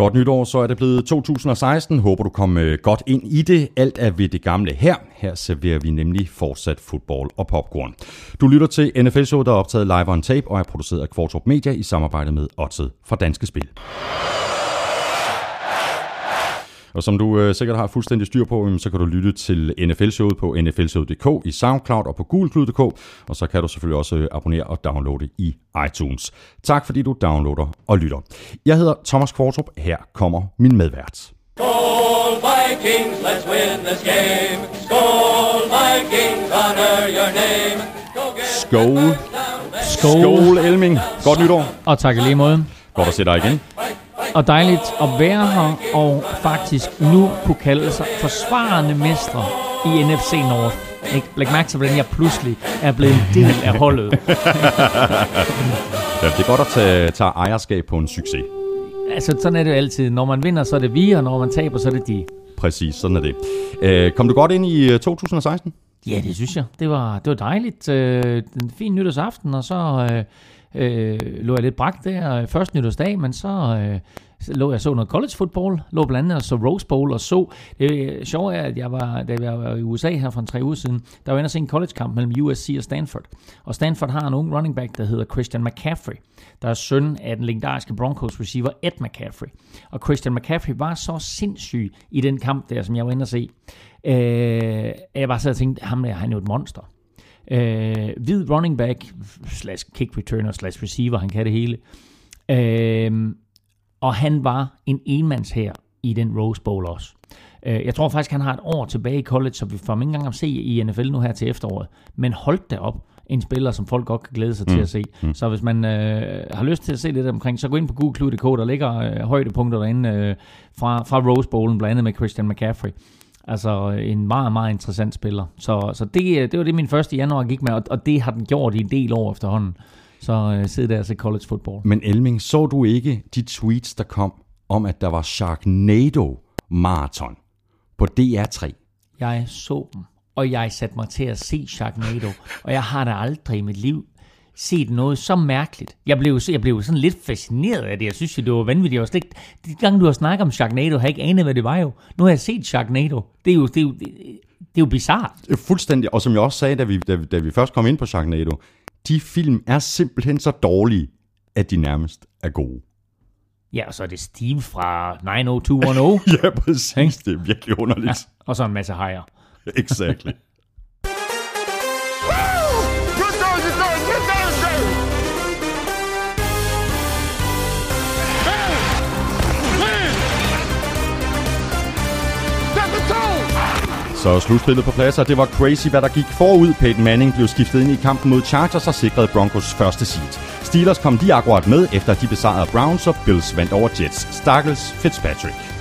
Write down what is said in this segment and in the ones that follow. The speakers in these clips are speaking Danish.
Godt nytår, så er det blevet 2016. Håber du kom øh, godt ind i det. Alt er ved det gamle her. Her serverer vi nemlig fortsat fodbold og popcorn. Du lytter til NFL Show, der er optaget live on tape og er produceret af Kvartrup Media i samarbejde med Odset fra Danske Spil. Og som du øh, sikkert har fuldstændig styr på, så kan du lytte til NFL-showet på nflshowet.dk i SoundCloud og på gulklud.dk, og så kan du selvfølgelig også øh, abonnere og downloade i iTunes. Tak fordi du downloader og lytter. Jeg hedder Thomas Kvartrup. Her kommer min medvært. Skål Vikings, let's win this game. Skål Vikings, honor your name. Skål. Skål. Skål Elming. Godt nytår. Og tak lige måde. Godt at se dig igen og dejligt at være her, og faktisk nu kunne kalde sig forsvarende mestre i NFC North. Ikke? Læg mærke til, hvordan jeg pludselig er blevet en del af holdet. ja, det er godt at tage, tage ejerskab på en succes. Altså, sådan er det jo altid. Når man vinder, så er det vi, og når man taber, så er det de. Præcis, sådan er det. Øh, kom du godt ind i 2016? Øh, ja, det synes jeg. Det var, det var dejligt. Øh, en fin nytårsaften, og så... Øh, øh, lå jeg lidt bragt der øh, først nytårsdag, men så, øh, så lå jeg så noget college football, lå blandt andet og så Rose Bowl og så. Det øh, sjove er, at jeg var, da jeg var i USA her for en tre uger siden, der var jeg inde og se en college kamp mellem USC og Stanford. Og Stanford har en ung running back, der hedder Christian McCaffrey, der er søn af den legendariske Broncos receiver Ed McCaffrey. Og Christian McCaffrey var så sindssyg i den kamp der, som jeg var inde og se. Øh, jeg var så og tænkte, ham der, han jo et monster. Øh, hvid running back, slash kick returner, slash receiver, han kan det hele. Øh, og han var en enmands her i den Rose Bowl også. Øh, jeg tror faktisk, han har et år tilbage i college, så vi får ham ikke engang at se i NFL nu her til efteråret. Men holdt op en spiller, som folk godt kan glæde sig mm. til at se. Mm. Så hvis man øh, har lyst til at se lidt omkring, så gå ind på google.dk, der ligger øh, højdepunkter derinde øh, fra, fra Rose Bowlen, blandt andet med Christian McCaffrey. Altså en meget, meget interessant spiller. Så, så det, det var det, min første januar gik med, og, og det har den gjort i en del år efterhånden. Så øh, sidde der og se college football. Men Elming, så du ikke de tweets, der kom om, at der var Sharknado Marathon på DR3? Jeg så dem, og jeg satte mig til at se Sharknado, og jeg har da aldrig i mit liv set noget så mærkeligt. Jeg blev, jeg blev sådan lidt fascineret af det. Jeg synes det var vanvittigt. Jeg var slet, de gange, du har snakket om Sharknado, har jeg ikke anet, hvad det var jo. Nu har jeg set Sharknado. Det er jo, det er jo, det, det er jo bizart. Fuldstændig. Og som jeg også sagde, da vi, da, da vi først kom ind på Sharknado, de film er simpelthen så dårlige, at de nærmest er gode. Ja, og så er det Steve fra 90210. ja, præcis. Det er virkelig underligt. Ja, og så en masse hajer. exactly. Så slutspillet på plads, og det var crazy, hvad der gik forud. Peyton Manning blev skiftet ind i kampen mod Chargers og sikrede Broncos første seed. Steelers kom lige akkurat med, efter de besejrede Browns, og Bills vandt over Jets. Stakkels Fitzpatrick.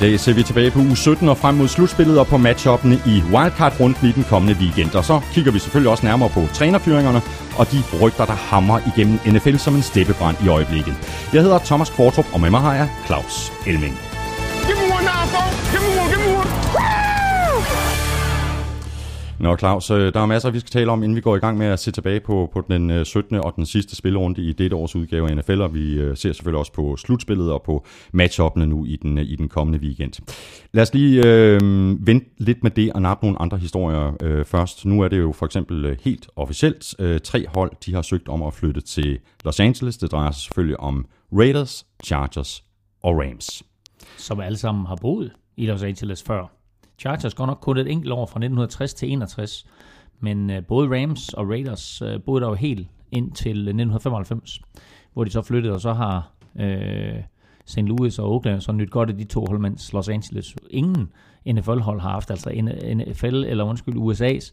Dag ser vi tilbage på uge 17 og frem mod slutspillet og på matchuppene i wildcard-runden i den kommende weekend. Og så kigger vi selvfølgelig også nærmere på trænerfyringerne og de rygter, der hammer igennem NFL som en steppebrand i øjeblikket. Jeg hedder Thomas Kvartrup, og med mig har jeg Claus Elming. Nå Claus, øh, der er masser, vi skal tale om, inden vi går i gang med at se tilbage på, på den øh, 17. Og den sidste spillerunde i dette års udgave af NFL, og vi øh, ser selvfølgelig også på slutspillet og på matchuppene nu i den, i den kommende weekend. Lad os lige øh, vente lidt med det og nappe nogle andre historier øh, først. Nu er det jo for eksempel helt officielt. Øh, tre hold de har søgt om at flytte til Los Angeles. Det drejer sig selvfølgelig om Raiders, Chargers og Rams. Som alle sammen har boet i Los Angeles før. Chargers går nok kun et enkelt år fra 1960 til 61, men øh, både Rams og Raiders øh, boede der jo helt ind til 1995, hvor de så flyttede, og så har øh, St. Louis og Oakland så nyt godt af de to hold, mens Los Angeles ingen NFL-hold har haft, altså NFL, eller undskyld, USA's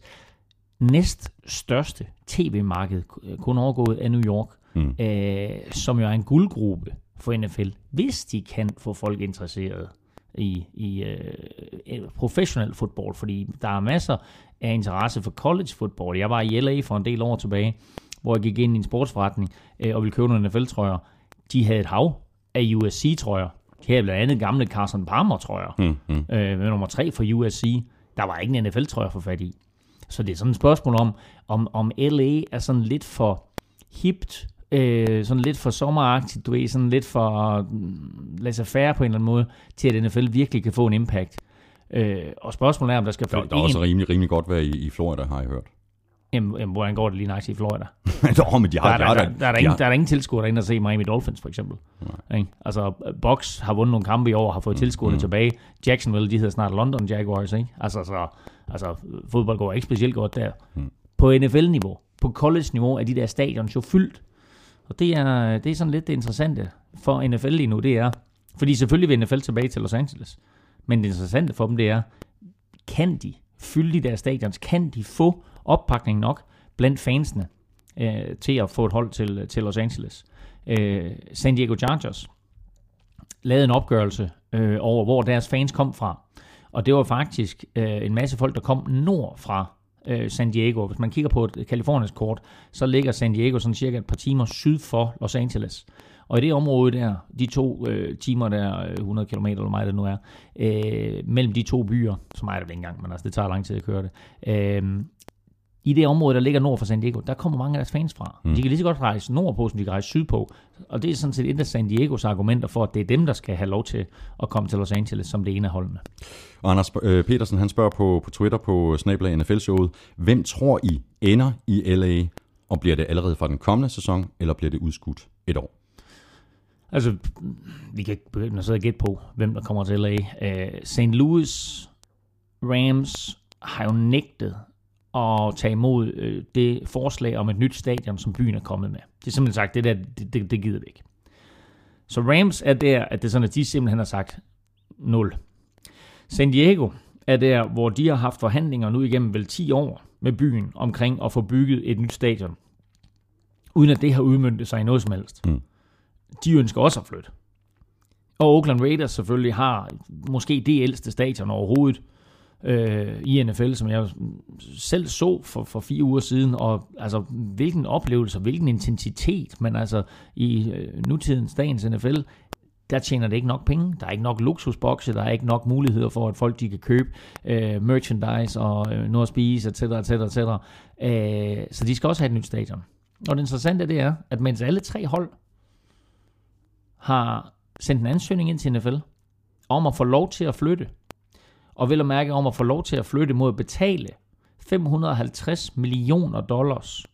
næst største tv-marked, kun overgået af New York, mm. øh, som jo er en guldgruppe for NFL, hvis de kan få folk interesseret i, i uh, professionel fodbold, fordi der er masser af interesse for college football. Jeg var i LA for en del år tilbage, hvor jeg gik ind i en sportsforretning uh, og ville købe nogle NFL-trøjer. De havde et hav af USC-trøjer. Her er blandt andet gamle Carson Palmer-trøjer. Mm, mm. Øh, med nummer 3 for USC. Der var ikke en NFL-trøjer for fat i. Så det er sådan et spørgsmål om, om, om LA er sådan lidt for hipt, øh, sådan lidt for sommeragtigt, du ved, sådan lidt for mm, laissez-faire på en eller anden måde, til at NFL virkelig kan få en impact. Øh, og spørgsmålet er, om der skal Der, flytte der er også en... rimelig, rimelig godt vejr i, i Florida, har jeg hørt. Jamen, jamen, hvordan går det lige nøjagtigt i Florida? Nå, men de Der har, er, de der, der, der, er der, de ingen, der er der ingen tilskuere derinde at se Miami Dolphins, for eksempel. Ikke? Altså, Box har vundet nogle kampe i år, har fået Mm, tilskuerne tilbage. Jacksonville, de hedder snart London Jaguars, ikke? Altså, så, altså fodbold går ikke specielt godt der. Mm. På NFL-niveau, på college-niveau, er de der stadions jo fyldt. Og det er, det er sådan lidt det interessante for NFL lige nu, det er, fordi selvfølgelig vil NFL tilbage til Los Angeles. Men det interessante for dem, det er, kan de fylde de der stadions? Kan de få oppakning nok blandt fansene øh, til at få et hold til, til Los Angeles? Øh, San Diego Chargers lavede en opgørelse øh, over, hvor deres fans kom fra. Og det var faktisk øh, en masse folk, der kom nord fra øh, San Diego. Hvis man kigger på et Kaliforniens kort, så ligger San Diego sådan cirka et par timer syd for Los Angeles. Og i det område der, de to øh, timer der, øh, 100 km eller meget det nu er, øh, mellem de to byer, som er det ikke engang, men altså det tager lang tid at køre det, øh, i det område, der ligger nord for San Diego, der kommer mange af deres fans fra. Mm. De kan lige så godt rejse nordpå, som de kan rejse sydpå. Og det er sådan set et af San Diegos argumenter for, at det er dem, der skal have lov til at komme til Los Angeles som det ene af holdene. Og Anders øh, Petersen, han spørger på, på Twitter på Snablag NFL-showet, hvem tror I ender i LA, og bliver det allerede fra den kommende sæson, eller bliver det udskudt et år? Altså, vi kan ikke begynde at sidde og gætte på, hvem der kommer til LA. Uh, St. Louis Rams har jo nægtet at tage imod øh, det forslag om et nyt stadion, som byen er kommet med. Det er simpelthen sagt, det der, det, det, det gider vi ikke. Så Rams er der, at det er sådan, at de simpelthen har sagt 0. San Diego er der, hvor de har haft forhandlinger nu igennem vel 10 år med byen omkring at få bygget et nyt stadion. Uden at det har udmyndtet sig i noget som helst. Mm. De ønsker også at flytte. Og Oakland Raiders selvfølgelig har måske det ældste stadion overhovedet øh, i NFL, som jeg selv så for, for fire uger siden, og altså hvilken oplevelse, hvilken intensitet, men altså i øh, nutidens dagens NFL, der tjener det ikke nok penge, der er ikke nok luksusbokse, der er ikke nok muligheder for, at folk de kan købe øh, merchandise og øh, noget at spise, etc., etc., etc. Øh, så de skal også have et nyt stadion. Og det interessante det er, at mens alle tre hold har sendt en ansøgning ind til NFL om at få lov til at flytte, og vil at mærke om at få lov til at flytte mod at betale 550 millioner dollars,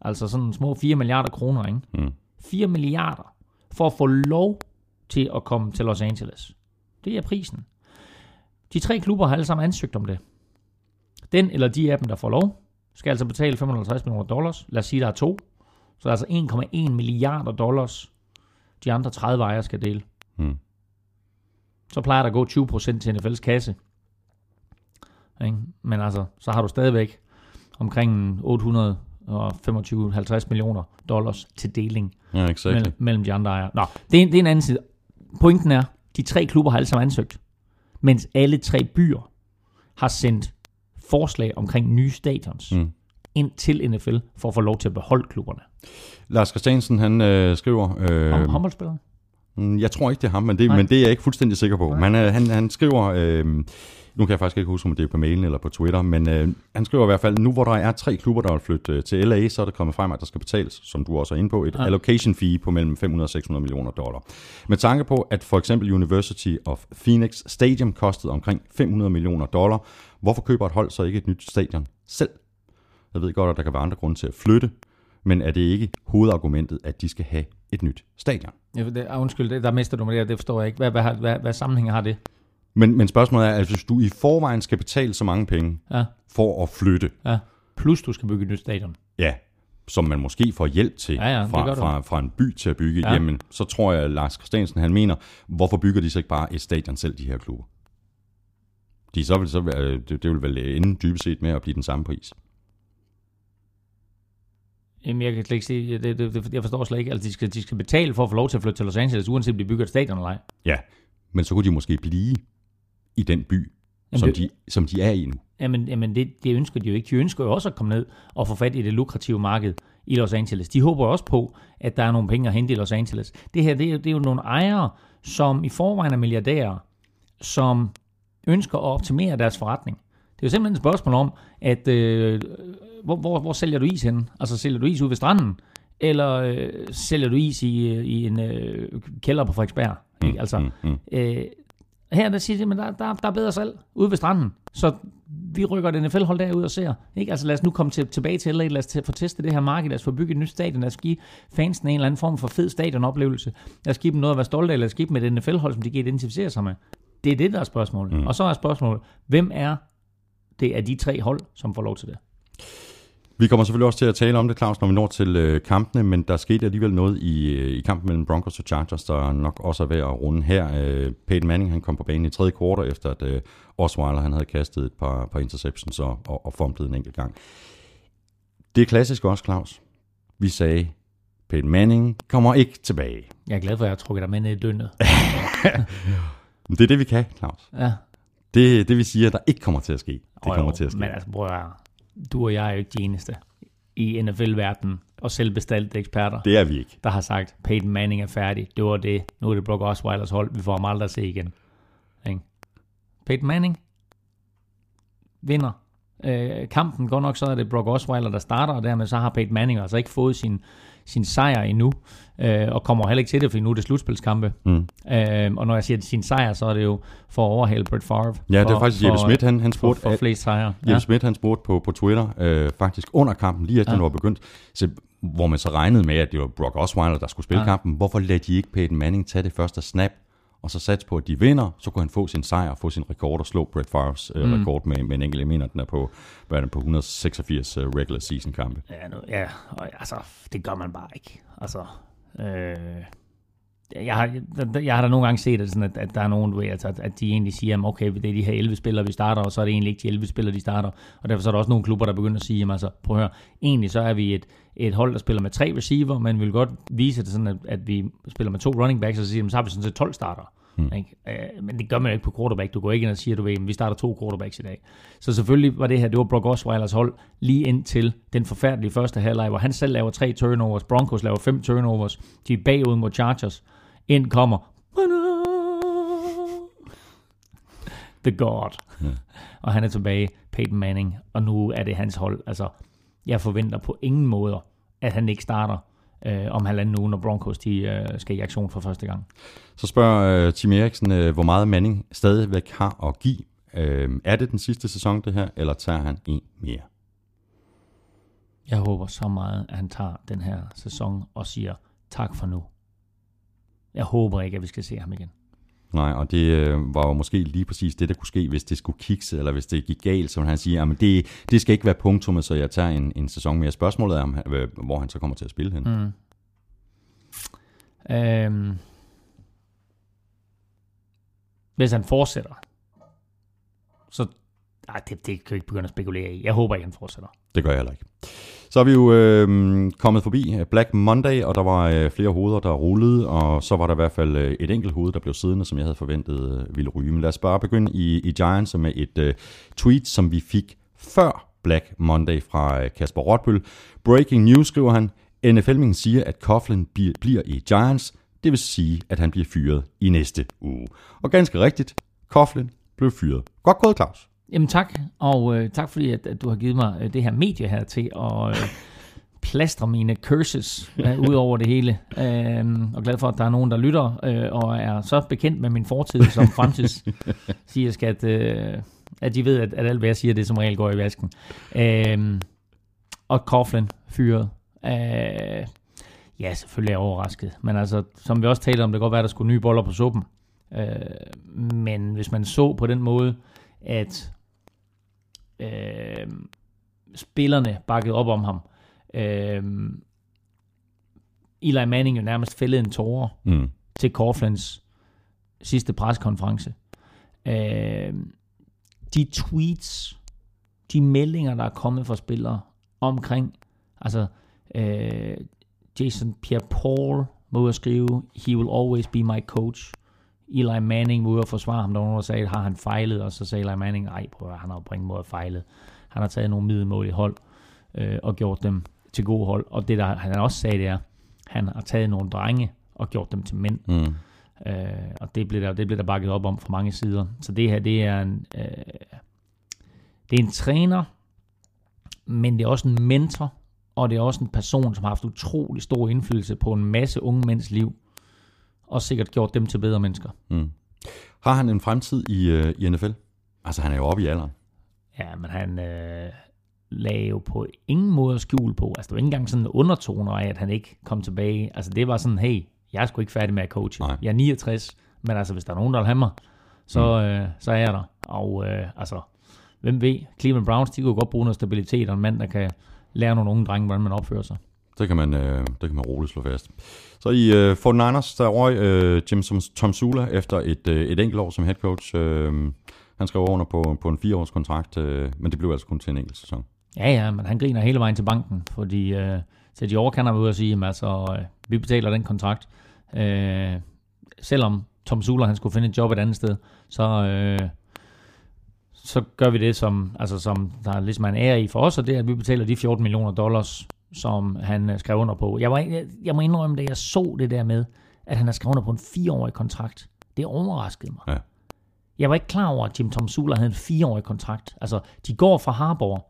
altså sådan små 4 milliarder kroner, ikke? Mm. 4 milliarder, for at få lov til at komme til Los Angeles. Det er prisen. De tre klubber har alle sammen ansøgt om det. Den eller de af dem, der får lov, skal altså betale 550 millioner dollars. Lad os sige, der er to. Så altså 1,1 milliarder dollars, de andre 30 ejere skal dele. Mm. Så plejer der at gå 20% til NFL's kasse. Ikke? Men altså, så har du stadigvæk omkring 825-50 millioner dollars til deling Ja, exactly. mellem, mellem de andre ejere. Nå, det er, det er en anden side. Pointen er, de tre klubber har alle sammen ansøgt, mens alle tre byer har sendt forslag omkring nye stadions Mm. ind til NFL for at få lov til at beholde klubberne. Lars Christiansen, han øh, skriver... Øh, Om håndboldspillere? Mm, Jeg tror ikke, det er ham, men det, Nej. men det er jeg ikke fuldstændig sikker på. Men øh, han, han skriver, øh, nu kan jeg faktisk ikke huske, om det er på mailen eller på Twitter, men øh, han skriver i hvert fald, nu hvor der er tre klubber, der vil flytte øh, til LA, så er det kommet frem, at der skal betales, som du også er inde på, et Ja. allocation fee på mellem 500 og 600 millioner dollar. Med tanke på, at for eksempel University of Phoenix Stadium kostede omkring 500 millioner dollar, hvorfor køber et hold så ikke et nyt stadion selv? Jeg ved godt, at der kan være andre grunde til at flytte, men er det ikke hovedargumentet, at de skal have et nyt stadion? Ja, det, undskyld, det, der mister du mig der, det forstår jeg ikke. Hvad, hvad, hvad, hvad, hvad sammenhæng har det? Men, men spørgsmålet er, at hvis du i forvejen skal betale så mange penge Ja, for at flytte, ja. Plus du skal bygge et nyt stadion. ja, som man måske får hjælp til Ja, ja, fra, fra, fra en by til at bygge, Ja. ja. jamen så tror jeg, at Lars Christiansen han mener, hvorfor bygger de så ikke bare et stadion selv, de her klubber? De så vil, så, det, det vil vel ende dybest set med at blive den samme pris. Jamen, jeg kan slet ikke se, det, det, det, jeg forstår slet ikke, altså de skal, de skal betale for at få lov til at flytte til Los Angeles, uanset om de bygger et stadion eller ej. Ja, men så kunne de måske blive i den by, Jamen, som, det- de, som de er i nu. Jamen, jamen det, det ønsker de jo ikke. De ønsker jo også at komme ned og få fat i det lukrative marked i Los Angeles. De håber også på, at der er nogle penge at hente i Los Angeles. Det her, det er, det er jo nogle ejere, som i forvejen er milliardærer, som ønsker at optimere deres forretning. Det er jo simpelthen et spørgsmål om, at øh, hvor, hvor, hvor sælger du is hen? Altså sælger du is ude ved stranden? Eller øh, sælger du is i, i en øh, kælder på Frederiksberg? Mm, ikke? Altså, mm, mm. Øh, her der siger de, at der, der, der er bedre salg ude ved stranden. Så vi rykker et NFL-hold derud og ser. Ikke? Altså lad os nu komme til, tilbage til LA, lad os få testet det her marked, lad os få bygget et nyt stadion, lad os give fansene en eller anden form for fed stadionoplevelse. Lad os give dem noget at være stolte af, lad os give dem et NFL-hold, som de kan identificere sig med. Det er det, der er spørgsmålet. Mm. Og så er spørgsmålet, hvem er det af de tre hold, som får lov til det? Vi kommer selvfølgelig også til at tale om det, Claus, når vi når til øh, kampene, men der skete alligevel noget i, øh, i kampen mellem Broncos og Chargers, der nok også er værd at runde her. Øh, Peyton Manning han kom på banen i tredje kvartal, efter at øh, Osweiler han havde kastet et par, par interceptions og, og, og fumblet en enkelt gang. Det er klassisk også, Claus. Vi sagde, Peyton Manning kommer ikke tilbage. Jeg er glad for, at jeg har trukket dig med ned i døgnet. det er det, vi kan, Claus. Ja. Det, det vi siger, der ikke kommer til at ske. Det kommer til at ske. Men altså, bror, du og jeg er jo ikke de eneste i NFL-verdenen og selvbestaltede eksperter. Det er vi ikke. Der har sagt, Peyton Manning er færdig. Det var det. Nu er det Brock Osweilers hold. Vi får ham aldrig at se igen. Ikke? Peyton Manning vinder øh, kampen. Godt nok så er det Brock Osweiler, der starter, og dermed så har Peyton Manning altså ikke fået sin, sin sejr endnu, øh, og kommer heller ikke til det, for nu er det slutspilskampe. Mm. Øh, og når jeg siger sin sejr, så er det jo for at overhale Brett Favre. Ja, det er faktisk Jeppe Schmidt, han, han spurgte, for, for flest sejre. Jeppe ja. Schmidt, han spurgte på, på Twitter, øh, faktisk under kampen, lige efter ja. den var begyndt, så, hvor man så regnede med, at det var Brock Osweiler, der skulle spille ja. kampen. Hvorfor lader de ikke Peyton Manning tage det første snap? og så sats på, at de vinder, så kunne han få sin sejr og få sin rekord og slå Brett Favre's øh, mm. rekord med, med en enkelt. Jeg mener, den er på, hvad er den, på 186 uh, øh, regular season kampe. Ja, nu, ja og, altså, det gør man bare ikke. Altså, øh, jeg har, jeg har da nogle gange set, at, sådan, at, at der er nogen, du ved, altså, at, at de egentlig siger, at okay, det er de her 11 spillere, vi starter, og så er det egentlig ikke de 11 spillere, de starter. Og derfor så er der også nogle klubber, der begynder at sige, jamen, altså, prøv at høre, egentlig så er vi et, et hold, der spiller med tre receiver, men vi vil godt vise det sådan, at, at vi spiller med to running backs, og så siger, så har vi sådan set 12 starter. Hmm. Ikke? Øh, men det gør man ikke på quarterback. Du går ikke ind og siger, du ved, vi starter to quarterbacks i dag. Så selvfølgelig var det her, det var Brock Osweilers hold lige ind til den forfærdelige første halvleg, hvor han selv laver tre turnovers, Broncos laver fem turnovers, de er bagud mod Chargers. Ind kommer The God. Ja. Og han er tilbage, Peyton Manning, og nu er det hans hold. Altså, jeg forventer på ingen måder, at han ikke starter øh, om halvanden uge, når Broncos de, øh, skal i aktion for første gang. Så spørger øh, Tim Eriksen, øh, hvor meget Manning stadigvæk har at give. Øh, er det den sidste sæson, det her, eller tager han en mere? Jeg håber så meget, at han tager den her sæson og siger tak for nu. Jeg håber ikke, at vi skal se ham igen. Nej, og det øh, var jo måske lige præcis det, der kunne ske, hvis det skulle kikse, eller hvis det gik galt, som han siger, at det, det skal ikke være punktummet, så jeg tager en, en sæson mere. Spørgsmålet er, om, hvor han så kommer til at spille hen. Mm. Øhm. Hvis han fortsætter, så ej, det, det kan jeg ikke begynde at spekulere i. Jeg håber ikke, han fortsætter. Det gør jeg heller ikke. Så er vi jo øh, kommet forbi øh, Black Monday, og der var øh, flere hoveder, der rullede, og så var der i hvert fald øh, et enkelt hoved, der blev siddende, som jeg havde forventet øh, ville ryge. Men lad os bare begynde i, i Giants med et øh, tweet, som vi fik før Black Monday fra øh, Kasper Rotbøl. Breaking news, skriver han. nfl siger, at Coughlin bliver i Giants. Det vil sige, at han bliver fyret i næste uge. Og ganske rigtigt, Coughlin blev fyret. Godt gået, Claus. Jamen tak, og øh, tak fordi, at, at du har givet mig øh, det her medie her til at øh, plastre mine curses øh, ud over det hele. Øh, og glad for, at der er nogen, der lytter øh, og er så bekendt med min fortid som fremtids siger, at, øh, at de ved, at, at alt hvad jeg siger, det som regel går i vasken. Øh, og Coughlin fyret. Øh, ja, selvfølgelig er jeg overrasket. Men altså, som vi også talte om, det kan godt være, at der skulle nye boller på suppen. Øh, men hvis man så på den måde, at øh, spillerne bakkede op om ham. Øh, Eli Manning jo nærmest fældede en tårer mm. til Coughlins sidste preskonference. Øh, de tweets, de meldinger, der er kommet fra spillere omkring, altså øh, Jason Pierre-Paul må ud skrive, he will always be my coach. Eli Manning var ude og forsvare ham. Der var nogen, der sagde, har han fejlet? Og så sagde Eli Manning, nej, prøv han har på ingen måde fejlet. Han har taget nogle middelmål i hold øh, og gjort dem til gode hold. Og det, der han også sagde, det er, han har taget nogle drenge og gjort dem til mænd. Mm. Øh, og det blev, der, det blev der bakket op om fra mange sider. Så det her, det er en, øh, det er en træner, men det er også en mentor, og det er også en person, som har haft utrolig stor indflydelse på en masse unge mænds liv, og sikkert gjort dem til bedre mennesker. Mm. Har han en fremtid i, øh, i NFL? Altså, han er jo oppe i alderen. Ja, men han øh, lagde jo på ingen måde skjul på. Altså, det var ikke engang sådan en undertoner af, at han ikke kom tilbage. Altså, det var sådan, hey, jeg er sgu ikke færdig med at coache. Nej. Jeg er 69, men altså, hvis der er nogen, der vil have mig, så, mm. øh, så er jeg der. Og øh, altså, hvem ved, Cleveland Browns, de kunne godt bruge noget stabilitet, og en mand, der kan lære nogle unge drenge, hvordan man opfører sig. Det kan man, øh, det kan man roligt slå fast. Så i øh, 49ers, der røg øh, Jim Tom Sula efter et, øh, et enkelt år som head coach. Øh, han skrev under på, på en fireårs kontrakt, øh, men det blev altså kun til en enkelt sæson. Ja, ja, men han griner hele vejen til banken, fordi øh, til de år kan han ud og sige, at altså, øh, vi betaler den kontrakt. Øh, selvom Tom Sula han skulle finde et job et andet sted, så, øh, så gør vi det, som, altså, som der ligesom er en ære i for os, og det er, at vi betaler de 14 millioner dollars, som han øh, skrev under på. Jeg, var, jeg, jeg må indrømme, da jeg så det der med, at han har skrevet under på en fireårig kontrakt, det overraskede mig. Ja. Jeg var ikke klar over, at Jim Tom Sula havde en fireårig kontrakt. Altså, de går fra Harbour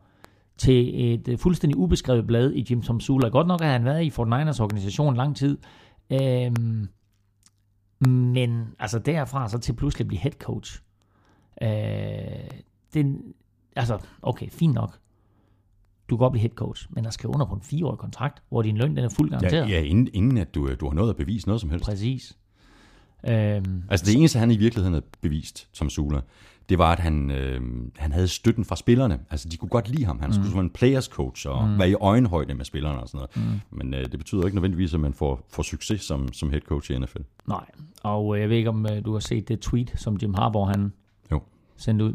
til et øh, fuldstændig ubeskrevet blad i Jim Tom Sula. Godt nok har han været i Fort Niners organisation lang tid. Øhm, men altså derfra så til pludselig at blive head coach. Øh, det, altså, okay, fint nok. Du kan godt blive head coach, men at skrive under på en fireårig kontrakt, hvor din løn den er fuldt garanteret. Ja, ja inden, inden at du, du har noget at bevise noget som helst. Præcis. Øhm, Altså det eneste, han i virkeligheden havde bevist som Sula, det var, at han, øh, han havde støtten fra spillerne. Altså de kunne godt lide ham. Han skulle være en players coach og mm. være i øjenhøjde med spillerne og sådan noget. Mm. Men øh, det betyder ikke nødvendigvis, at man får, får succes som, som head coach i NFL. nej, og øh, jeg ved ikke, om øh, du har set det tweet, som Jim Harbaugh han Jo. sendte ud.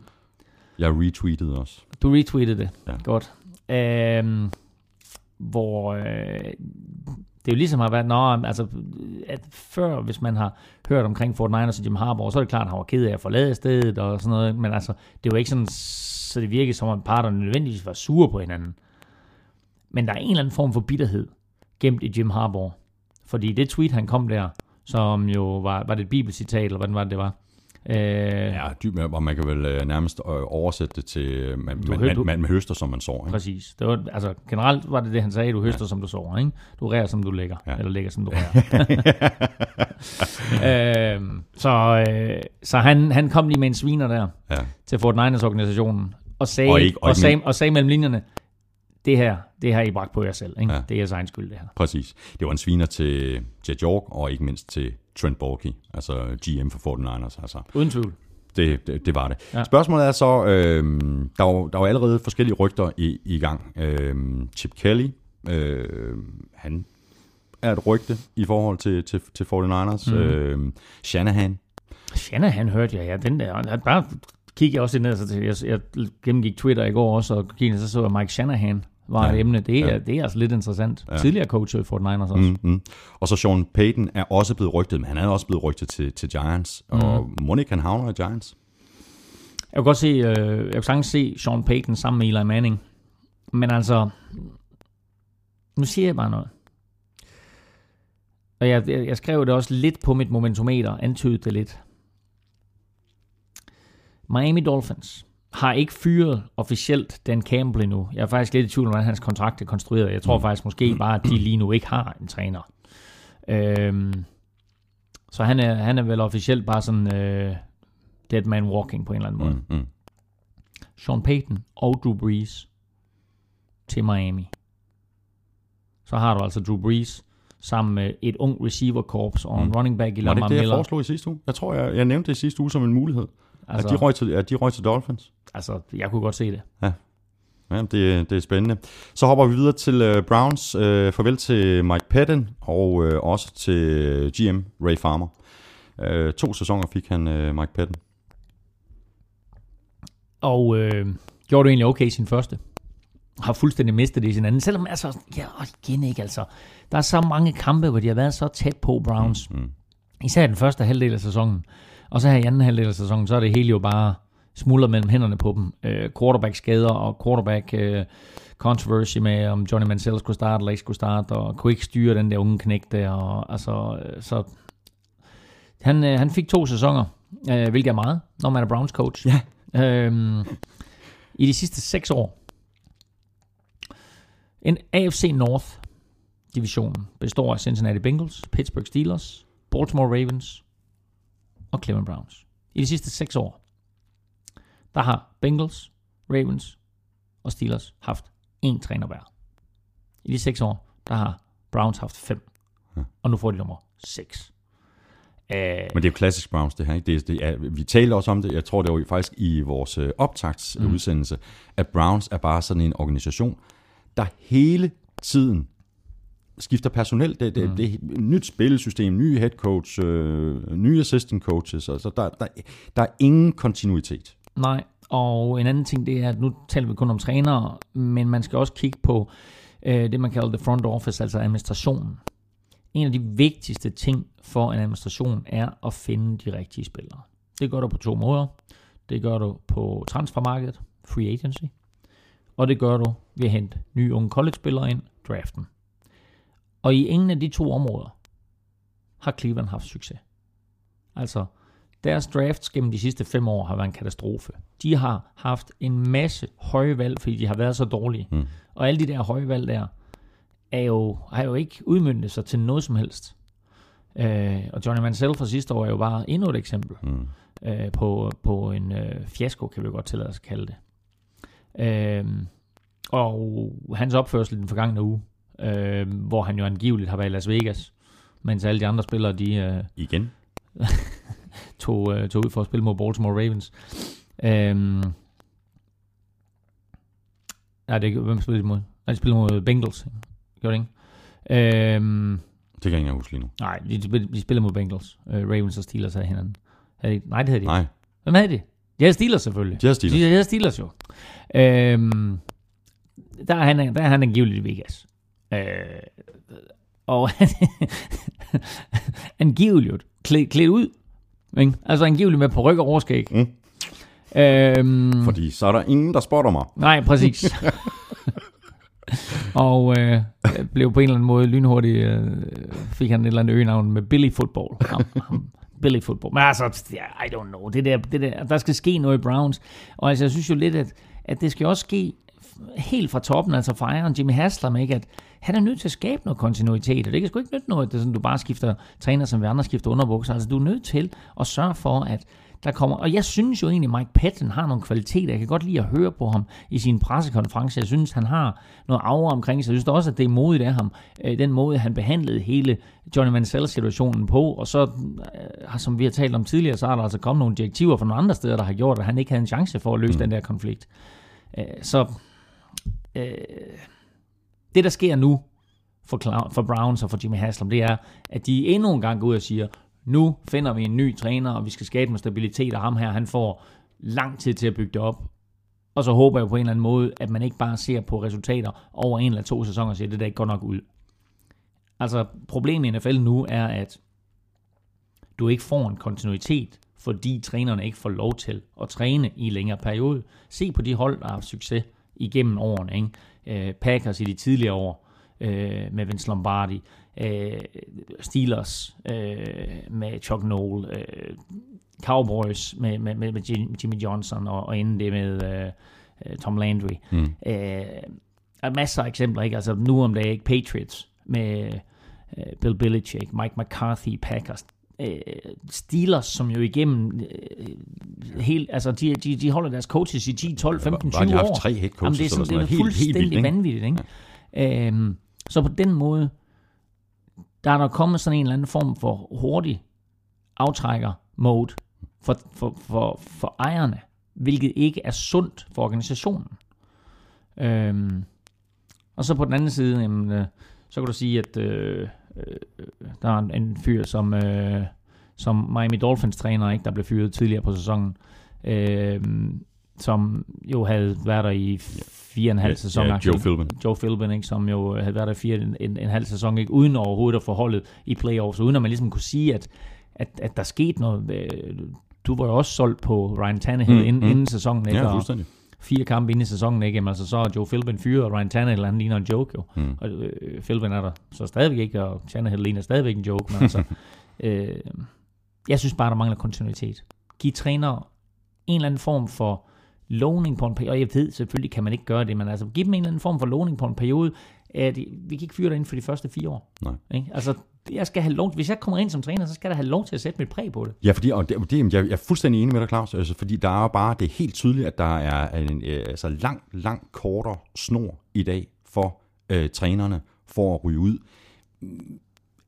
Jeg retweetede også. Du retweetede det. Ja. Godt. Øh, hvor øh, det jo ligesom har været, nå, altså, at før, hvis man har hørt omkring Fort Niners og Jim Harbaugh, så er det klart, at han var ked af at forlade stedet og sådan noget, men altså, det var ikke sådan, så det virkede som om parterne nødvendigvis var sure på hinanden. Men der er en eller anden form for bitterhed gemt i Jim Harbaugh. Fordi det tweet, han kom der, som jo var, var det et bibelcitat, eller hvordan var det, det var? Øh, Ja, dyb, og man kan vel øh, nærmest øh, oversætte det til, øh, man, man, hø- man, man, man høster, som man sår. Ikke? Præcis. Det var, altså, generelt var det det, han sagde, du høster, ja. som du sover, ikke? Du rærer, som du lægger. Ja. Eller lægger, som du rærer. øhm, så øh, så han, han kom lige med en sviner der Ja. til Fort Niners organisationen og sagde, Og og, ikke- og og, sagde, og sagde mellem linjerne, det her, det har I bragt på jer selv. Ikke? Ja. Det er jeres egen skyld, det her. Præcis. Det var en sviner til Jet York, og ikke mindst til Trent Borky, altså GM for 49ers. Altså, Uden tvivl. det, det, det var det. Ja. Spørgsmålet er så, øh, der, var, der var allerede forskellige rygter i, i gang. Øh, Chip Kelly, øh, han er et rygte i forhold til, til, til 49ers. Mm. Øh, Shanahan, Shanahan hørte jeg, ja, den der. Han bare kiggede jeg også ned, så jeg, jeg gennemgik Twitter i går også, og kiggede, så så jeg Mike Shanahan var Ja. et emne. Det er, Ja. det er altså lidt interessant. Ja. Tidligere coach i Fort Niners også. Mm. mm, mm. og så Sean Payton er også blevet rygtet, men han er også blevet rygtet til, til Giants. Mm. Og Monik, han havner i Giants. Jeg kan godt se, øh, jeg kan sagtens se Sean Payton sammen med Eli Manning. Men altså, nu siger jeg bare noget. Og jeg, jeg, jeg skrev det også lidt på mit momentometer, antydede det lidt. Miami Dolphins har ikke fyret officielt Dan Campbell endnu. Jeg er faktisk lidt i tvivl om, hvordan hans kontrakt er konstrueret. Jeg tror Mm. faktisk måske bare, at de lige nu ikke har en træner. Øhm, så han er, han er vel officielt bare sådan øh, dead man walking på en eller anden måde. Mm, mm. Sean Payton og Drew Brees til Miami. Så har du altså Drew Brees sammen med et ung receiver corps og en Mm. running back i Var det Lamar ikke det, jeg Miller. foreslog i sidste uge? Jeg tror, jeg, jeg nævnte det i sidste uge som en mulighed. Altså, de røg til, at de røg til Dolphins. altså, jeg kunne godt se det. Ja, det, det er spændende. Så hopper vi videre til uh, Browns. Uh, farvel til Mike Patton og uh, også til GM Ray Farmer. Uh, to sæsoner fik han uh, Mike Patton. Og øh, gjorde det egentlig okay i sin første. Har fuldstændig mistet det i sin anden. Selvom, altså, ja, igen ikke, altså. Der er så mange kampe, hvor de har været så tæt på Browns. Mm. Især den første halvdel af sæsonen. Og så her i anden halvdel af sæsonen, så er det hele jo bare smuldret mellem hænderne på dem. Øh, quarterback skader og quarterback øh, controversy med, om Johnny Mansell skulle starte eller ikke skulle starte, og kunne ikke styre den der unge knæk der. Og, altså, øh, så han, øh, han fik to sæsoner, øh, hvilket er meget, når man er Browns coach. Ja. Øhm, I de sidste seks år. En AFC North divisionen består af Cincinnati Bengals, Pittsburgh Steelers, Baltimore Ravens og Cleveland Browns. I de sidste seks år, der har Bengals, Ravens og Steelers haft én træner hver. I de seks år, der har Browns haft fem. Ja. Og nu får de nummer 6. Uh, Men det er jo klassisk Browns, det her. Ikke? Det, er- det er, vi talte også om det, jeg tror det var jo faktisk i vores øh, optagsudsendelse, mm. at Browns er bare sådan en organisation, der hele tiden skifter personel. Det, det, mm. det er et nyt spillesystem, nye head coach, øh, nye assistant coaches, altså der, der, der er ingen kontinuitet. Nej, og en anden ting, det er, at nu taler vi kun om trænere, men man skal også kigge på øh, det, man kalder the front office, altså administrationen. En af de vigtigste ting for en administration er at finde de rigtige spillere. Det gør du på to måder. Det gør du på transfermarkedet, free agency, og det gør du ved at hente nye unge college-spillere ind, draften. Og i ingen af de to områder har Cleveland haft succes. Altså, deres drafts gennem de sidste fem år har været en katastrofe. De har haft en masse høje valg, fordi de har været så dårlige. Mm. Og alle de der høje valg der, er jo, har jo ikke udmyndtet sig til noget som helst. Øh, og Johnny Mansell fra sidste år er jo bare endnu et eksempel Mm. øh, på, på en øh, fiasko, kan vi godt tillade os at kalde det. Øh, og hans opførsel den forgangne uge, øh, hvor han jo angiveligt har været i Las Vegas, mens alle de andre spillere, de øh, Igen. tog, øh, tog ud for at spille mod Baltimore Ravens. Øh, nej, det hvem spillede de mod? Nej, de spillede mod Bengals. Gjorde det ikke? Øh, Det kan jeg ikke huske lige nu. nej, de, de spillede mod Bengals. Øh, Ravens og Steelers havde hinanden. Havde de, nej, det havde de. Nej, Hvem havde de? De havde Steelers selvfølgelig. de har Steelers. De havde Steelers jo. Øhm, der, er han, der er han angiveligt i Vegas. Øh, og angiveligt klædt, klædt ud. Ikke? Altså angiveligt med på ryg og overskæg. Mm. Øhm, Fordi så er der ingen, der spotter mig. Nej, præcis. og øh, blev på en eller anden måde lynhurtigt, øh, fik han et eller andet øgenavn med Billy Football. Ham, ham, Billy Football. Men altså, I don't know. Det der, det der, der skal ske noget i Browns. Og altså, jeg synes jo lidt, at, at det skal også ske helt fra toppen, altså fra ejeren Jimmy Haslam, ikke? at han er nødt til at skabe noget kontinuitet, og det kan sgu ikke nytte noget, at det er sådan, du bare skifter træner, som vi andre skifter underbukser. Altså, du er nødt til at sørge for, at der kommer, og jeg synes jo egentlig, Mike Patton har nogle kvaliteter. Jeg kan godt lide at høre på ham i sin pressekonference. Jeg synes, han har noget aura omkring sig. Jeg synes også, at det er modigt af ham. Øh, Den måde, han behandlede hele Johnny Mansell-situationen på. Og så, øh, som vi har talt om tidligere, så er der altså kommet nogle direktiver fra nogle andre steder, der har gjort, at han ikke havde en chance for at løse mm. den der konflikt. Øh, Så øh, det, der sker nu for, Clown, for Browns og for Jimmy Haslam, det er, at de endnu en gang går ud og siger, nu finder vi en ny træner, og vi skal skabe noget stabilitet, og ham her, han får lang tid til at bygge det op. Og så håber jeg på en eller anden måde, at man ikke bare ser på resultater over en eller to sæsoner og siger, det der ikke går nok ud. Altså, problemet i NFL nu er, at du ikke får en kontinuitet, fordi trænerne ikke får lov til at træne i længere periode. Se på de hold, der har haft succes igennem årene. Ikke? Øh, Packers i de tidligere år øh, med Vince Lombardi, øh, Steelers øh, med Chuck Noll, øh, Cowboys med, med, med, med Jimmy Johnson, og, og inden det med øh, øh, Tom Landry. Mm. Øh, er masser af eksempler, ikke? Altså nu om dagen? Patriots med øh, Bill Belichick, Mike McCarthy, Packers, øh, Steelers, som jo igennem øh, helt, altså de, de, de holder deres coaches i 10, 12, 15, 20 Bare de har haft år. tre head Jamen, coaches, det er, sådan, det er noget. fuldstændig helt, helt vildt, vanvittigt, ikke? Øhm, så på den måde, der er der kommet sådan en eller anden form for hurtig aftrækker-mode for, for, for, for ejerne, hvilket ikke er sundt for organisationen. Øhm, og så på den anden side, jamen, øh, så kan du sige, at øh, øh, der er en, fyr, som, øh, som Miami Dolphins træner, ikke, der blev fyret tidligere på sæsonen, øh, som jo havde været der i fire og en halv sæson. Ja, Joe Philbin. Joe Philbin, ikke, som jo havde været der i fire en, en, en halv sæson, ikke, uden overhovedet at få holdet i playoffs, uden at man ligesom kunne sige, at, at, at der skete noget. Øh, Du var jo også solgt på Ryan Tannehill Mm, inden, mm. inden sæsonen, ikke? Ja, og, fuldstændig. Fire kampe inde i sæsonen, ikke? Jamen, altså, så er Joe Philbin fyret, og Ryan Tannehill, han ligner en joke jo. Mm. Og øh, Philbin er der så stadigvæk ikke, og Tannehill ligner stadigvæk en joke, men altså, øh, jeg synes bare, der mangler kontinuitet. Giv træner en eller anden form for lovning på en periode, og jeg ved selvfølgelig kan man ikke gøre det, men altså giv dem en eller anden form for lovning på en periode, at vi kan ikke fyre dig ind for de første fire år. Nej. Ikke? Altså, jeg skal have lov, hvis jeg kommer ind som træner, så skal jeg have lov til at sætte mit præg på det. Ja, fordi, og det, det, jeg er fuldstændig enig med dig, Claus, altså, fordi der er jo bare, det er helt tydeligt, at der er en øh, altså, lang, lang kortere snor i dag for øh, trænerne for at ryge ud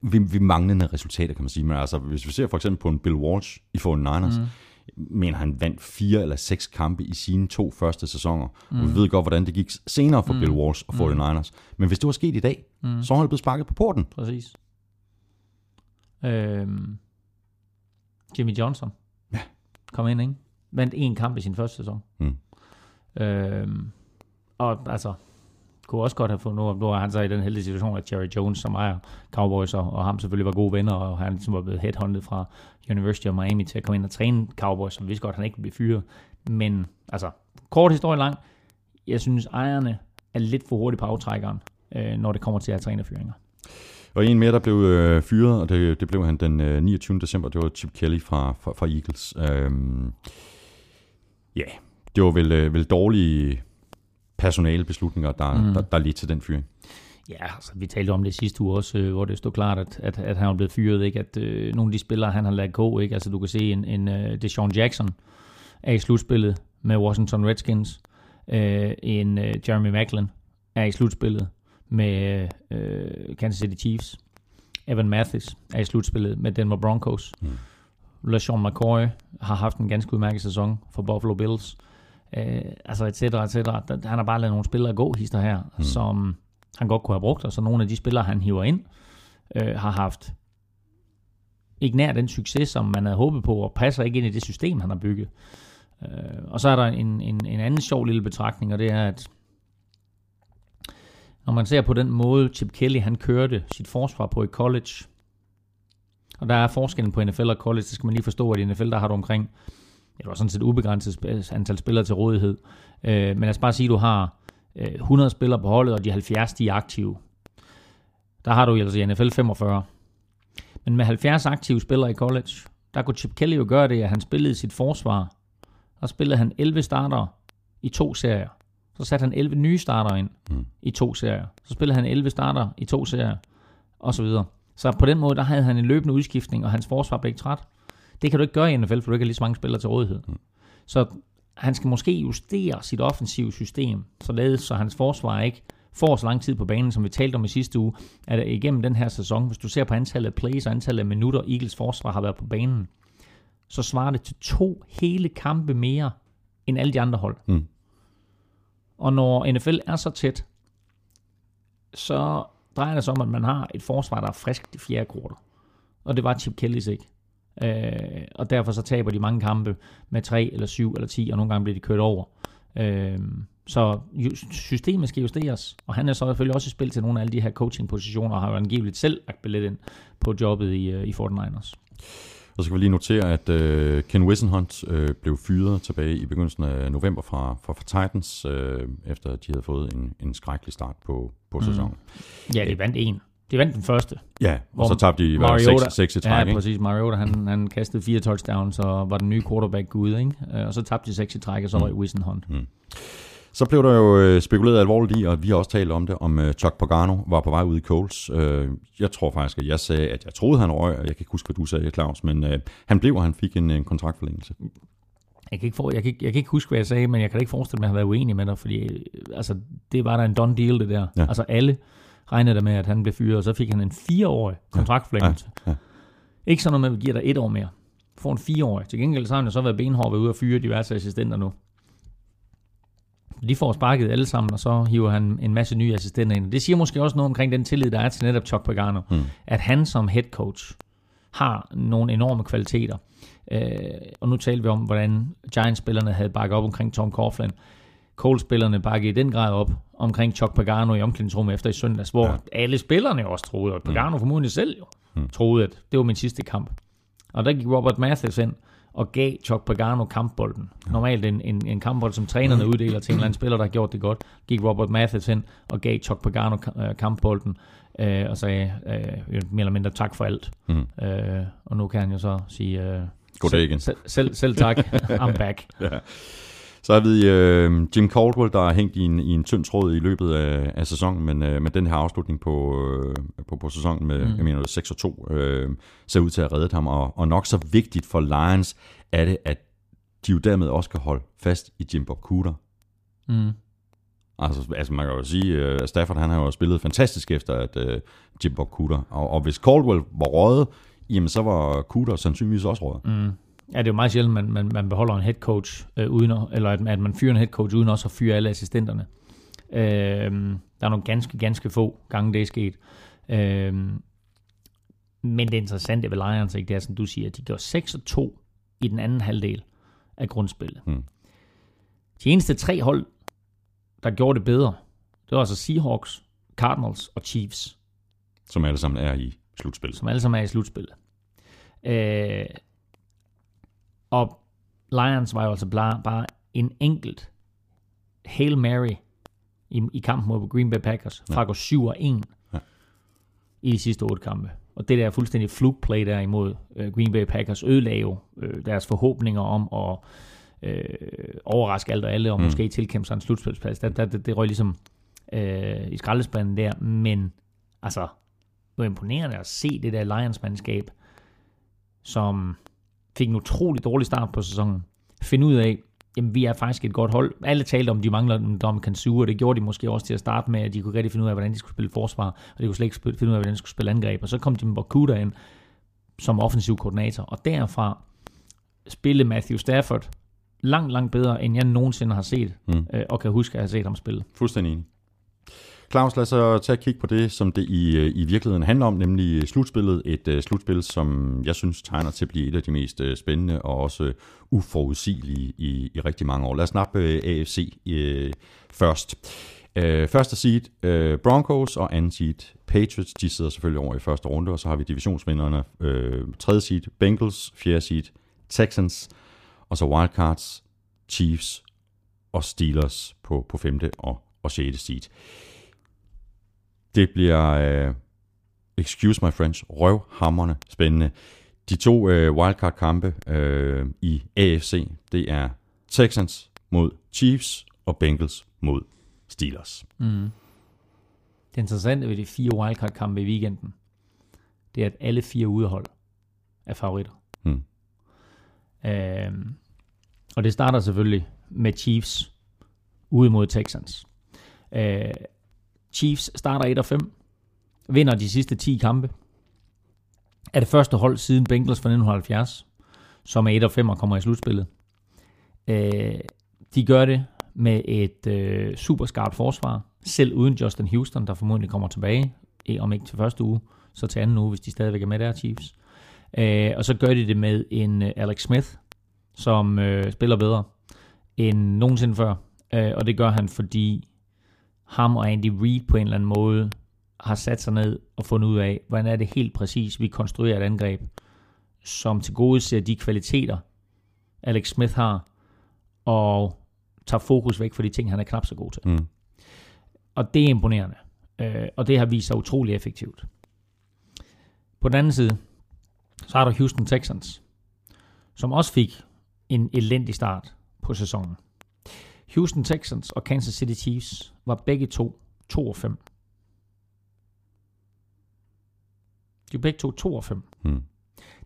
ved, ved manglende resultater, kan man sige. Men altså, hvis vi ser for eksempel på en Bill Walsh i 49ers, mm men han vandt fire eller seks kampe i sine to første sæsoner. Mm. Og vi ved godt, hvordan det gik senere for mm. Bill Walsh og 49ers. Mm. Men hvis det var sket i dag, mm. så var han blevet sparket på porten. Præcis. Øhm, Jimmy Johnson. Ja. Kom ind, ikke? Vandt en kamp i sin første sæson. Mm. Øhm, og altså, kunne også godt have fået nu, nu er han så i den heldige situation, at Jerry Jones, som ejer Cowboys, og, og ham selvfølgelig var gode venner, og han ligesom var blevet headhunted fra University of Miami til at komme ind og træne Cowboys, som vidste godt, at han ikke blive fyret. Men altså, kort historie lang, jeg synes, ejerne er lidt for hurtigt på aftrækkeren, øh, når det kommer til at træne fyringer. Og en mere, der blev øh, fyret, og det, det blev han den øh, 29. december, det var Chip Kelly fra, fra, fra Eagles. Øhm, ja, yeah, det var vel, øh, vel dårlige personalebeslutninger, der, mm. der, der ledte til den fyring. Ja, altså, vi talte om det sidste uge også, øh, hvor det stod klart, at, at, at han var blevet fyret, ikke? at øh, nogle af de spillere, han har ladet gå, ikke? altså du kan se en, en uh, Deshaun Jackson er i slutspillet med Washington Redskins, uh, en uh, Jeremy Macklin er i slutspillet med uh, Kansas City Chiefs, Evan Mathis er i slutspillet med Denver Broncos, mm. LaShawn McCoy har haft en ganske udmærket sæson for Buffalo Bills, øh, altså et cetera, et cetera. Han har bare lavet nogle spillere gå hister her, mm. som han godt kunne have brugt, og så nogle af de spillere, han hiver ind, øh, har haft ikke nær den succes, som man havde håbet på, og passer ikke ind i det system, han har bygget. Øh, og så er der en, en, en anden sjov lille betragtning, og det er, at når man ser på den måde, Chip Kelly han kørte sit forsvar på i college, og der er forskellen på NFL og college, det skal man lige forstå, at i NFL der har du omkring det var sådan set ubegrænset øh, antal spillere til rådighed. Øh, men lad os bare sige, at du har øh, 100 spillere på holdet, og de 70 de er aktive. Der har du altså i NFL 45. Men med 70 aktive spillere i college, der kunne Chip Kelly jo gøre det, at han spillede sit forsvar. Og spillede han 11 starter i to serier. Så satte han 11 nye starter ind mm. i to serier. Så spillede han 11 starter i to serier, og så videre. Så på den måde, der havde han en løbende udskiftning, og hans forsvar blev ikke træt. Det kan du ikke gøre i NFL, for du ikke har lige så mange spillere til rådighed. Mm. Så han skal måske justere sit offensive system, således så hans forsvar ikke får så lang tid på banen, som vi talte om i sidste uge, at igennem den her sæson, hvis du ser på antallet af plays og antallet af minutter, Eagles forsvar har været på banen, så svarer det til to hele kampe mere end alle de andre hold. Mm. Og når NFL er så tæt, så drejer det sig om, at man har et forsvar, der er frisk i fjerde kvartal. Og det var Chip Kellys ikke. Øh, og derfor så taber de mange kampe med 3 eller 7 eller 10, og nogle gange bliver de kørt over. Øh, så systemet skal justeres, og han er så selvfølgelig også i spil til nogle af alle de her coaching-positioner, og har jo angiveligt selv lagt billet ind på jobbet i, øh, i 49ers. Og så kan vi lige notere, at uh, Ken Wisenhunt uh, blev fyret tilbage i begyndelsen af november fra, fra, fra Titans, uh, efter de havde fået en, en skrækkelig start på, på mm. sæsonen. Ja, de vandt en. De vandt den første. Ja, og så tabte de Mariota, 6, 6 i træk, Ja, ikke? præcis. Mariota, han, han kastede fire touchdowns, og var den nye quarterback ude, ikke? Øh, og så tabte de 6 i træk, og så mm. var Wissen Hunt. Mm. Så blev der jo øh, spekuleret alvorligt i, og vi har også talt om det, om uh, Chuck Pagano var på vej ud i Coles. Uh, jeg tror faktisk, at jeg sagde, at jeg troede, han røg, og jeg kan ikke huske, hvad du sagde, Claus, men uh, han blev, og han fik en, en kontraktforlængelse. Jeg kan, ikke for, jeg, kan ikke, jeg kan ikke huske, hvad jeg sagde, men jeg kan ikke forestille mig, at jeg har været uenig med dig, fordi altså, det var da en done deal, det der. Ja. Altså alle regnede der med, at han blev fyret, og så fik han en fireårig kontraktforlængelse. Ja, ja, ja. Ikke sådan noget med, at vi giver dig et år mere. Får en fireårig. Til gengæld så har han jo så været benhård ved ude og fyre diverse assistenter nu. De får sparket alle sammen, og så hiver han en masse nye assistenter ind. Det siger måske også noget omkring den tillid, der er til netop Chuck Pagano. Mm. At han som head coach har nogle enorme kvaliteter. Øh, og nu taler vi om, hvordan Giants-spillerne havde bakket op omkring Tom Coughlin. Cole-spillerne bakkede i den grad op omkring Chuck Pagano i omklædningsrummet efter i søndags, hvor ja. alle spillerne også troede, og. Pagano mm. formodentlig selv jo, mm. troede, at det var min sidste kamp. Og der gik Robert Mathis ind og gav Chuck Pagano kampbolden. Normalt en, en, en kampbold, som trænerne uddeler til en eller anden spiller, der har gjort det godt, gik Robert Mathis hen og gav Chuck Pagano øh, kampbolden, øh, og sagde øh, mere eller mindre tak for alt. Mm. Øh, og nu kan han jo så sige... Øh, Goddag igen. Selv, selv, selv tak, I'm back. ja. Så har vi øh, Jim Caldwell, der er hængt i en, i en tynd tråd i løbet af, af sæsonen, men øh, med den her afslutning på, øh, på, på sæsonen med mm. jeg mener, 6 og 2, øh, ser ud til at redde ham. Og, og nok så vigtigt for Lions er det, at de jo dermed også kan holde fast i Jim Bob Cooter. Mm. Altså, altså man kan jo sige, at uh, Stafford han har jo spillet fantastisk efter at uh, Jim Bob Cooter. Og, og hvis Caldwell var røget, jamen så var Cooter sandsynligvis også røget. Mm. Ja, det er jo meget sjældent, man, man, man beholder en head coach, øh, uden at, eller at, at man fyrer en head coach, uden også at fyre alle assistenterne. Øh, der er nogle ganske, ganske få gange, det er sket. Øh, men det interessante ved Lions, ikke, det er, som du siger, at de gør 6 og 2 i den anden halvdel af grundspillet. Hmm. De eneste tre hold, der gjorde det bedre, det var altså Seahawks, Cardinals og Chiefs. Som alle sammen er i slutspillet. Som alle sammen er i slutspillet. Øh, og Lions var jo altså bare, bare en enkelt Hail Mary i, i kampen mod Green Bay Packers, fra at gå 7 og 1 ja. i de sidste otte kampe. Og det der fuldstændig fluke play der imod uh, Green Bay Packers ødelagde jo uh, deres forhåbninger om at uh, overraske alt og alle, og mm. måske tilkæmpe sig en slutspilsplads. Det, det, det, det røg ligesom uh, i skraldespanden der, men altså, det var imponerende at se det der Lions-mandskab, som fik en utrolig dårlig start på sæsonen, finde ud af, jamen vi er faktisk et godt hold. Alle talte om, de mangler en Dom Kansu, og det gjorde de måske også til at starte med, at de kunne rigtig finde ud af, hvordan de skulle spille forsvar, og de kunne slet ikke finde ud af, hvordan de skulle spille angreb. Og så kom de med Bakuda ind som offensiv koordinator, og derfra spille Matthew Stafford langt, langt bedre, end jeg nogensinde har set, mm. øh, og kan huske, at jeg har set ham spille. Fuldstændig enig. Claus, lad os så tage et kig på det, som det i, øh, i virkeligheden handler om, nemlig slutspillet. Et uh, slutspil, som jeg synes tegner til at blive et af de mest uh, spændende og også uh, uforudsigelige i, i rigtig mange år. Lad os snappe uh, AFC uh, først. Uh, første seed uh, Broncos og anden seed Patriots, de sidder selvfølgelig over i første runde, og så har vi divisionsvinderne uh, tredje seed Bengals, fjerde seed Texans, og så wildcards Chiefs og Steelers på, på femte og, og sjette seed. Det bliver, uh, excuse my French, røvhammerne spændende. De to uh, wildcard-kampe uh, i AFC, det er Texans mod Chiefs og Bengals mod Steelers. Mm. Det interessante ved de fire wildcard-kampe i weekenden, det er, at alle fire udehold er favoritter. Mm. Uh, og det starter selvfølgelig med Chiefs ude mod Texans. Uh, Chiefs starter 1 og 5, vinder de sidste 10 kampe. Er det første hold siden Bengals fra 1970, som er 1 og 5 og kommer i slutspillet. Øh, de gør det med et øh, super skarpt forsvar, selv uden Justin Houston, der formodentlig kommer tilbage, om ikke til første uge, så til anden uge, hvis de stadigvæk er med der, Chiefs. Øh, og så gør de det med en øh, Alex Smith, som øh, spiller bedre end nogensinde før. Øh, og det gør han, fordi ham og Andy Reid på en eller anden måde har sat sig ned og fundet ud af, hvordan er det helt præcis, vi konstruerer et angreb, som til gode ser de kvaliteter, Alex Smith har, og tager fokus væk fra de ting, han er knap så god til. Mm. Og det er imponerende. Øh, og det har vist sig utrolig effektivt. På den anden side, så har der Houston Texans, som også fik en elendig start på sæsonen. Houston Texans og Kansas City Chiefs var begge to 2 og 5. De er begge to 2 og 5. Hmm.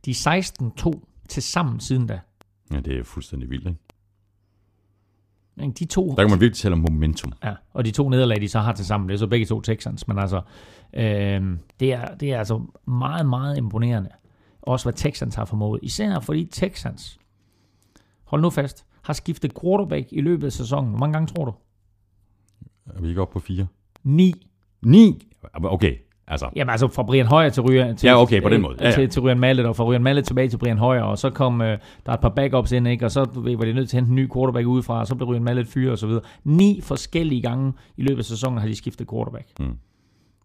De er 16-2 til sammen siden da. Ja, det er fuldstændig vildt, ikke? De to, der kan man virkelig tale om momentum. Ja, og de to nederlag, de så har til sammen, det er så begge to Texans, men altså, øh, det, er, det er altså meget, meget imponerende. Også hvad Texans har formået. Især fordi Texans, hold nu fast, har skiftet quarterback i løbet af sæsonen. Hvor mange gange tror du? Er vi ikke oppe på fire? Ni. Ni? Okay, Altså. Jamen altså fra Brian Højer til Ryan til, ja, okay, på den måde. Ja, ja. Til, til Ryan Mallet, og fra Ryan Mallet tilbage til Brian Højer, og så kom øh, der et par backups ind, ikke? og så var de nødt til at hente en ny quarterback udefra, og så blev Ryan Mallet fyret og så videre. Ni forskellige gange i løbet af sæsonen har de skiftet quarterback. Mm.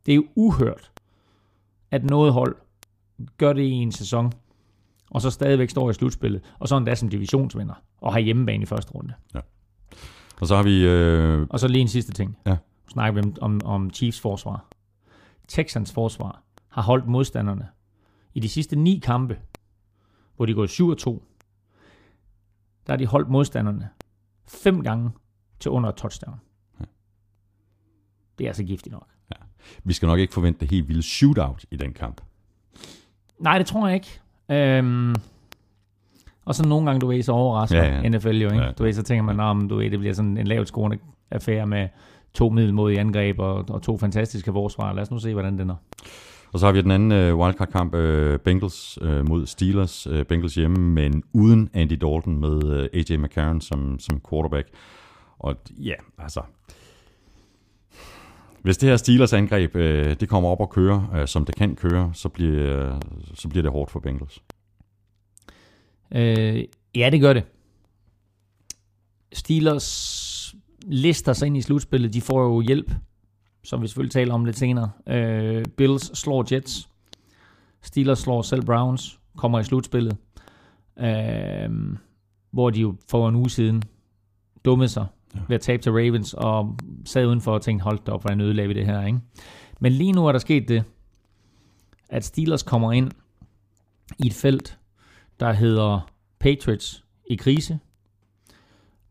Det er jo uhørt, at noget hold gør det i en sæson, og så stadigvæk står i slutspillet, og så endda som divisionsvinder, og har hjemmebane i første runde. Ja. Og så har vi... Øh... Og så lige en sidste ting. Ja. Nu snakker vi om, om, om Chiefs forsvar. Texans forsvar har holdt modstanderne i de sidste ni kampe, hvor de går 7-2, der har de holdt modstanderne fem gange til under et touchdown. Ja. Det er altså giftigt nok. Ja. Vi skal nok ikke forvente det helt vilde shootout i den kamp. Nej, det tror jeg ikke. Øhm, og så nogle gange, du ved, så overrasker ja, ja. NFL jo, ikke? Ja. Du ved, så tænker man, om du ved, det bliver sådan en lavt scorende affære med to middelmodige angreb og, og to fantastiske forsvar. Lad os nu se, hvordan den er. Og så har vi den anden uh, wildcard-kamp, uh, Bengals uh, mod Steelers. Uh, Bengals hjemme, men uden Andy Dalton med uh, AJ McCarron som, som quarterback. Og ja, altså... Hvis det her Steelers angreb, uh, det kommer op og køre, uh, som det kan køre, så bliver, uh, så bliver det hårdt for Bengals. Øh, ja, det gør det. Steelers lister sig ind i slutspillet. De får jo hjælp, som vi selvfølgelig taler om lidt senere. Øh, Bills slår Jets. Steelers slår selv Browns. Kommer i slutspillet. Øh, hvor de jo for en uge siden dummede sig ja. ved at tabe til Ravens, og sad udenfor og tænkte, hold da op, hvordan ødelagde vi det her, ikke? Men lige nu er der sket det, at Steelers kommer ind i et felt, der hedder Patriots i krise,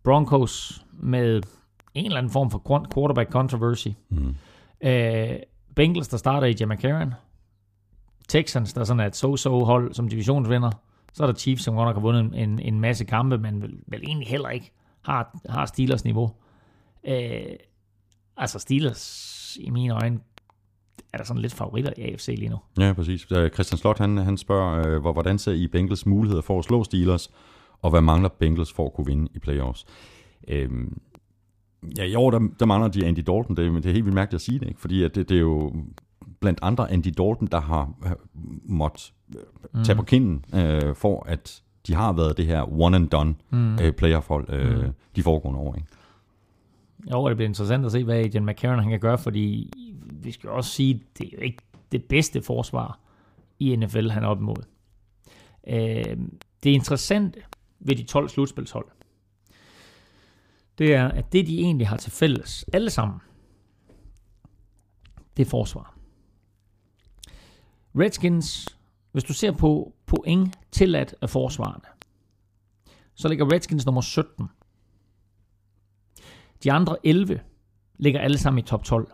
Broncos med en eller anden form for quarterback controversy, mm. uh, Bengals, der starter i Jim McCarron, Texans, der sådan er et so-so hold som divisionsvinder, så er der Chiefs, som godt nok har vundet en, en masse kampe, men vel, vel egentlig heller ikke har, har Steelers niveau. Uh, altså Steelers, i mine øjne, er der sådan lidt favoritter i AFC lige nu. Ja, præcis. Christian Slot, han, han spørger, øh, hvordan ser I Bengals muligheder for at slå Steelers, og hvad mangler Bengals for at kunne vinde i playoffs? Øhm, ja, i år, der, der mangler de Andy Dalton. Det, det er helt vildt mærkeligt at sige det, ikke? fordi at det, det er jo blandt andre Andy Dalton, der har måttet mm. tage på kinden øh, for, at de har været det her one and done mm. øh, playerfolk øh, mm. de foregående år. Ikke? Jo, det bliver interessant at se, hvad Agent McCarron han kan gøre, fordi vi skal også sige, det er jo ikke det bedste forsvar i NFL, han er op imod. Øh, det interessante ved de 12 slutspilshold, det er, at det de egentlig har til fælles, alle sammen, det er forsvar. Redskins, hvis du ser på point tilladt af forsvarene, så ligger Redskins nummer 17. De andre 11 ligger alle sammen i top 12.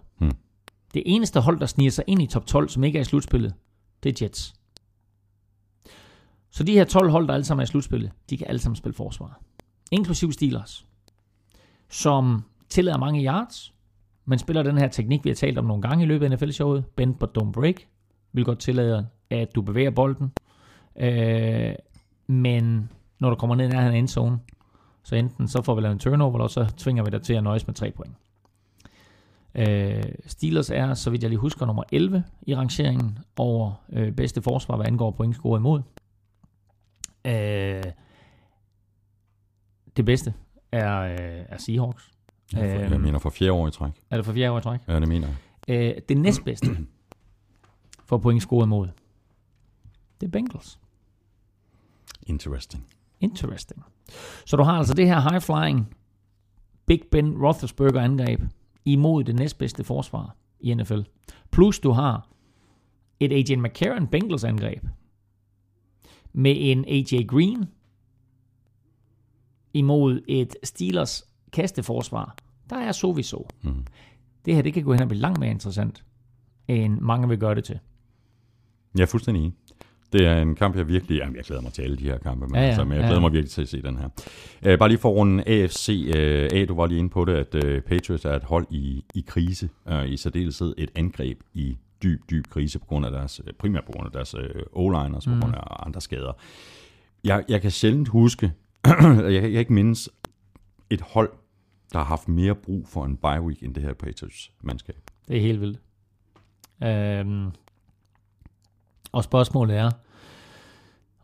Det eneste hold, der sniger sig ind i top 12, som ikke er i slutspillet, det er Jets. Så de her 12 hold, der alle sammen er i slutspillet, de kan alle sammen spille forsvar. Inklusiv Steelers, som tillader mange yards, men spiller den her teknik, vi har talt om nogle gange i løbet af NFL-showet, bend but don't break, vil godt tillade, at du bevæger bolden, øh, men når du kommer ned i nærheden af endzone, så enten så får vi lavet en turnover, eller så tvinger vi dig til at nøjes med tre point. Øh, Steelers er, så vidt jeg lige husker, nummer 11 i rangeringen over øh, bedste forsvar, hvad angår point score imod. Øh, det bedste er, øh, er Seahawks. Ja, for, jeg øhm, mener for fjerde år i træk. Er det for fjerde år i træk? Ja, det mener jeg. Øh, det næstbedste for point score imod, det er Bengals. Interesting. Interesting. Så du har altså det her high-flying Big Ben Roethlisberger angreb imod det næstbedste forsvar i NFL. Plus du har et AJ McCarron Bengals angreb med en AJ Green imod et Steelers kasteforsvar. Der er så vi så. Mm. Det her det kan gå hen og blive langt mere interessant, end mange vil gøre det til. Jeg er fuldstændig enig. Det er en kamp, jeg virkelig... Jamen, jeg glæder mig til alle de her kampe, men, ja, ja, altså, men jeg glæder ja. mig virkelig til at se den her. Uh, bare lige for runden AFC øh, A, du var lige inde på det, at uh, Patriots er et hold i, i krise, uh, i særdeleshed et angreb i dyb, dyb krise, på grund af deres, primært på grund af deres uh, O-line, og mm. på grund af andre skader. Jeg, jeg kan sjældent huske, jeg, jeg kan ikke mindes et hold, der har haft mere brug for en bye week, end det her Patriots mandskab. Det er helt vildt. Øhm, og spørgsmålet er,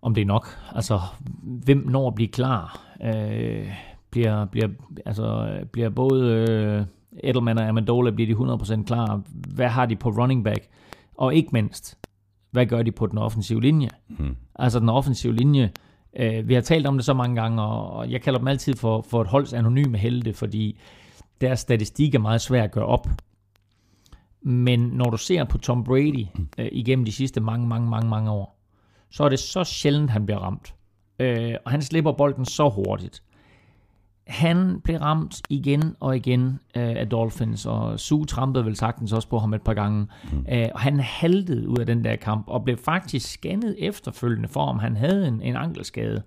om det er nok. Altså, hvem når at blive klar? Øh, bliver, bliver, altså, bliver både øh, Edelman og Amendola, bliver de 100% klar? Hvad har de på running back? Og ikke mindst, hvad gør de på den offensive linje? Mm. Altså den offensive linje, øh, vi har talt om det så mange gange, og jeg kalder dem altid for, for et holds anonyme helte, fordi deres statistik er meget svær at gøre op. Men når du ser på Tom Brady øh, igennem de sidste mange, mange, mange, mange år, så er det så sjældent, han bliver ramt. Øh, og han slipper bolden så hurtigt. Han blev ramt igen og igen øh, af Dolphins, og Sue trampede vel sagtens også på ham et par gange. Mm. Øh, og han haltede ud af den der kamp, og blev faktisk scannet efterfølgende for, om han havde en, en ankelskade.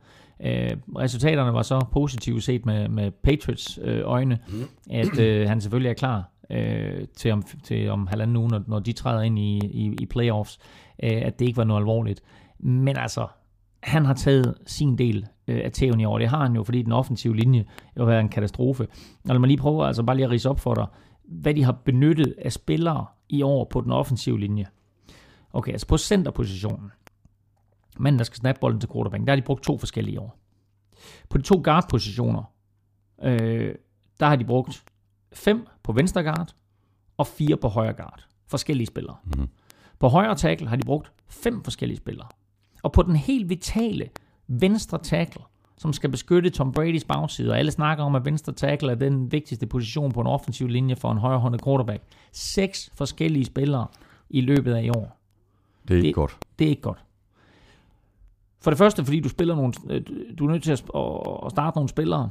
Øh, resultaterne var så positive set med, med Patriots øh, øjne, mm. at øh, han selvfølgelig er klar øh, til, om, til om halvanden uge, når, når de træder ind i, i, i playoffs, øh, at det ikke var noget alvorligt. Men altså, han har taget sin del øh, af tæven i år. Det har han jo, fordi den offensive linje jo har været en katastrofe. Og lad mig lige prøve altså bare lige at rise op for dig, hvad de har benyttet af spillere i år på den offensive linje. Okay, altså på centerpositionen. Manden, der skal snappe bolden til quarterback, der har de brugt to forskellige år. På de to guard-positioner, øh, der har de brugt fem på venstre guard og fire på højre guard. Forskellige spillere. Mm. På højre tackle har de brugt fem forskellige spillere. Og på den helt vitale venstre tackle, som skal beskytte Tom Brady's bagside, og alle snakker om, at venstre tackle er den vigtigste position på en offensiv linje for en højrehåndet quarterback. Seks forskellige spillere i løbet af i år. Det er ikke det, godt. Det er ikke godt. For det første, fordi du spiller nogle, øh, du er nødt til at starte nogle spillere,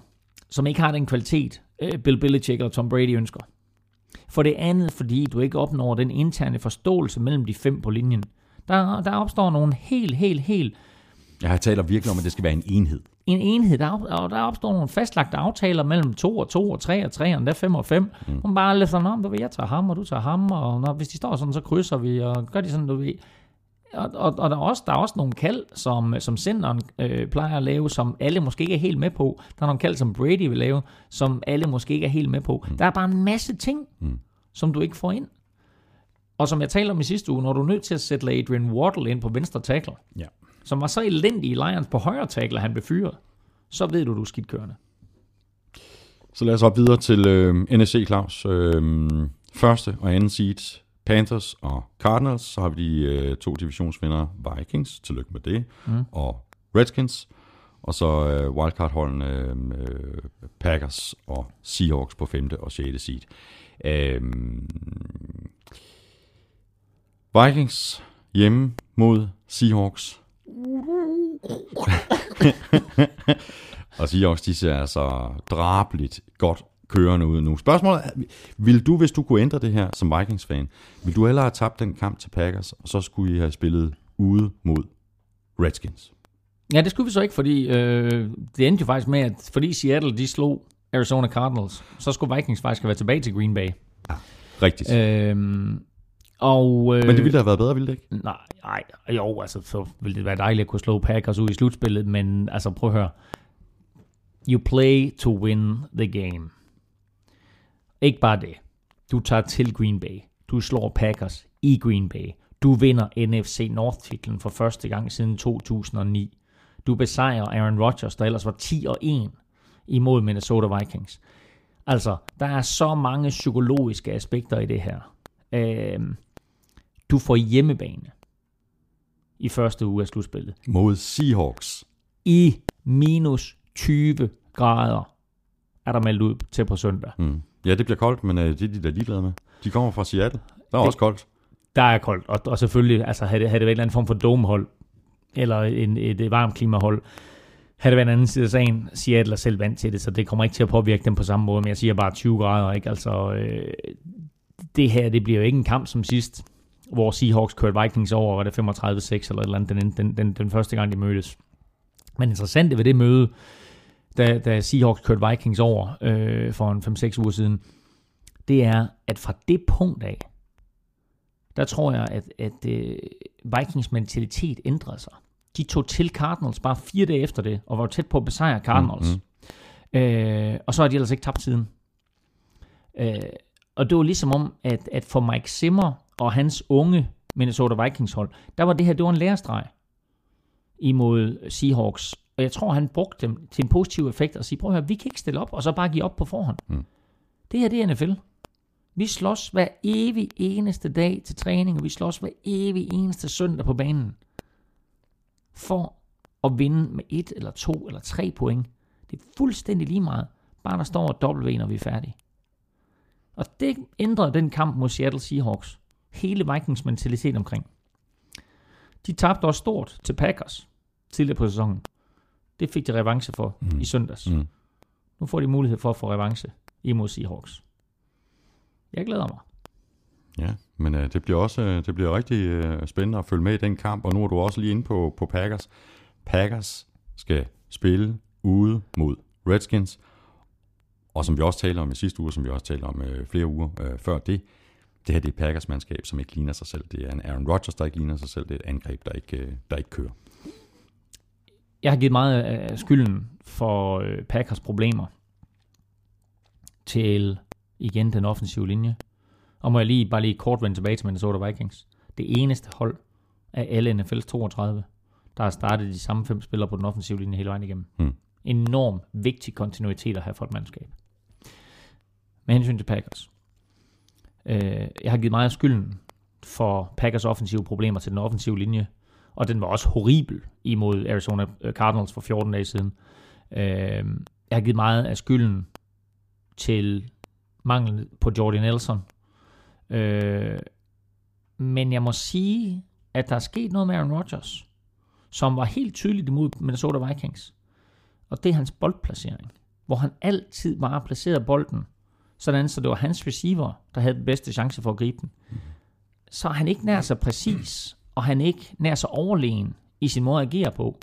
som ikke har den kvalitet, øh, Bill Belichick og Tom Brady ønsker. For det andet, fordi du ikke opnår den interne forståelse mellem de fem på linjen. Der, der opstår nogle helt, helt, helt... Jeg taler virkelig om, at det skal være en enhed. En enhed. Der, og der opstår nogle fastlagte aftaler mellem 2 og 2 og 3 og 3 og endda 5 og 5. Mm. Man bare lidt sådan, du ved, jeg tager ham, og du tager ham, og når, hvis de står sådan, så krydser vi, og gør de sådan, du ved. Og, og, og der, er også, der er også nogle kald, som, som senderen øh, plejer at lave, som alle måske ikke er helt med på. Der er nogle kald, som Brady vil lave, som alle måske ikke er helt med på. Mm. Der er bare en masse ting, mm. som du ikke får ind. Og som jeg talte om i sidste uge, når du er nødt til at sætte Adrian Waddle ind på venstre tackle, ja. som var så elendig i Lions på højre tackle, han blev fyret, så ved du, du er skidt kørende. Så lad os op videre til øh, NFC, Claus. Øh, første og anden seed, Panthers og Cardinals. Så har vi de øh, to divisionsvindere, Vikings, tillykke med det, mm. og Redskins. Og så øh, wildcard-holdene øh, Packers og Seahawks på 5. og 6. seed. Øh, Vikings hjemme mod Seahawks. og Seahawks, de ser altså drabligt godt kørende ud nu. Spørgsmålet er, vil du, hvis du kunne ændre det her som Vikings-fan, vil du hellere have tabt den kamp til Packers, og så skulle I have spillet ude mod Redskins? Ja, det skulle vi så ikke, fordi øh, det endte jo faktisk med, at fordi Seattle de slog Arizona Cardinals, så skulle Vikings faktisk have været tilbage til Green Bay. Ja, rigtigt. Øh, og, øh, men det ville have været bedre, ville det ikke? Nej, nej, jo, altså så ville det være dejligt at kunne slå Packers ud i slutspillet, men altså prøv at høre. You play to win the game. Ikke bare det. Du tager til Green Bay. Du slår Packers i Green Bay. Du vinder NFC North-titlen for første gang siden 2009. Du besejrer Aaron Rodgers, der ellers var 10 og 1 imod Minnesota Vikings. Altså, der er så mange psykologiske aspekter i det her. Øh, du får hjemmebane i første uge af slutspillet. Mod Seahawks. I minus 20 grader er der meldt ud til på søndag. Mm. Ja, det bliver koldt, men uh, det er de der ligeglade med. De kommer fra Seattle. Der er det, også koldt. Der er koldt, og, og selvfølgelig, altså havde det, havde det været en eller anden form for domehold, eller en, et, et varmt klimahold, havde det været en anden side af sagen, Seattle er selv vant til det, så det kommer ikke til at påvirke dem på samme måde, men jeg siger bare 20 grader, ikke? Altså, øh, det her, det bliver jo ikke en kamp som sidst, hvor Seahawks kørte Vikings over, var det 35-6 eller et eller andet, den, den, den, den første gang, de mødtes. Men interessant ved det møde, da, da Seahawks kørte Vikings over øh, for en 5-6 uger siden, det er, at fra det punkt af, der tror jeg, at, at øh, Vikings mentalitet ændrede sig. De tog til Cardinals bare fire dage efter det, og var tæt på at besejre Cardinals. Mm-hmm. Øh, og så har de ellers ikke tabt siden. Øh, og det var ligesom om, at, at for Mike Zimmer og hans unge Minnesota Vikings hold, der var det her, det var en lærestreg imod Seahawks. Og jeg tror, han brugte dem til en positiv effekt og sige, prøv at høre, vi kan ikke stille op, og så bare give op på forhånd. Mm. Det her, det er NFL. Vi slås hver evig eneste dag til træning, og vi slås hver evig eneste søndag på banen. For at vinde med et eller to eller tre point. Det er fuldstændig lige meget. Bare der står W, når vi er færdige. Og det ændrede den kamp mod Seattle Seahawks. Hele Vikings mentalitet omkring. De tabte også stort til Packers tidligere på sæsonen. Det fik de revanche for mm. i søndags. Mm. Nu får de mulighed for at få revanche imod Seahawks. Jeg glæder mig. Ja, men øh, det bliver også øh, det bliver rigtig øh, spændende at følge med i den kamp, og nu er du også lige inde på, på Packers. Packers skal spille ude mod Redskins, og som vi også talte om i sidste uge, som vi også talte om øh, flere uger øh, før det, det her det er Packers mandskab, som ikke ligner sig selv. Det er en Aaron Rodgers, der ikke ligner sig selv. Det er et angreb, der ikke, øh, der ikke kører. Jeg har givet meget af skylden for øh, Packers problemer til igen den offensive linje. Og må jeg lige bare lige kort vende tilbage til Minnesota Vikings. Det eneste hold af alle NFL's 32, der har startet de samme fem spillere på den offensive linje hele vejen igennem. Mm. Enorm vigtig kontinuitet at have for et mandskab. Med hensyn til Packers. Øh, jeg har givet meget af skylden for Packers offensive problemer til den offensive linje, og den var også horribel imod Arizona øh, Cardinals for 14 dage siden. Øh, jeg har givet meget af skylden til manglen på Jordan Nelson. Øh, men jeg må sige, at der er sket noget med Aaron Rodgers, som var helt tydeligt imod Minnesota Vikings. Og det er hans boldplacering, hvor han altid bare placerede bolden, sådan så det var hans receiver, der havde den bedste chance for at gribe den. Så er han ikke nær så præcis, og han er ikke nær så overlegen i sin måde at agere på,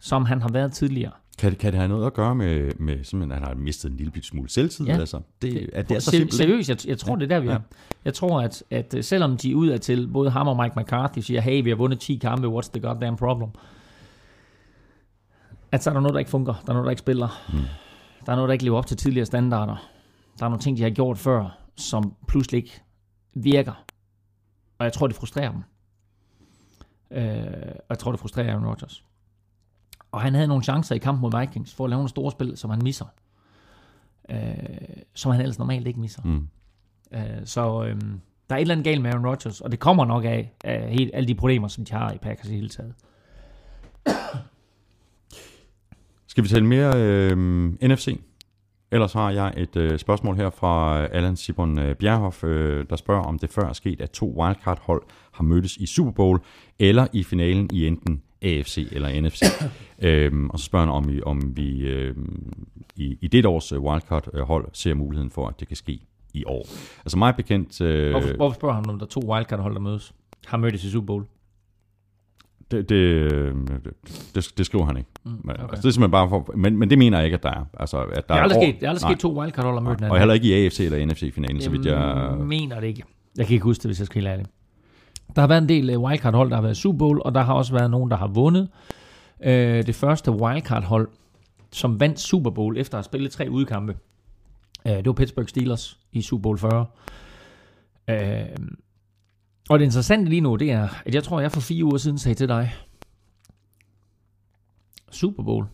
som han har været tidligere. Kan det, kan det have noget at gøre med, med simpelthen, at han har mistet en lille smule selvtid? Ja. Altså? Det, er det er så simpelt? Seriøst, jeg, jeg tror, ja. det er der, vi er. Jeg tror, at, at øh, selvom de ud til, både ham og Mike McCarthy siger, hey, vi har vundet 10 kampe, what's the goddamn problem? At så er der noget, der ikke fungerer. Der er noget, der ikke spiller. Mm. Der er noget, der ikke lever op til tidligere standarder. Der er nogle ting, de har gjort før, som pludselig ikke virker. Og jeg tror, det frustrerer dem. Øh, og jeg tror, det frustrerer Aaron Rodgers. Og han havde nogle chancer i kampen mod Vikings for at lave nogle store spil, som han misser. Øh, som han ellers normalt ikke misser. Mm. Øh, så øh, der er et eller andet galt med Aaron Rodgers, og det kommer nok af, af helt, alle de problemer, som de har i Packers i hele taget. Skal vi tale mere øh, NFC? Ellers har jeg et øh, spørgsmål her fra Allan Sibon øh, Bjerhoff, øh, der spørger, om det før er sket, at to wildcard-hold har mødtes i Super Bowl eller i finalen i enten AFC eller NFC. øhm, og så spørger han, om, vi, om vi øh, i, i det års wildcard-hold ser muligheden for, at det kan ske i år. Altså meget bekendt... Øh, hvorfor, hvorfor spørger han, om der er to wildcard-hold, der mødes? Har mødtes i Super Bowl? Det, det, det, det skriver han ikke. Mm, okay. altså, det er simpelthen bare for, men, men det mener jeg ikke, at der er. Altså, at der det er aldrig, sket, det er aldrig sket to wildcard-hold, der mødt hinanden. Og heller ikke i AFC eller NFC-finalen, så vidt jeg... mener det ikke. Jeg kan ikke huske det, hvis jeg skal helt ærligt. Der har været en del øh, wildcard-hold, der har været Super Bowl, og der har også været nogen, der har vundet. Øh, det første wildcard-hold, som vandt Super Bowl efter at have spillet tre udkampe, øh, det var Pittsburgh Steelers i Super Bowl 40. Øh, og det interessante lige nu, det er, at jeg tror, jeg for fire uger siden sagde til dig, Super Bowl,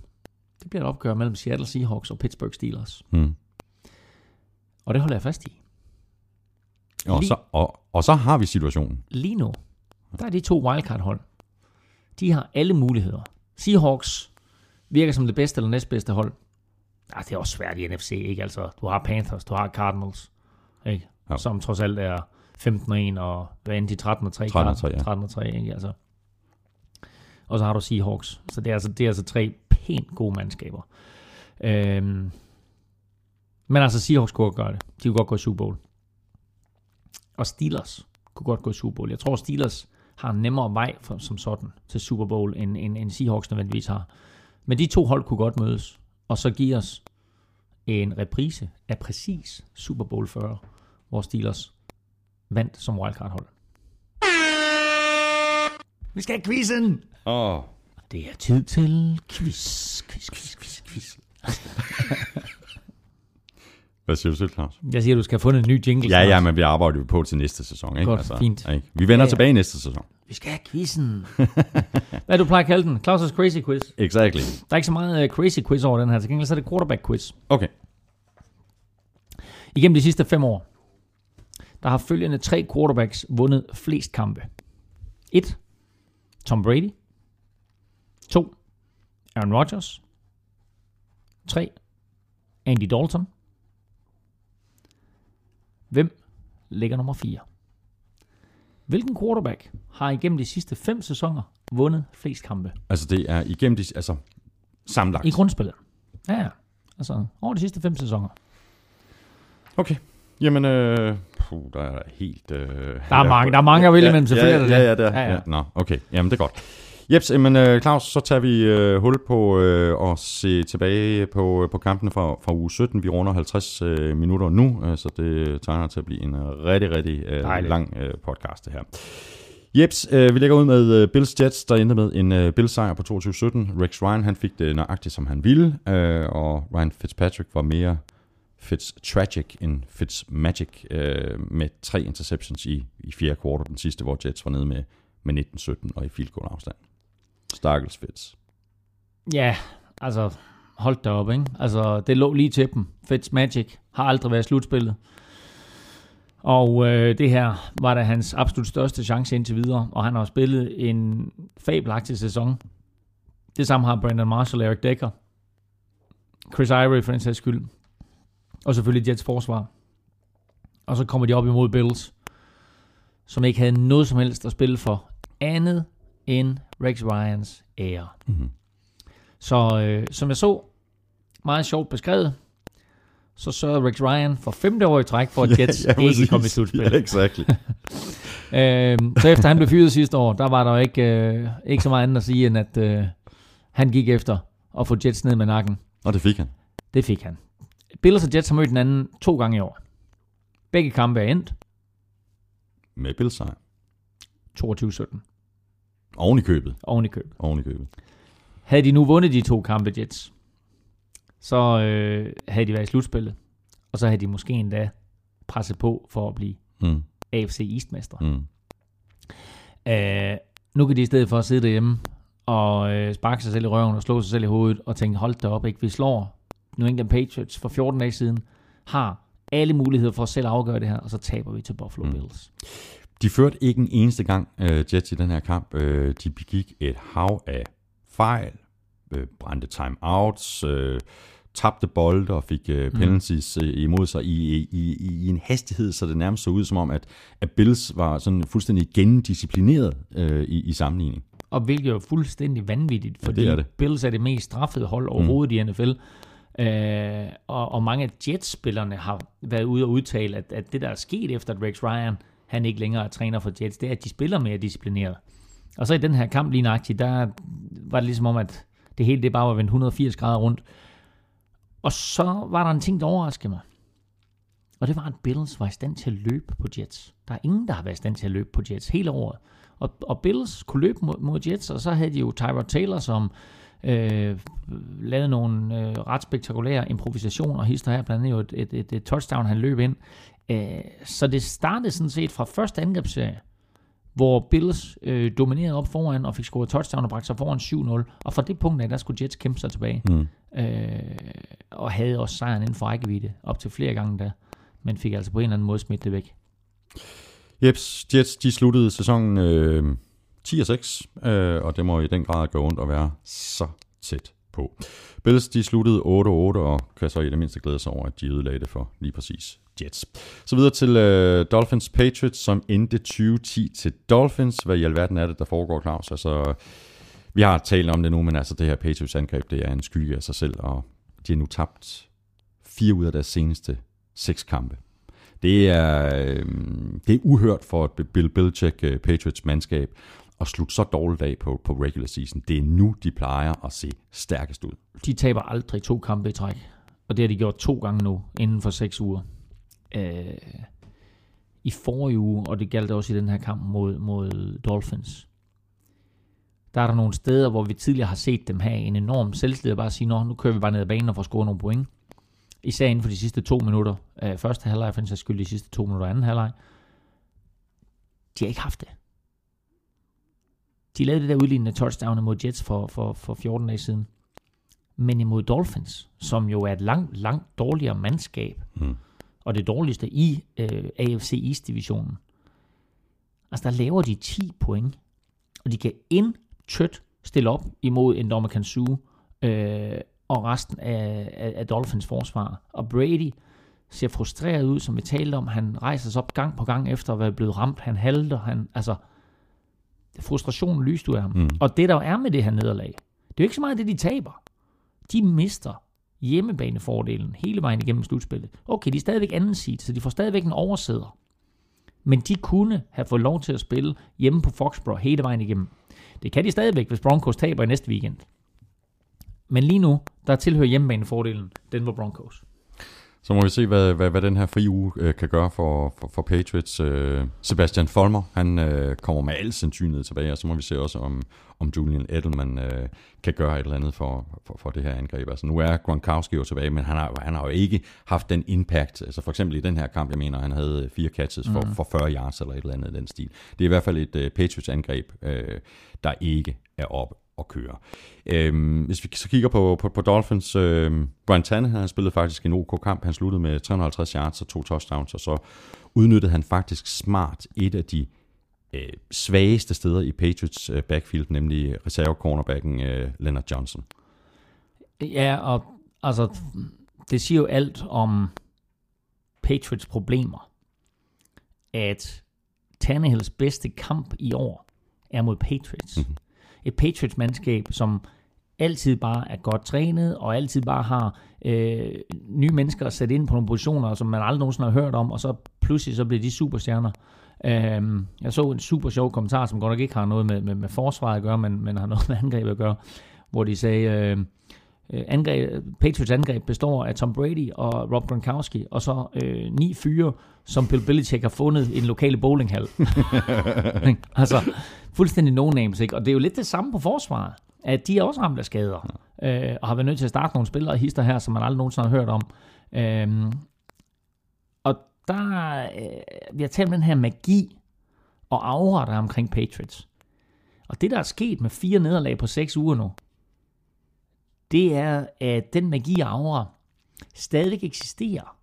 det bliver et opgør mellem Seattle Seahawks og Pittsburgh Steelers. Mm. Og det holder jeg fast i. Og, lige, så, og, og så har vi situationen. Lige nu, der er de to wildcard-hold. De har alle muligheder. Seahawks virker som det bedste eller næstbedste hold. Ja, det er også svært i NFC, ikke? Altså, du har Panthers, du har Cardinals, ikke? Ja. Som trods alt er 15-1 og hvad end de 13 3? 13 ja. 13 3, ikke? Altså. Og så har du Seahawks. Så det er altså, det er altså tre pænt gode mandskaber. Øhm, men altså, Seahawks kunne gøre det. De kunne godt gå i Super Bowl og Steelers kunne godt gå i Super Bowl. Jeg tror, Steelers har en nemmere vej for, som sådan til Super Bowl, end, end, end Seahawks nødvendigvis har. Men de to hold kunne godt mødes, og så give os en reprise af præcis Super Bowl 40, hvor Steelers vandt som wildcard-hold. Vi skal have quizzen! Åh. Oh. Det er tid til quiz, quiz, quiz, quiz, quiz. Hvad siger du selv, Claus? Jeg siger, du skal have fundet en ny jingle. Ja, ja, men vi arbejder jo på til næste sæson. Ikke? Godt, altså, fint. Ikke? Vi vender ja, ja. tilbage næste sæson. Vi skal have quizzen. Hvad du plejer at kalde den? Claus' Crazy Quiz. Exactly. Der er ikke så meget uh, crazy quiz over den her. Til gengæld så er det quarterback quiz. Okay. Igennem de sidste fem år, der har følgende tre quarterbacks vundet flest kampe. 1. Tom Brady. 2. Aaron Rodgers. 3. Andy Dalton. Hvem ligger nummer 4? Hvilken quarterback har igennem de sidste fem sæsoner vundet flest kampe? Altså det er igennem de, altså sammenlagt. I grundspillet. Ja, ja. Altså over de sidste fem sæsoner. Okay. Jamen, øh, puh, der er helt... Øh, Der er mange, der er mange at vælge imellem, ja, selvfølgelig. ja, er ja, det. ja, der, ja, ja. Nå, okay. Jamen, det er godt. Jeps, men øh, Claus, så tager vi øh, hul på øh, at se tilbage på, på kampene fra, fra uge 17. Vi runder 50 øh, minutter nu, øh, så det tegner til at blive en øh, rigtig, rigtig øh, Dejligt. lang øh, podcast, det her. Jeps, øh, vi lægger ud med øh, Bills Jets, der endte med en øh, Bills sejr på 22-17. Rex Ryan, han fik det nøjagtigt, som han ville, øh, og Ryan Fitzpatrick var mere Fitz Tragic end Fitz Magic øh, med tre interceptions i, i fjerde kvartal, den sidste, hvor Jets var nede med, med 19-17 og i field goal afstand. Stakkels Fitz. Ja, altså hold da op, ikke? Altså, det lå lige til dem. Fitz Magic har aldrig været slutspillet. Og øh, det her var da hans absolut største chance indtil videre, og han har spillet en fabelagtig sæson. Det samme har Brandon Marshall, Eric Decker, Chris Ivory for den sags skyld, og selvfølgelig Jets forsvar. Og så kommer de op imod Bills, som ikke havde noget som helst at spille for andet end Rex Ryans ære. Mm-hmm. Så øh, som jeg så, meget sjovt beskrevet, så sørgede Rex Ryan for femte år i træk for, at Jets ja, ikke kom i slutspil. Ja, exactly. øhm, så efter han blev fyret sidste år, der var der jo ikke, øh, ikke så meget andet at sige, end at øh, han gik efter at få Jets ned med nakken. og det fik han. Det fik han. Bills og Jets har mødt hinanden to gange i år. Begge kampe er endt Med Bills sejr. 22-17 Oven i købet. oven i købet. Oven i købet. Havde de nu vundet de to kampe, Jets, så øh, havde de været i slutspillet. Og så havde de måske endda presset på for at blive Mm. AFC East-mester. Mm. Øh, nu kan de i stedet for at sidde derhjemme og øh, sparke sig selv i røven og slå sig selv i hovedet og tænke, hold da op, ikke? vi slår New England Patriots for 14 dage siden, har alle muligheder for at selv afgøre det her, og så taber vi til Buffalo Mm. mm. Bills. De førte ikke en eneste gang uh, Jets i den her kamp. Uh, de begik et hav af fejl, uh, brændte timeouts, uh, tabte bolde og fik uh, penalties uh, imod sig i, i, i, i en hastighed, så det nærmest så ud som om, at, at Bills var sådan fuldstændig gendisciplineret uh, i, i sammenligning. Og hvilket er fuldstændig vanvittigt, Ja, fordi det er det. Bills er det mest straffede hold overhovedet mm. i NFL. Øh, og, og mange af Jets-spillerne har været ude og udtale, at, at det, der er sket efter, at Rex Ryan han ikke længere er træner for Jets, det er, at de spiller mere disciplineret. Og så i den her kamp lige nøjagtigt, der var det ligesom om, at det hele det bare var vendt 180 grader rundt. Og så var der en ting, der overraskede mig. Og det var, at Bills var i stand til at løbe på Jets. Der er ingen, der har været i stand til at løbe på Jets hele året. Og, og Bills kunne løbe mod, mod Jets, og så havde de jo Tyrod Taylor, som øh, lavede nogle øh, ret spektakulære improvisationer, og hister her blandt andet jo et, et, et, et touchdown, han løb ind. Øh, så det startede sådan set fra første angrebsserie, hvor Bills øh, dominerede op foran og fik scoret touchdown og bragte sig foran 7-0. Og fra det punkt af, der skulle Jets kæmpe sig tilbage. Mm. Øh, og havde også sejren inden for rækkevidde op til flere gange da. Men fik altså på en eller anden måde smidt det væk. Jeps, Jets de sluttede sæsonen øh, 10-6, øh, og det må i den grad gå ondt at være så tæt på. Bills de sluttede 8-8 og kan så i det mindste glæde sig over, at de ødelagde det for lige præcis Jets. Så videre til øh, Dolphins Patriots, som endte 20-10 til Dolphins. Hvad i alverden er det, der foregår, Claus? Altså, vi har talt om det nu, men altså det her Patriots angreb, det er en skygge af sig selv, og de har nu tabt fire ud af deres seneste seks kampe. Det er, øh, det er uhørt for et Bill Belichick øh, Patriots mandskab at slutte så dårligt af på, på regular season. Det er nu, de plejer at se stærkest ud. De taber aldrig to kampe i træk. Og det har de gjort to gange nu, inden for seks uger. Øh, I forrige uge, og det galt også i den her kamp mod, mod Dolphins, der er der nogle steder, hvor vi tidligere har set dem have en enorm selvtillid, og bare sige, Nå, nu kører vi bare ned ad banen og får scoret nogle point. Især inden for de sidste to minutter. Øh, første halvleg, for den sags skyld, de sidste to minutter anden halvleg. De har ikke haft det. De lavede det der udlignende touchdown mod Jets for, for, for 14 dage siden. Men imod Dolphins, som jo er et langt, langt dårligere mandskab, Mm. og det dårligste i øh, AFC East-divisionen. Altså, der laver de 10 point, og de kan intet stille op imod en Dommer Kansu øh, og resten af, af, af Dolphins forsvar. Og Brady ser frustreret ud, som vi talte om. Han rejser sig op gang på gang efter at være blevet ramt. Han halter. Han, altså, frustrationen lyst ud af ham. Mm. Og det, der er med det her nederlag, det er jo ikke så meget det, de taber. De mister hjemmebanefordelen hele vejen igennem slutspillet. Okay, de er stadigvæk anden seed, så de får stadigvæk en oversæder. Men de kunne have fået lov til at spille hjemme på Foxborough hele vejen igennem. Det kan de stadigvæk, hvis Broncos taber i næste weekend. Men lige nu, der tilhører hjemmebanefordelen Denver Broncos. Så må vi se, hvad, hvad, hvad den her fri uge øh, kan gøre for, for, for Patriots. Øh, Sebastian Folmer, han øh, kommer med al sandsynlighed tilbage, og så må vi se også, om, om Julian Edelman øh, kan gøre et eller andet for, for, for det her angreb. Altså nu er Gronkowski jo tilbage, men han har, han har jo ikke haft den impact. Altså for eksempel i den her kamp, jeg mener, han havde fire catches for, mm. for 40 yards eller et eller andet i den stil. Det er i hvert fald et uh, Patriots angreb, øh, der ikke er oppe at køre. Øhm, hvis vi så kigger på, på, på Dolphins, øh, Brian Tannehill, han spillede faktisk en OK kamp. Han sluttede med 350 yards og to touchdowns, og så udnyttede han faktisk smart et af de øh, svageste steder i Patriots øh, backfield, nemlig reserve-cornerbacken øh, Leonard Johnson. Ja, og altså, det siger jo alt om Patriots problemer, at Tannehills bedste kamp i år er mod Patriots. Mm-hmm et Patriots-mandskab, som altid bare er godt trænet, og altid bare har øh, nye mennesker at sætte ind på nogle positioner, som man aldrig nogensinde har hørt om, og så pludselig så bliver de superstjerner. Øh, jeg så en super sjov kommentar, som godt nok ikke har noget med, med, med forsvaret at gøre, men, men har noget med angrebet at gøre, hvor de sagde, øh, øh angreb, Patriots angreb består af Tom Brady og Rob Gronkowski, og så øh, ni fyre, som Bill Belichick har fundet i en lokale bowlinghal. altså, fuldstændig no-names, ikke? Og det er jo lidt det samme på forsvaret, at de er også ramt af skader, øh, og har været nødt til at starte nogle spillere og hister her, som man aldrig nogensinde har hørt om. Øhm, og der, øh, vi har talt om den her magi og er omkring Patriots. Og det, der er sket med fire nederlag på seks uger nu, det er, at den magi og aura stadigvæk eksisterer.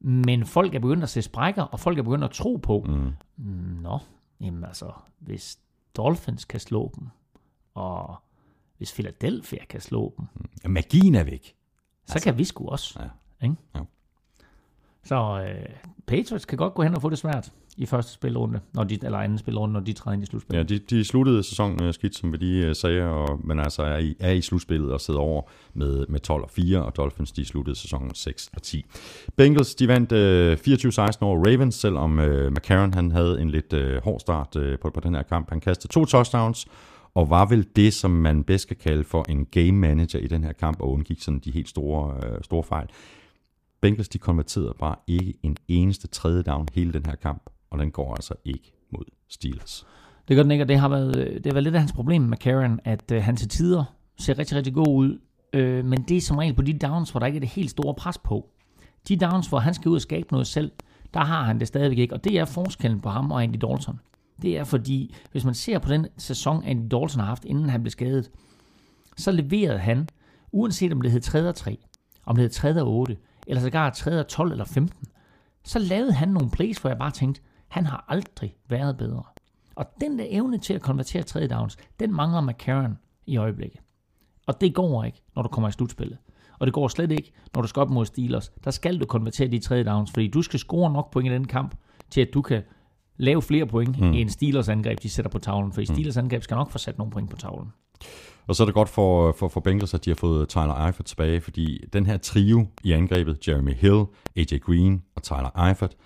Men folk er begyndt at se sprækker, og folk er begyndt at tro på, mm. nå, jamen altså, hvis Dolphins kan slå dem, og hvis Philadelphia kan slå dem. Ja, magien er væk. Så altså, kan vi sgu også. Ja. Ikke? Ja. Så øh, Patriots kan godt gå hen og få det svært i første spilrunde, når de, eller anden spilrunde, når de træder ind i slutspillet. Ja, de, de sluttede sæsonen øh, skidt, som vi lige øh, sagde, og, men altså er i, er i slutspillet og sidder over med, med 12 og 4, og Dolphins de sluttede sæsonen 6 og 10. Bengals de vandt øh, 24-16 over Ravens, selvom øh, McCarron han havde en lidt øh, hård start øh, på, på den her kamp. Han kastede to touchdowns, og var vel det, som man bedst kan kalde for en game manager i den her kamp, og undgik sådan de helt store, øh, store fejl. Bengals de konverterede bare ikke en eneste tredje down hele den her kamp, og den går altså ikke mod Steelers. Det gør den ikke, og det har været, øh, det har været lidt af hans problem med Karen, at øh, han til tider ser rigtig, rigtig god ud, øh, men det er som regel på de downs, hvor der ikke er det helt store pres på. De downs, hvor han skal ud og skabe noget selv, der har han det stadigvæk ikke, og det er forskellen på ham og Andy Dalton. Det er fordi, hvis man ser på den sæson, Andy Dalton har haft, inden han blev skadet, så leverede han, uanset om det hed 3 3, om det hed 3 8, eller sågar 3 12 eller 15, så lavede han nogle plays, hvor jeg bare tænkte, han har aldrig været bedre. Og den der evne til at konvertere tredje downs, den mangler McCarron i øjeblikket. Og det går ikke, når du kommer i slutspillet. Og det går slet ikke, når du skal op mod Steelers. Der skal du konvertere de tredje downs, fordi du skal score nok point i den kamp, til at du kan lave flere point mm. end Steelers angreb, de sætter på tavlen. For mm. Steelers angreb skal nok få sat nogle point på tavlen. Og så er det godt for, for, for Bengals, at de har fået Tyler Eifert tilbage, fordi den her trio i angrebet, Jeremy Hill, AJ Green og Tyler Eifert,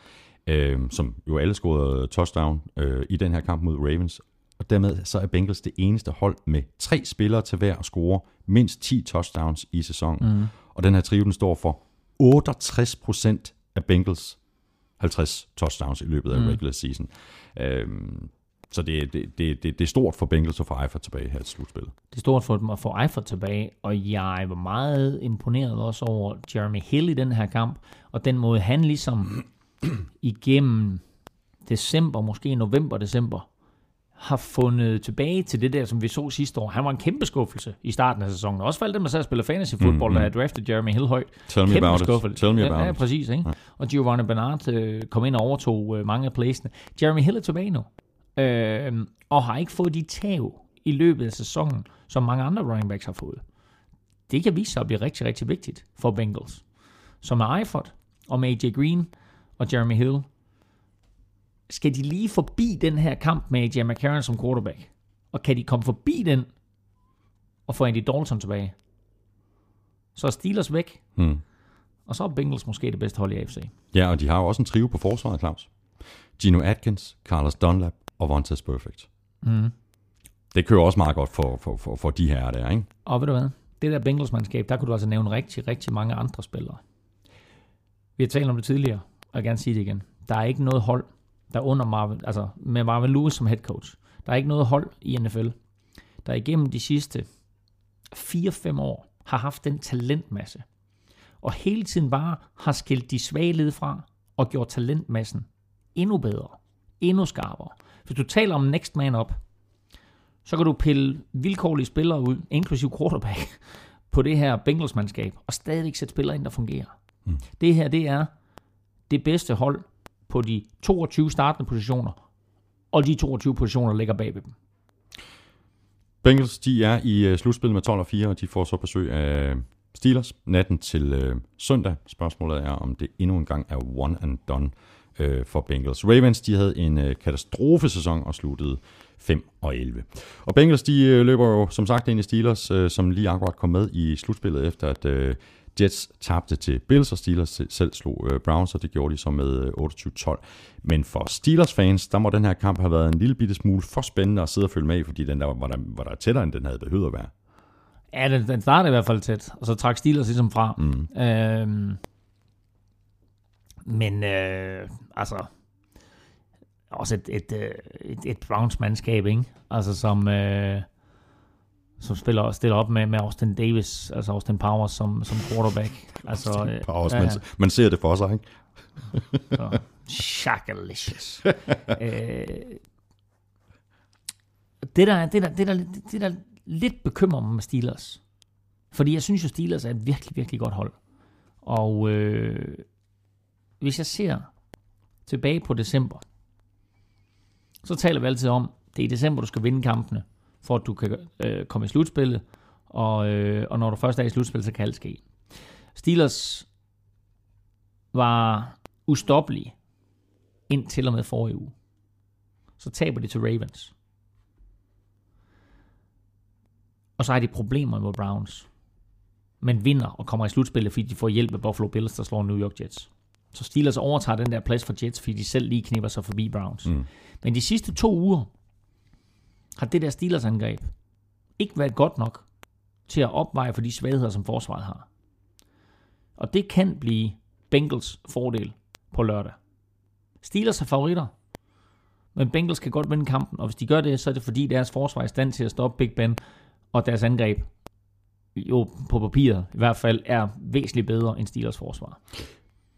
øh, som jo alle scorede touchdown øh, i den her kamp mod Ravens, og dermed så er Bengals det eneste hold med tre spillere til hver at score mindst 10 touchdowns i sæsonen. Mm. Og den her trio, den står for 68% af Bengals 50 touchdowns i løbet af mm. regular season. Øhm, så det, det, det, det, det er stort for Bengals at få Eifert tilbage her i slutspillet. Det er stort for dem at få Eifert tilbage, og jeg var meget imponeret også over Jeremy Hill i den her kamp, og den måde han ligesom igennem december, måske november-december, har fundet tilbage til det der, som vi så sidste år. Han var en kæmpe skuffelse i starten af sæsonen. Også for alle dem, der sad og spiller fantasy football, mm, mm. der draftede Jeremy Hill højt. Tell me Kæmpe about skuffelse. it. Tell me about ja, ja, præcis. Ikke? Ja. Og Giovanni Bernard øh, kom ind og overtog øh, mange af pladsene. Jeremy Hill er tilbage nu. Øh, og har ikke fået de tag i løbet af sæsonen, som mange andre running backs har fået. Det kan vise sig at blive rigtig, rigtig vigtigt for Bengals. Så med Eifert og med AJ Green og Jeremy Hill, skal de lige forbi den her kamp med AJ McCarron som quarterback? Og kan de komme forbi den og få Andy Dalton tilbage? Så er Steelers væk, Hmm. og så er Bengals måske det bedste hold i AFC. Ja, og de har jo også en trio på forsvaret, Claus. Gino Atkins, Carlos Dunlap og Vontaze Perfect. Mm. Det kører også meget godt for, for, for, for de her der, ikke? Og ved du hvad? Det der Bengals-mandskab, der kunne du altså nævne rigtig, rigtig mange andre spillere. Vi har talt om det tidligere, og jeg vil gerne sige det igen. Der er ikke noget hold, der under Marvin, altså med Marvin Lewis som head coach. Der er ikke noget hold i NFL, der igennem de sidste 4-5 år har haft den talentmasse, og hele tiden bare har skilt de svage led fra og gjort talentmassen endnu bedre, endnu skarpere. Hvis du taler om next man up, så kan du pille vilkårlige spillere ud, inklusive quarterback, på det her Bengals-mandskab, og stadigvæk sætte spillere ind, der fungerer. Mm. Det her, det er det bedste hold på de 22 startende positioner, og de 22 positioner ligger bag ved dem. Bengals, de er i uh, slutspillet med 12 og 4, og de får så besøg af Steelers natten til uh, søndag. Spørgsmålet er, om det endnu en gang er one and done uh, for Bengals. Ravens, de havde en uh, katastrofesæson og sluttede 5 og 11. Og Bengals, de uh, løber jo som sagt ind i Steelers, uh, som lige akkurat kom med i slutspillet, efter at uh, Jets tabte til Bills, og Steelers selv slog uh, Browns, og det gjorde de så med uh, 28-12. Men for Steelers fans, der må den her kamp have været en lille bitte smule for spændende at sidde og følge med fordi den der var der, var der tættere, end den havde behøvet at være. Ja, den, den startede i hvert fald tæt, og så trak Steelers ligesom fra. Mm. Øhm, men øh, altså, også et, et, øh, et, et Browns-mandskab, ikke? Altså, som, øh, som spiller, stiller op med, med Austin Davis, altså Austin Powers som, som quarterback. Altså, øh, Powers, ja, man, man ser det for sig, ikke? så, shakalicious. øh, det, der, det, der, det, der, det, der lidt bekymrer mig med Steelers, fordi jeg synes jo, Steelers er et virkelig, virkelig godt hold. Og øh, hvis jeg ser tilbage på december, så taler vi altid om, det er i december, du skal vinde kampene, for at du kan øh, komme i slutspillet, og, øh, og når du først er i slutspillet, så kan alt ske. Steelers var ustoppelige ind til og med forrige uge. Så taber de til Ravens. Og så har de problemer med Browns. Men vinder og kommer i slutspillet, fordi de får hjælp af Buffalo Bills, der slår New York Jets. Så Steelers overtager den der plads for Jets, fordi de selv lige knipper sig forbi Browns. Mm. Men de sidste to uger har det der Steelers angreb ikke været godt nok til at opveje for de svagheder, som forsvaret har. Og det kan blive Bengals fordel på lørdag. Steelers er favoritter, men Bengals kan godt vinde kampen, og hvis de gør det, så er det fordi deres forsvar er i stand til at stoppe Big Ben, og deres angreb jo på papiret i hvert fald er væsentligt bedre end Steelers forsvar.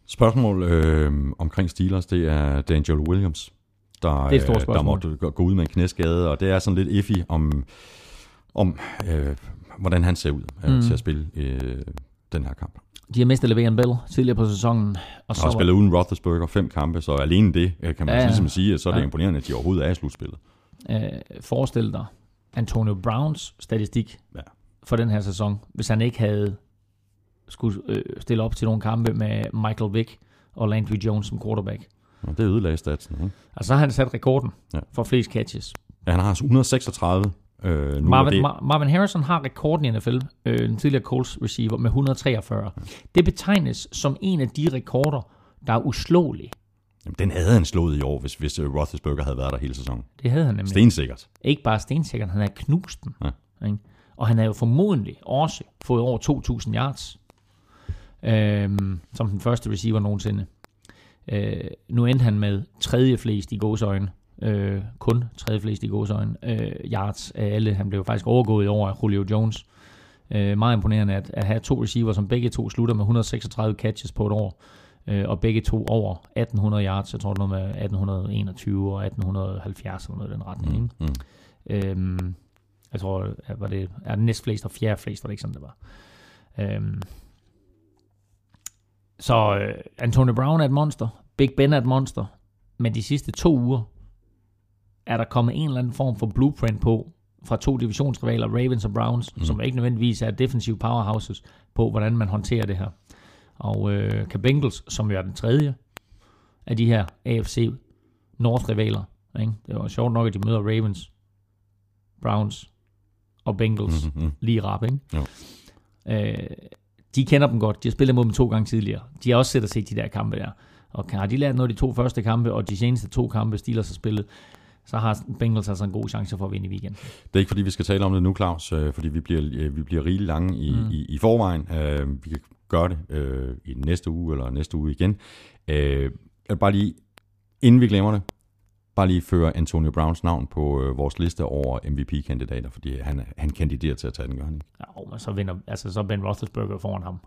Spørgsmål øh, omkring Steelers, det er Daniel Williams, der, Det er øh, der måtte gå ud med en knæskade, og det er sådan lidt iffy om, om øh, hvordan han ser ud øh, Mm. til at spille øh, den her kamp. De har mistet Le'Veon Bell tidligere på sæsonen, og så har spillet uden Roethlisberger fem kampe, så alene det øh, kan man Ja, ligesom sige, at så er det ja. imponerende, at de overhovedet er i slutspillet. øh, forestil dig Antonio Browns statistik Ja. for den her sæson, hvis han ikke havde skulle øh, stille op til nogle kampe med Michael Vick og Landry Jones som quarterback. Og det ødelagde statsen. Ikke? Altså så har han sat rekorden Ja. for flest catches. Ja, han har altså 136 øh, nu. Marvin, det, Mar- Marvin Harrison har rekorden i NFL, øh, den tidligere Colts receiver, med 143. Det betegnes som en af de rekorder, der er uslåelige. jamen, den havde han slået i år, hvis, hvis øh, Roethlisberger havde været der hele sæsonen. Det havde han nemlig. Stensikkert. Ikke bare stensikkert, han havde knust den. Ja. Ikke? Og han havde jo formodentlig også fået over 2.000 yards, øhm, som den første receiver nogensinde. Øh, nu endte han med tredje flest i gåsøjne, øh, kun tredje flest i gåsøjne, øh, yards af alle. Han blev faktisk overgået år af Julio Jones. Øh, meget imponerende at, at have to receiver, som begge to slutter med 136 catches på et år. øh, og begge to over 1800 yards. Jeg tror, det var med 1821 og 1870 eller noget i den retning. Mm. Mm. Øhm, jeg tror, var det er næstflest og fjerde flest, var det ikke sådan, det var. Øhm, så øh, Antonio Brown er et monster. Big Ben er et monster. Men de sidste to uger er der kommet en eller anden form for blueprint på fra to divisionsrivaler, Ravens og Browns, mm. som ikke nødvendigvis er defensive powerhouses på, hvordan man håndterer det her. Og øh, kan Bengals, som jo er den tredje af de her AFC North-rivaler, ikke? det var sjovt nok, at de møder Ravens, Browns og Bengals Mm-hmm. lige rap, ikke? Jo. Øh, de kender dem godt. De har spillet mod dem to gange tidligere. De har også set og set de der kampe der. Og har de lært noget af de to første kampe, og de seneste to kampe, Steelers har spillet, så har Bengals altså en god chance for at vinde i weekenden. Det er ikke fordi, vi skal tale om det nu, Claus, øh, fordi vi bliver, øh, vi bliver rigeligt lange i, Mm. i, i forvejen. Øh, vi kan gøre det øh, i næste uge eller næste uge igen. Vil bare lige, inden vi glemmer det, bare lige føre Antonio Browns navn på øh, vores liste over MVP-kandidater, fordi han, han kandiderer til at tage den, gør han ikke? Ja, men så vinder, altså så er Ben Roethlisberger foran ham.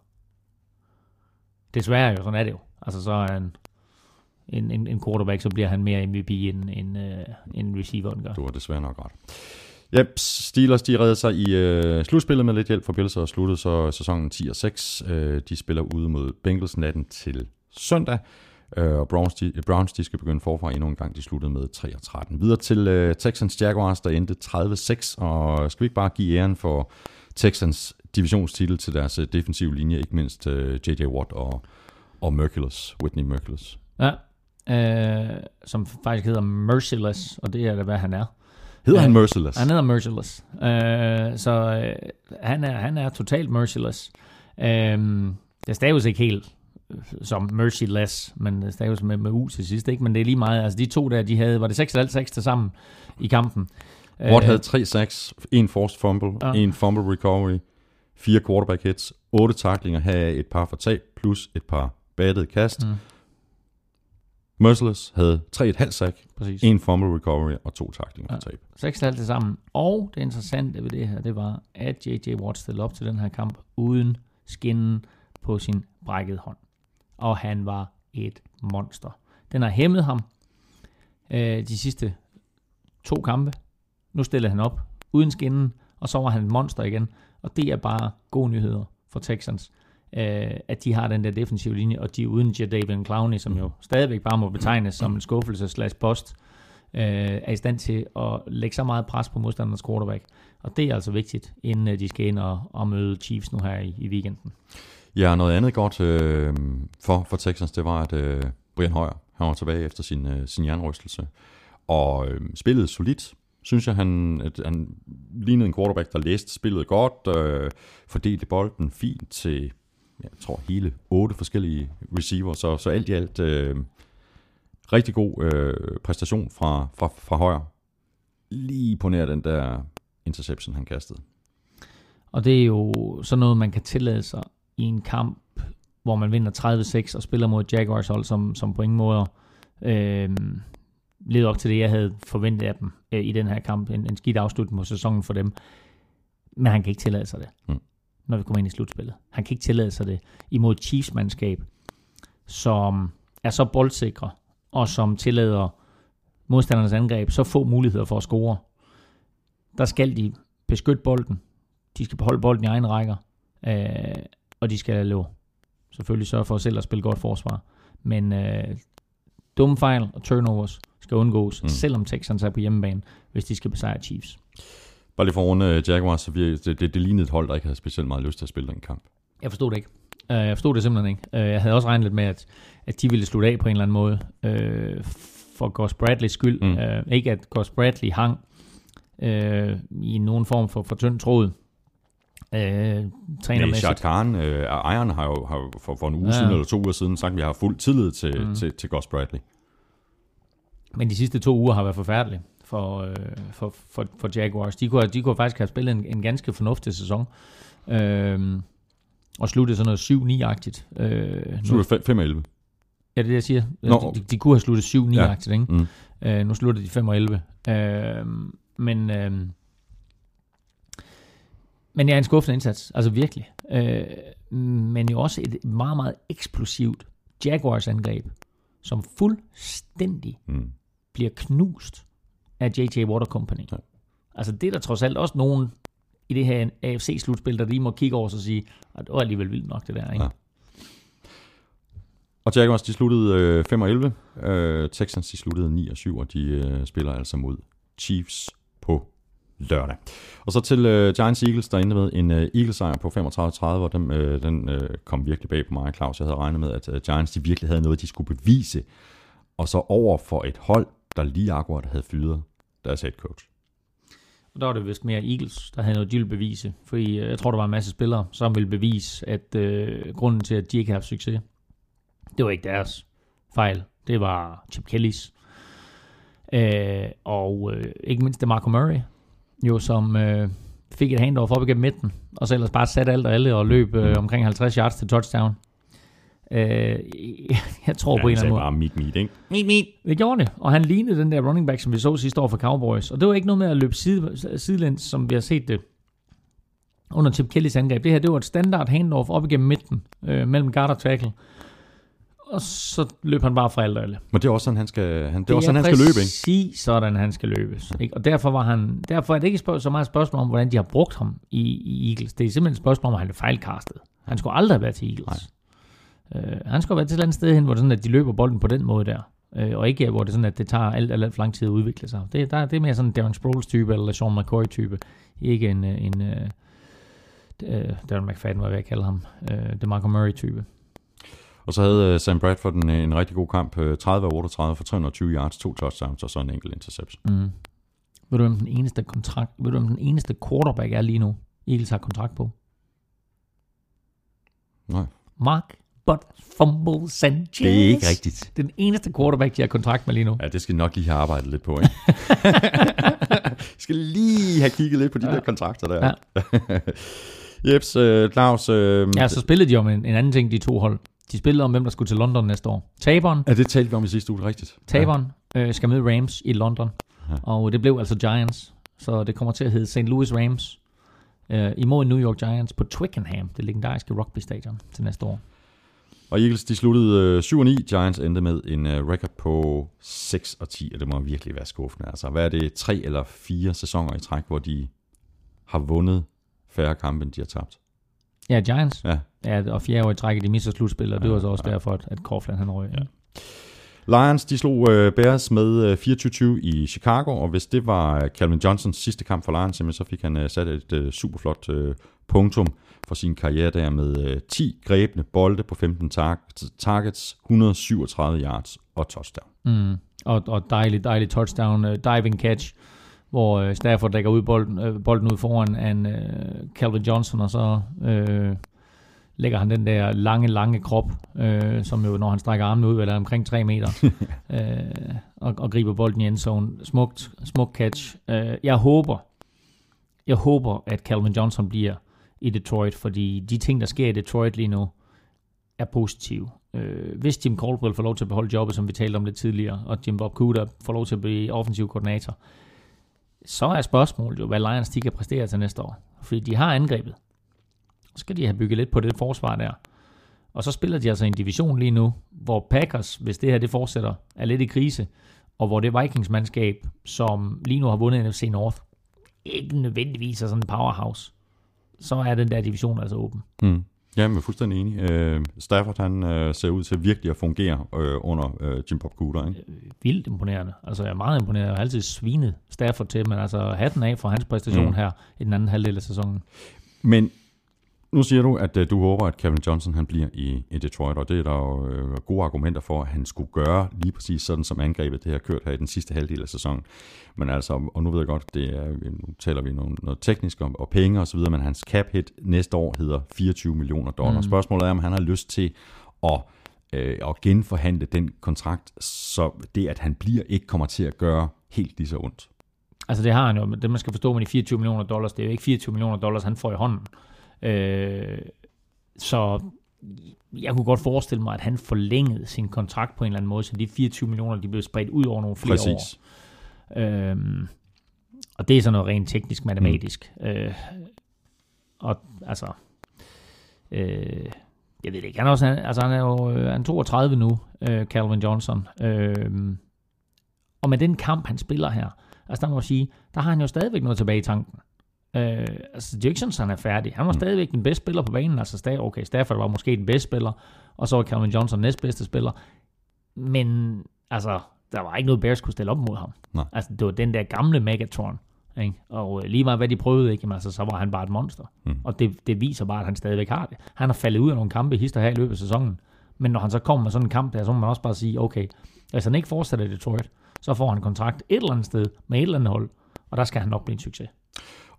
Desværre jo, sådan er det jo. Altså så er han en, en, en quarterback, så bliver han mere MVP end, end, uh, end receiveren gør. Du har desværre nok ret. Yep, Steelers de redder sig i øh, slutspillet med lidt hjælp fra Bills og sluttede så sæsonen 10 og 6. Øh, de spiller ude mod Bengals natten til søndag. Øh, og Browns de, Browns de skal begynde forfra endnu en gang. De sluttede med 3 og 13. Videre til øh, Texans Jaguars, der endte 30-6. Og skal vi ikke bare give æren for Texans divisionstitel til deres øh, defensive linje, ikke mindst øh, J.J. Watt og, og Merciless, Whitney Merciless. Ja, øh, som faktisk hedder Merciless, og det er da, hvad han er. Hedder han Merciless? Han hedder Merciless. Øh, så øh, han, er, han er totalt merciless. Øh, det staves ikke helt øh, som merciless, men det staves med, med U til sidst, ikke? Men det er lige meget. Altså de to der, de havde, var det 6 6 til sammen i kampen. Watt Øh, havde 3 sacks, en forced fumble, Ja. en fumble recovery, fire quarterback hits, otte taklinger heraf et par for tab, plus et par battede kast. Mm. Merciless havde 3,5 sack, Præcis. en fumble recovery og to taklinger for Ja. tab. 6 til sammen. Og det interessante ved det her, det var, at J.J. Watt stillede op til den her kamp uden skinnen på sin brækkede hånd. Og han var et monster. Den har hæmmet ham øh, de sidste to kampe. Nu stiller han op uden skinnen, og så var han et monster igen. Og det er bare gode nyheder for Texans. Øh, at de har den der defensive linje, og de er uden Jadavion Clowney, som jo stadigvæk bare må betegnes som en skuffelse slash post øh, er i stand til at lægge så meget pres på modstandernes quarterback. Og det er altså vigtigt, inden øh, de skal ind og, og møde Chiefs nu her i, i weekenden. Ja, noget andet godt øh, for, for Texans, det var, at øh, Brian Højer, han var tilbage efter sin, øh, sin jernrystelse, og øh, spillede solidt. Synes jeg, han, at han lignede en quarterback, der læste spillet godt, øh, fordelte bolden fint til, jeg tror, hele otte forskellige receiver, så, så alt i alt øh, rigtig god øh, præstation fra, fra, fra Højer. Lige på nær den der interception, han kastede. Og det er jo sådan noget, man kan tillade sig i en kamp, hvor man vinder 30-6 og spiller mod Jaguars hold, som, som på ingen måde øh, levede op til det, jeg havde forventet af dem øh, i den her kamp. En, en skidt afslutning på sæsonen for dem. Men han kan ikke tillade sig det, Mm. når vi kommer ind i slutspillet. Han kan ikke tillade sig det imod Chiefs-mandskab, som er så boldsikre, og som tillader modstandernes angreb så få muligheder for at score. Der skal de beskytte bolden. De skal beholde bolden i egen rækker. Øh, og de skal jo selvfølgelig sørge for selv at spille godt forsvar. Men øh, dumme fejl og turnovers skal undgås, mm. Selvom Texans er på hjemmebane, hvis de skal besejre Chiefs. Bare lige for at runde øh, Jaguars, så virkede, det, det, det lignede et hold, der ikke havde specielt meget lyst til at spille den kamp. Jeg forstod det ikke. Uh, jeg forstod det simpelthen ikke. Uh, jeg havde også regnet lidt med, at, at de ville slutte af på en eller anden måde. Uh, for Gus Bradleys skyld. Mm. Mm. Uh, ikke at Gus Bradley hang uh, i nogen form for, for tynd tråd. Uh, Nej, trænermæssigt. Shad Khan, øh, ejeren har jo, har jo for, for en uge Ja. ja. siden eller to uger siden sagt, at vi har fuld tillid til, Mm. til, til Gus Bradley. Men de sidste to uger har været forfærdelige for, øh, for, for, for Jaguars. De kunne, de kunne faktisk have spillet en, en ganske fornuftig sæson. Øh, og sluttet sådan noget 7-9-agtigt. Øh, Så 5 11. ja, det er det, jeg siger. Nå. De, de, kunne have sluttet 7-9-agtigt, ikke? Mm. Øh, nu slutter de 5 og 11. Øh, men, øh, men ja, en skuffende indsats. Altså virkelig. Øh, men jo også et meget, meget eksplosivt Jaguars angreb, som fuldstændig Mm. bliver knust af J.J. Water Company. Ja. Altså det er der trods alt også nogen i det her AFC-slutspil, der lige må kigge over og sige, at det var alligevel vildt nok det der, ikke? Ja. Og Jaguars, de sluttede øh, 5 og 11. Øh, Texans, de sluttede 9 og 7, og de øh, spiller altså mod Chiefs på lørdag. Og så til øh, Giants Eagles, der endte med en øh, Eagles-sejr på 35-30, og den, øh, den øh, kom virkelig bag på mig, Claus. Jeg havde regnet med, at øh, Giants de virkelig havde noget, de skulle bevise. Og så over for et hold, der lige akkurat havde fyret deres head coach. Og der var det vist mere Eagles, der havde noget, de ville bevise. Fordi øh, jeg tror, der var en masse spillere, som ville bevise, at øh, grunden til, at de ikke havde haft succes, det var ikke deres fejl. Det var Chip Kellys. Øh, og øh, ikke mindst det Marco Murray, jo som øh, fik et handoff op igennem midten, og så ellers bare satte alt og alle og løb øh, omkring 50 yards til touchdown. Øh, jeg tror på en eller anden måde. bare meet meet, ikke? Meet, meet. Det gjorde det, og han lignede den der running back, som vi så sidste år for Cowboys. Og det var ikke noget med at løbe side, sidelæns, som vi har set det under Chip Kellys angreb. Det her, det var et standard handoff op igennem midten, øh, mellem guard og tackle. Og så løb han bare fra alt og alle. Men det er også sådan, han skal, han, det er også sådan, han skal løbe, ikke? præcis sådan, han skal løbes. Ikke? Og derfor, var han, derfor er det ikke spørg- så meget et spørgsmål om, hvordan de har brugt ham i, i Eagles. Det er simpelthen et spørgsmål om, at han er fejlkastet. Han skulle aldrig have været til Eagles. Øh, han skulle have været til et eller andet sted hen, hvor det sådan, at de løber bolden på den måde der. Øh, og ikke hvor det er sådan, at det tager alt, alt, alt for lang tid at udvikle sig. Det, der, det er mere sådan en Darren Sproles type, eller Sean McCoy type. Ikke en, øh, en uh, Darren McFadden, hvad jeg vil kalde ham. Uh, det Marco Murray type. Og så havde øh, Sam Bradford en, en rigtig god kamp. øh, 30 af 38 for 320 yards, to touchdowns og så en enkelt interception. Mm. Ved du, hvem den eneste kontrakt, ved du, hvem den eneste quarterback er lige nu? Eagles har kontrakt på. Nej. Mark But Fumble Sanchez. Det er ikke rigtigt. Den eneste quarterback, de har kontrakt med lige nu. Ja, det skal nok lige have arbejdet lidt på, ikke? skal lige have kigget lidt på de ja. der kontrakter der. Ja. Jeps, øh, Claus. Øh, Ja, så spillede de om en, en anden ting, de to hold. De spillede om, hvem der skulle til London næste år. Taberen, Ja, det talte vi om i sidste uge, rigtigt. taberen øh, skal møde Rams i London. Og det blev altså Giants. Så det kommer til at hedde St. Louis Rams øh, imod New York Giants på Twickenham, det legendariske rugby-stadion til næste år. Og Eagles, de sluttede øh, 7 og 9. Giants endte med en øh, record på 6 og 10, og det må virkelig være skuffende. Altså, hvad er det? Tre eller fire sæsoner i træk, hvor de har vundet færre kampe, end de har tabt. Ja, Giants. Ja. Ja, og fjerde år i trækket, de misser slutspillet, og det Ja, var så også ja. derfor, at, Coughlin han røg. Ja. Lions, de slog øh, Bears med øh, 24-20 i Chicago, og hvis det var øh, Calvin Johnsons sidste kamp for Lions, så fik han øh, sat et øh, superflot øh, punktum for sin karriere der med øh, 10 grebne bolde på 15 tar- targets, 137 yards og touchdown. Mm. Og, og dejlig, dejlig touchdown, uh, diving catch, hvor uh, Stafford lægger ud bolden, uh, bolden ud foran en uh, Calvin Johnson, og så uh, lægger han den der lange, lange krop, uh, som jo, når han strækker armene ud, er omkring 3 meter, uh, og, og griber bolden i endzone. Smukt, smukt catch. Uh, jeg håber, jeg håber, at Calvin Johnson bliver i Detroit, fordi de ting, der sker i Detroit lige nu, er positive. Øh, hvis Jim Caldwell får lov til at beholde jobbet, som vi talte om lidt tidligere, og Jim Bob Cooter får lov til at blive offensiv koordinator, så er spørgsmålet jo, hvad Lions de kan præstere til næste år. Fordi de har angrebet. Så skal de have bygget lidt på det forsvar der. Og så spiller de altså i en division lige nu, hvor Packers, hvis det her det fortsætter, er lidt i krise, og hvor det Vikings-mandskab, som lige nu har vundet NFC North, ikke nødvendigvis er sådan en powerhouse, så er den der division altså åben. Mm. Ja, jeg er fuldstændig enig. Øh, Stafford han øh, ser ud til virkelig at fungere øh, under øh, Jim Bob Cooter. Ikke? vildt imponerende. Altså, jeg er meget imponeret. Jeg har altid svinet Stafford til, men altså hatten af for hans præstation mm. her i den anden halvdel af sæsonen. Men nu siger du, at øh, du håber, at Kevin Johnson han bliver i, i Detroit, og det er der jo øh, gode argumenter for, at han skulle gøre lige præcis sådan, som angrebet det har kørt her i den sidste halvdel af sæsonen. Men altså, og nu ved jeg godt, det er, nu taler vi noget, noget teknisk om og penge og så videre, men hans cap hit næste år hedder 24 millioner dollar. Mm. Spørgsmålet er, om han har lyst til at, øh, at genforhandle den kontrakt, så det, at han bliver, ikke kommer til at gøre helt lige så ondt. Altså, det har han jo. Det, man skal forstå med de 24 millioner dollars, det er jo ikke 24 millioner dollars, han får i hånden. Øh, så jeg kunne godt forestille mig, at han forlængede sin kontrakt på en eller anden måde, så de 24 millioner, de blev spredt ud over nogle flere år. Præcis. Øhm, og det er sådan noget rent teknisk matematisk. Mm. Øh, og altså, øh, jeg ved det ikke, han er, også, altså han er jo øh, han er 32 nu, øh, Calvin Johnson. Øh, og med den kamp, han spiller her, altså der må jeg sige, der har han jo stadigvæk noget tilbage i tanken. Øh, altså Dixonson er færdig. Han var mm. stadigvæk den bedste spiller på banen. Altså Staff, okay, Stafford var måske den bedste spiller, og så var Calvin Johnson næstbedste spiller. Men altså, der var ikke noget, Bears kunne stille op mod ham. Nej. Altså, det var den der gamle Megatron. Ikke? Og øh, lige meget hvad de prøvede, ikke? Jamen, altså, så var han bare et monster. Mm. Og det, det viser bare, at han stadigvæk har det. Han har faldet ud af nogle kampe hister her i løbet af sæsonen. Men når han så kommer med sådan en kamp der, så må man også bare sige, okay, hvis han ikke fortsætter i Detroit, så får han kontrakt et eller andet sted med et eller andet hold, og der skal han nok blive en succes.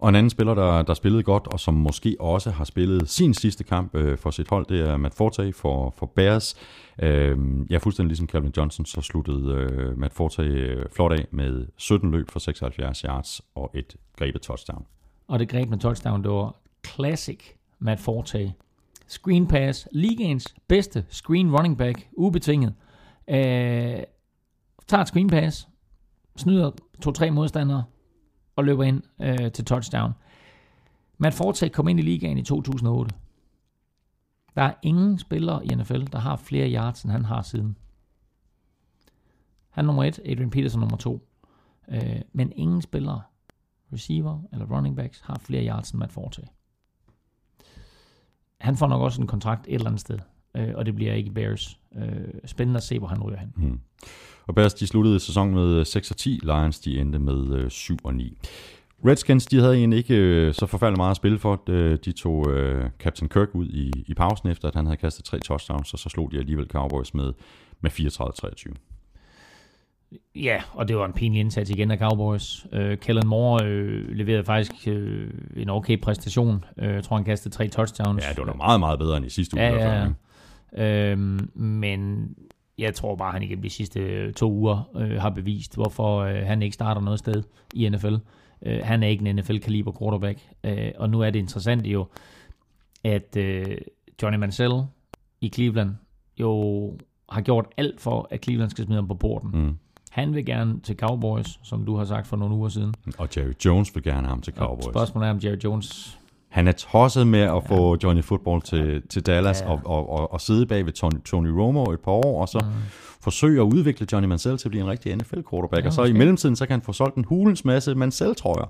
Og en anden spiller, der, der spillede godt, og som måske også har spillet sin sidste kamp øh, for sit hold, det er Matt Forte for, for Bears. Øh, ja, fuldstændig ligesom Calvin Johnson, så sluttede øh, Matt Forte øh, flot af med 17 løb for 76 yards og et grebet touchdown. Og det greb med touchdown, det var classic Matt Forte. Screen pass, ligaens bedste screen running back, ubetinget. Øh, tager et screen pass, snyder to-tre modstandere, og løber ind øh, til touchdown. Matt Forte kom ind i ligaen i 2008. Der er ingen spillere i NFL, der har flere yards, end han har siden. Han er nummer et, Adrian Peterson nummer to. Øh, men ingen spillere, receiver eller running backs, har flere yards end Matt Forte. Han får nok også en kontrakt et eller andet sted, øh, og det bliver ikke Bears. Øh, spændende at se, hvor han ryger hen. Hmm. Og Bears de sluttede sæsonen med 6 og 10, Lions de endte med 7 og 9. Redskins, de havde egentlig ikke øh, så forfærdeligt meget at spille for. De, tog øh, Captain Kirk ud i, i pausen, efter at han havde kastet tre touchdowns, og så slog de alligevel Cowboys med, med 34-23. Ja, og det var en pinlig indsats igen af Cowboys. Uh, Kellen Moore uh, leverede faktisk uh, en okay præstation. Uh, jeg tror, han kastede tre touchdowns. Ja, det var da meget, meget bedre end i sidste uge. Ja, ja. Uh, men jeg tror bare, han igennem de sidste to uger uh, har bevist, hvorfor uh, han ikke starter noget sted i NFL. Uh, han er ikke en NFL-kaliber quarterback. Uh, og nu er det interessant jo, at uh, Johnny Mansell i Cleveland jo har gjort alt for, at Cleveland skal smide ham på borden. Mm. Han vil gerne til Cowboys, som du har sagt for nogle uger siden. Og Jerry Jones vil gerne have ham til Cowboys. Og spørgsmålet er, om Jerry Jones... Han er tosset med at få Johnny Football til, til Dallas ja. og, og, og, og sidde bag ved Tony, Tony Romo et par år, og så mm. forsøge at udvikle Johnny Mansell til at blive en rigtig NFL-quarterback. Ja, og så i mellemtiden, så kan han få solgt en hulens masse Mansell, tror jeg.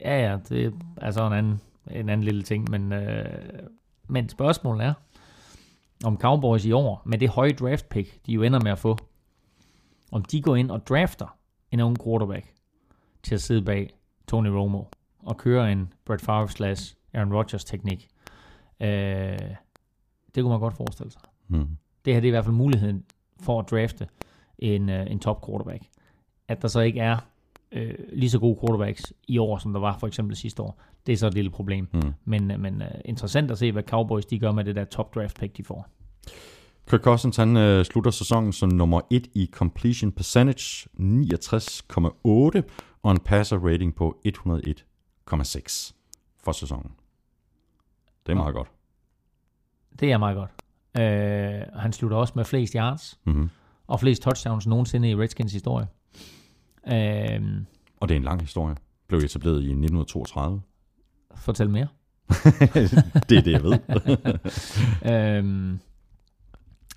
Ja, ja, det er så en anden, en anden lille ting, men, øh, men spørgsmålet er, om Cowboys i år, med det høje draft pick, de jo ender med at få, om de går ind og drafter en ung quarterback til at sidde bag Tony Romo og køre en Brett Favre slash Aaron Rodgers teknik. Øh, det kunne man godt forestille sig. Mm. Det her det er i hvert fald muligheden for at drafte en, uh, en top quarterback. At der så ikke er øh, lige så gode quarterbacks i år, som der var for eksempel sidste år, det er så et lille problem. Mm. Men, men uh, interessant at se, hvad Cowboys de gør med det der top draft pick, de får. Kirk Cousins han øh, slutter sæsonen som nummer 1 i completion percentage, 69,8, og en passer rating på 101,6 for sæsonen. Det er meget godt. Det er meget godt. Øh, han slutter også med flest yards, mm-hmm. og flest touchdowns nogensinde i Redskins historie. Øh, og det er en lang historie. Blev etableret i 1932. Fortæl mere. det er det, jeg ved. øhm,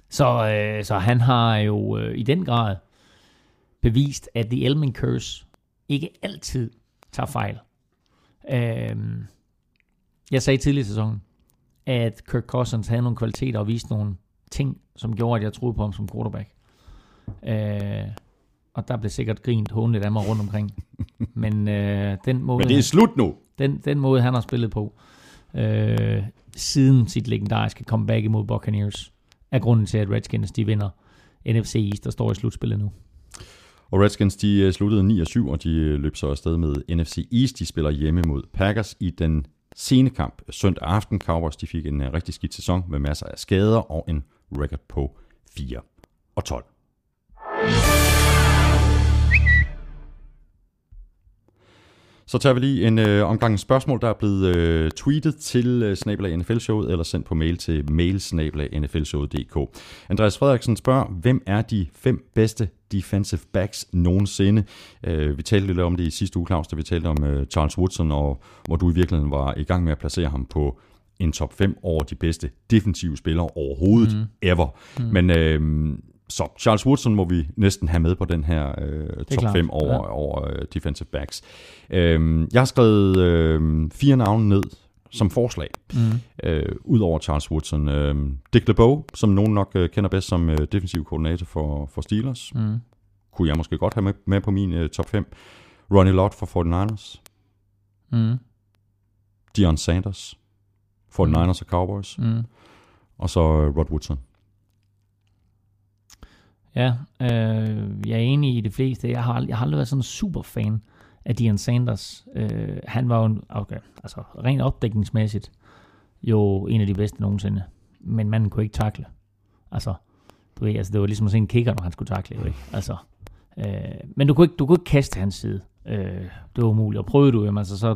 så, øh, så han har jo øh, i den grad bevist, at The Elman Curse ikke altid tager fejl. Øhm, jeg sagde tidligere i sæsonen, at Kirk Cousins havde nogle kvaliteter og viste nogle ting, som gjorde, at jeg troede på ham som quarterback. Øh, og der blev sikkert grint håndligt af mig rundt omkring. Men øh, den måde... Men det er slut nu! Den, den måde, han har spillet på, øh, siden sit legendariske comeback imod Buccaneers, er grunden til, at Redskins de vinder NFC East, der står i slutspillet nu. Og Redskins de øh, sluttede 9 7, og de øh, løb så afsted med NFC East. De spiller hjemme mod Packers i den senekamp søndag aften. Cowboys de fik en øh, rigtig skidt sæson med masser af skader og en record på 4 og 12. Så tager vi lige en øh, omgang spørgsmål, der er blevet øh, tweetet til øh, Snabelag NFL-showet, eller sendt på mail til mailsnabelag.nflshowet.dk. Andreas Frederiksen spørger, hvem er de fem bedste defensive backs nogensinde? Øh, vi talte lidt om det i sidste uge, Claus, da vi talte om øh, Charles Woodson, og hvor du i virkeligheden var i gang med at placere ham på en top 5 over de bedste defensive spillere overhovedet mm. ever. Mm. Men øh, så Charles Woodson må vi næsten have med på den her øh, top klart. 5 over, ja. over uh, defensive backs. Øh, jeg har skrevet øh, fire navne ned som forslag, mm. øh, ud over Charles Woodson. Øh, Dick LeBeau, som nogen nok øh, kender bedst som øh, defensiv koordinator for, for Steelers, mm. kunne jeg måske godt have med, med på min øh, top 5. Ronnie Lott for 49ers. Mm. Dion Sanders, 49ers mm. og Cowboys. Mm. Og så øh, Rod Woodson. Ja, øh, jeg er enig i det fleste. Jeg har, jeg har aldrig været sådan en super fan af Dion Sanders. Øh, han var jo, okay, altså rent opdækningsmæssigt, jo en af de bedste nogensinde. Men manden kunne ikke takle. Altså, du ved, altså det var ligesom at se en kigger, når han skulle takle. Ikke? Altså, øh, men du kunne, ikke, du kunne ikke kaste hans side. Øh, det var umuligt. Og prøvede du, jamen, altså, så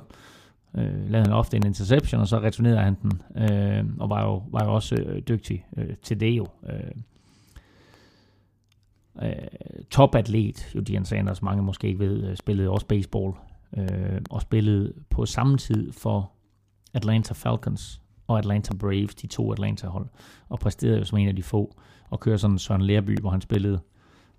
øh, lavede han ofte en interception, og så returnerede han den, øh, og var jo, var jo også øh, dygtig øh, til det jo. Øh, øh, topatlet, jo Dion Sanders, mange måske ikke ved, øh, spillede også baseball, øh, og spillede på samme tid for Atlanta Falcons og Atlanta Braves, de to Atlanta-hold, og præsterede jo som en af de få, og kører sådan Søren Lærby, hvor han spillede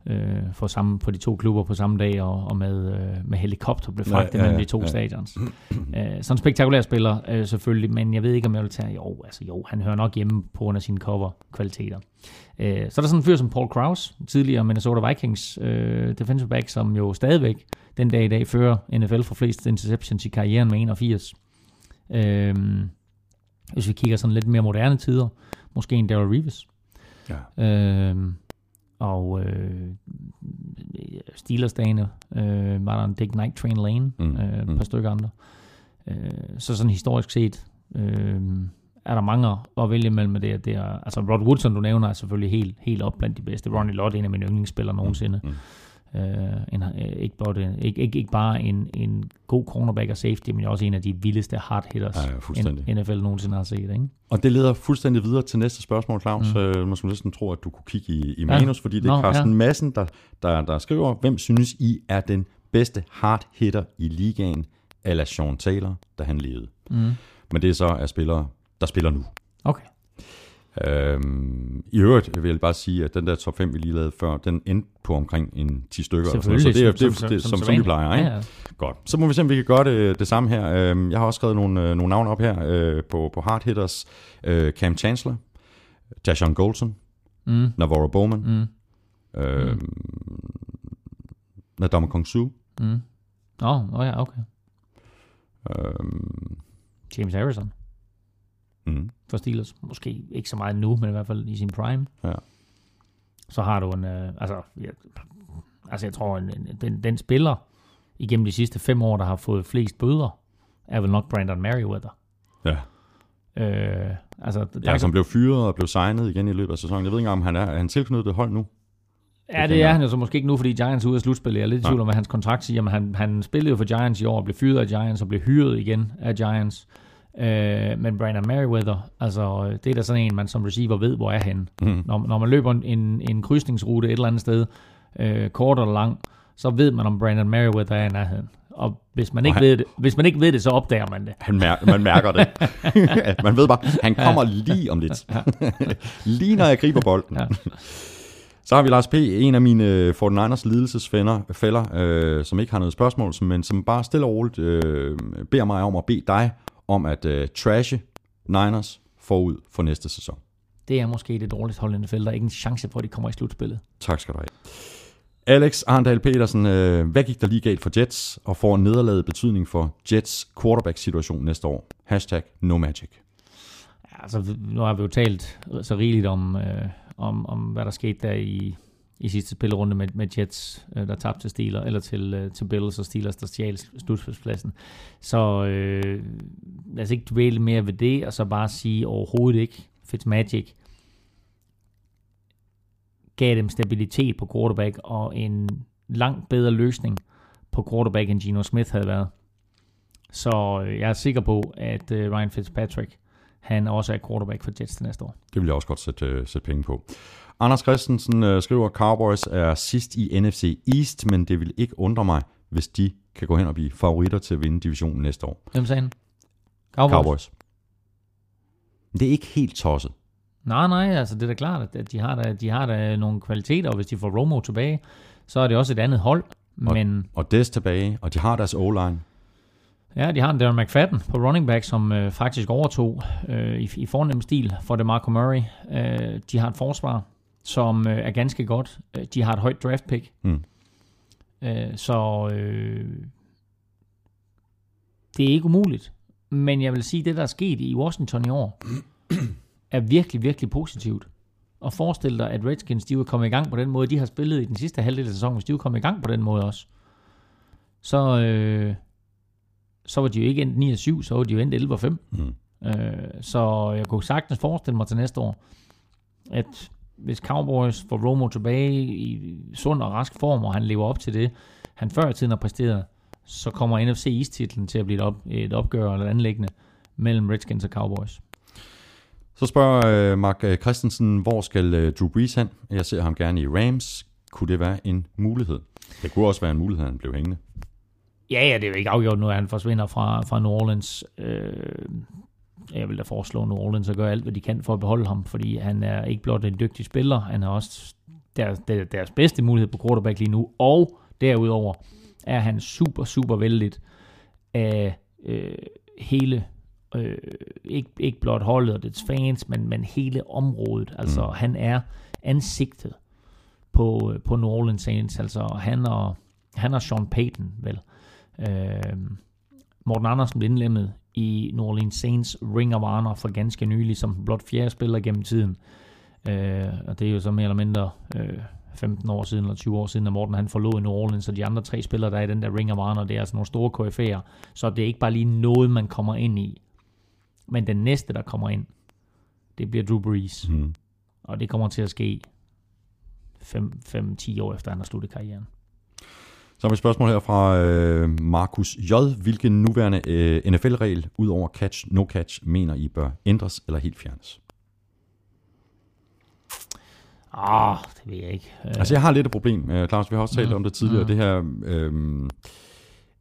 øh, for, samme, for de to klubber på samme dag, og, og med, øh, med helikopter blev fragtet ja, ja, mellem de to ja. stadions. øh, sådan en spektakulær spiller øh, selvfølgelig, men jeg ved ikke, om jeg vil tage, jo, altså jo, han hører nok hjemme på grund af sine cover-kvaliteter. Øh, så er der sådan en fyr som Paul Kraus, tidligere Minnesota Vikings øh, defensive back, som jo stadigvæk den dag i dag fører NFL for flest interceptions i karrieren med 81. Øh, hvis vi kigger sådan lidt mere moderne tider, måske en Daryl Reeves. Ja. Øh, og øh, Steelers-dagene øh, var der en Dick Night Train Lane, mm. øh, et par mm. stykker andre. Øh, så sådan historisk set øh, er der mange at vælge mellem det. det er, altså Rod Woodson, du nævner, er selvfølgelig helt, helt op blandt de bedste. Ronnie Lott, en af mine yndlingsspillere nogensinde. Mm. Uh, en, uh, ikke, bare, ikke, ikke, ikke bare en, en god cornerback og safety, men også en af de vildeste hard hitters, ja, NFL nogensinde har set. Ikke? Og det leder fuldstændig videre til næste spørgsmål, Claus. Mm. Uh, man skulle næsten tro, at du kunne kigge i, i manus, ja. fordi det er Nå, Carsten ja. Madsen, der, der, der skriver, hvem synes I er den bedste hard hitter i ligaen, eller Sean Taylor, da han levede. Mm. Men det er så af spillere, der spiller nu. Okay. Øhm, I øvrigt vil jeg bare sige, at den der top 5, vi lige lavede før, den endte på omkring en 10 stykker. Eller sådan, så det er det, som, det, som, som, som vi plejer. Ikke? Ja, ja. Godt. Så må vi se, om vi kan gøre det, det samme her. Øhm, jeg har også skrevet nogle, øh, nogle navne op her øh, på, på hard hitters. Øh, Cam Chancellor, Jashawn Goldson, mm. Navarro Bowman, mm. øh, mm. Nadama Kong Su. Mm. Oh, oh ja, okay. Øhm, James Harrison mm. for Steelers. Måske ikke så meget nu, men i hvert fald i sin prime. Ja. Så har du en... Øh, altså, jeg, altså, jeg tror, en, en, den, den spiller igennem de sidste fem år, der har fået flest bøder, er vel nok Brandon Merriweather. Ja. Øh, altså, der ja, som blev fyret og blev signet igen i løbet af sæsonen. Jeg ved ikke om han er, er han tilknyttet hold nu? Ja, det er han jo så måske ikke nu, fordi Giants er ude af slutspillet. Jeg er lidt i tvivl om, hvad hans kontrakt siger, men han, han spillede jo for Giants i år, blev fyret af Giants og blev hyret igen af Giants. Øh, men Brandon Merriweather, altså det er da sådan en, man som receiver ved, hvor er han. Mm. Når, når man løber en, en krydsningsrute et eller andet sted, øh, kort eller lang, så ved man, om Brandon Merriweather er i nærheden. Og hvis man, ikke han, ved det, hvis man ikke ved det, så opdager man det. Han mær, man mærker det. man ved bare, han kommer lige om lidt. lige når jeg griber bolden. Ja. Så har vi Lars P., en af mine 49ers lidelsesfælder, fælder, øh, som ikke har noget spørgsmål, men som bare stille og roligt øh, beder mig om at bede dig om at uh, trashe Niners forud for næste sæson. Det er måske det dårligste hold i NFL. Der er ikke en chance for, at de kommer i slutspillet. Tak skal du have. Alex Arndal Petersen, øh, hvad gik der lige galt for Jets, og får nederlaget betydning for Jets quarterback-situation næste år? Hashtag no magic. Ja, altså, nu har vi jo talt så rigeligt om, øh, om, om hvad der skete der i, i sidste spillerunde med, med Jets, øh, der tabte til Steelers, eller til, øh, til Bills og Steelers, der stjal slutspilspladsen. Så øh, lad os ikke dvæle mere ved det, og så bare sige overhovedet ikke, Fitzmagic gav dem stabilitet på quarterback, og en langt bedre løsning på quarterback, end Geno Smith havde været. Så øh, jeg er sikker på, at øh, Ryan Fitzpatrick, han også er quarterback for Jets til næste år. Det vil jeg også godt sætte, øh, sætte penge på. Anders Christensen øh, skriver, Cowboys er sidst i NFC East, men det vil ikke undre mig, hvis de kan gå hen og blive favoritter til at vinde divisionen næste år. Hvem sagde han? Cowboys. Cowboys. Det er ikke helt tosset. Nej, nej, altså det er da klart, at de har da, de har da nogle kvaliteter, og hvis de får Romo tilbage, så er det også et andet hold. Men Og Des tilbage, og de har deres O-line. ja, de har en Darren McFadden på running back, som øh, faktisk overtog øh, i, i fornem stil for DeMarco Murray. Øh, de har et forsvar, som øh, er ganske godt. Øh, De har et højt draft pick. Mm. Øh, så øh, det er ikke umuligt. Men jeg vil sige, at det, der er sket i Washington i år, er virkelig, virkelig positivt. Og forestil dig, at Redskins, de var kommet i gang på den måde, de har spillet i den sidste halvdel af sæsonen, hvis de var kommet i gang på den måde også, så, øh, så var de jo ikke endt 9-7, så var de jo endt 11-5. Mm. Øh, så jeg kunne sagtens forestille mig til næste år, at hvis Cowboys får Romo tilbage i sund og rask form, og han lever op til det, han før i tiden har præsteret, så kommer NFC East-titlen til at blive et, op, et opgør eller et anlæggende mellem Redskins og Cowboys. Så spørger øh, Mark øh, Christensen, hvor skal øh, Drew Brees hen? Jeg ser ham gerne i Rams. Kunne det være en mulighed? Det kunne også være en mulighed, at han blev hængende. Ja, ja, det er jo ikke afgjort nu, at han forsvinder fra, fra New Orleans. Øh, jeg vil da foreslå New Orleans at gøre alt, hvad de kan for at beholde ham, fordi han er ikke blot en dygtig spiller, han er også deres, deres, bedste mulighed på quarterback lige nu, og derudover er han super, super vældigt af øh, hele, øh, ikke, ikke blot holdet og dets fans, men, men hele området. Altså, mm. han er ansigtet på, på New Orleans Saints. Altså, han og, han og Sean Payton, vel. Øh, Morten Andersen blev indlemmet i New Orleans Saints Ring of Honor for ganske nylig, som blot fjerde spiller gennem tiden. Øh, og det er jo så mere eller mindre øh, 15 år siden, eller 20 år siden, at Morten han forlod New Orleans, og de andre tre spillere, der er i den der Ring of Honor, det er altså nogle store KF'er, så det er ikke bare lige noget, man kommer ind i. Men den næste, der kommer ind, det bliver Drew Brees. Mm. Og det kommer til at ske 5-10 år efter, han har sluttet karrieren. Så har vi et spørgsmål her fra øh, Markus J. Hvilken nuværende øh, NFL-regel, ud over catch, no catch, mener I bør ændres eller helt fjernes? Ah, det ved jeg ikke. Øh, Altså jeg har lidt et problem, øh, Claus, vi har også talt Mm. om det tidligere, Mm. det her øh,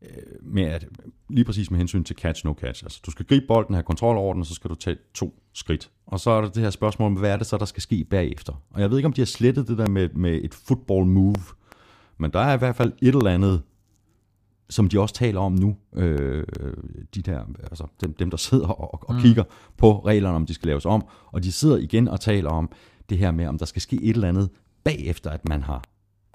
øh, med at, lige præcis med hensyn til catch, no catch. Altså du skal gribe bolden, have kontrol over den, og så skal du tage to skridt. Og så er der det her spørgsmål om, hvad er det så, der skal ske bagefter? Og jeg ved ikke, om de har slettet det der med, med et football move, men der er i hvert fald et eller andet, som de også taler om nu, øh, de der, altså dem, dem der sidder og, og Mm. kigger på reglerne, om de skal laves om, og de sidder igen og taler om det her med, om der skal ske et eller andet bagefter, at man har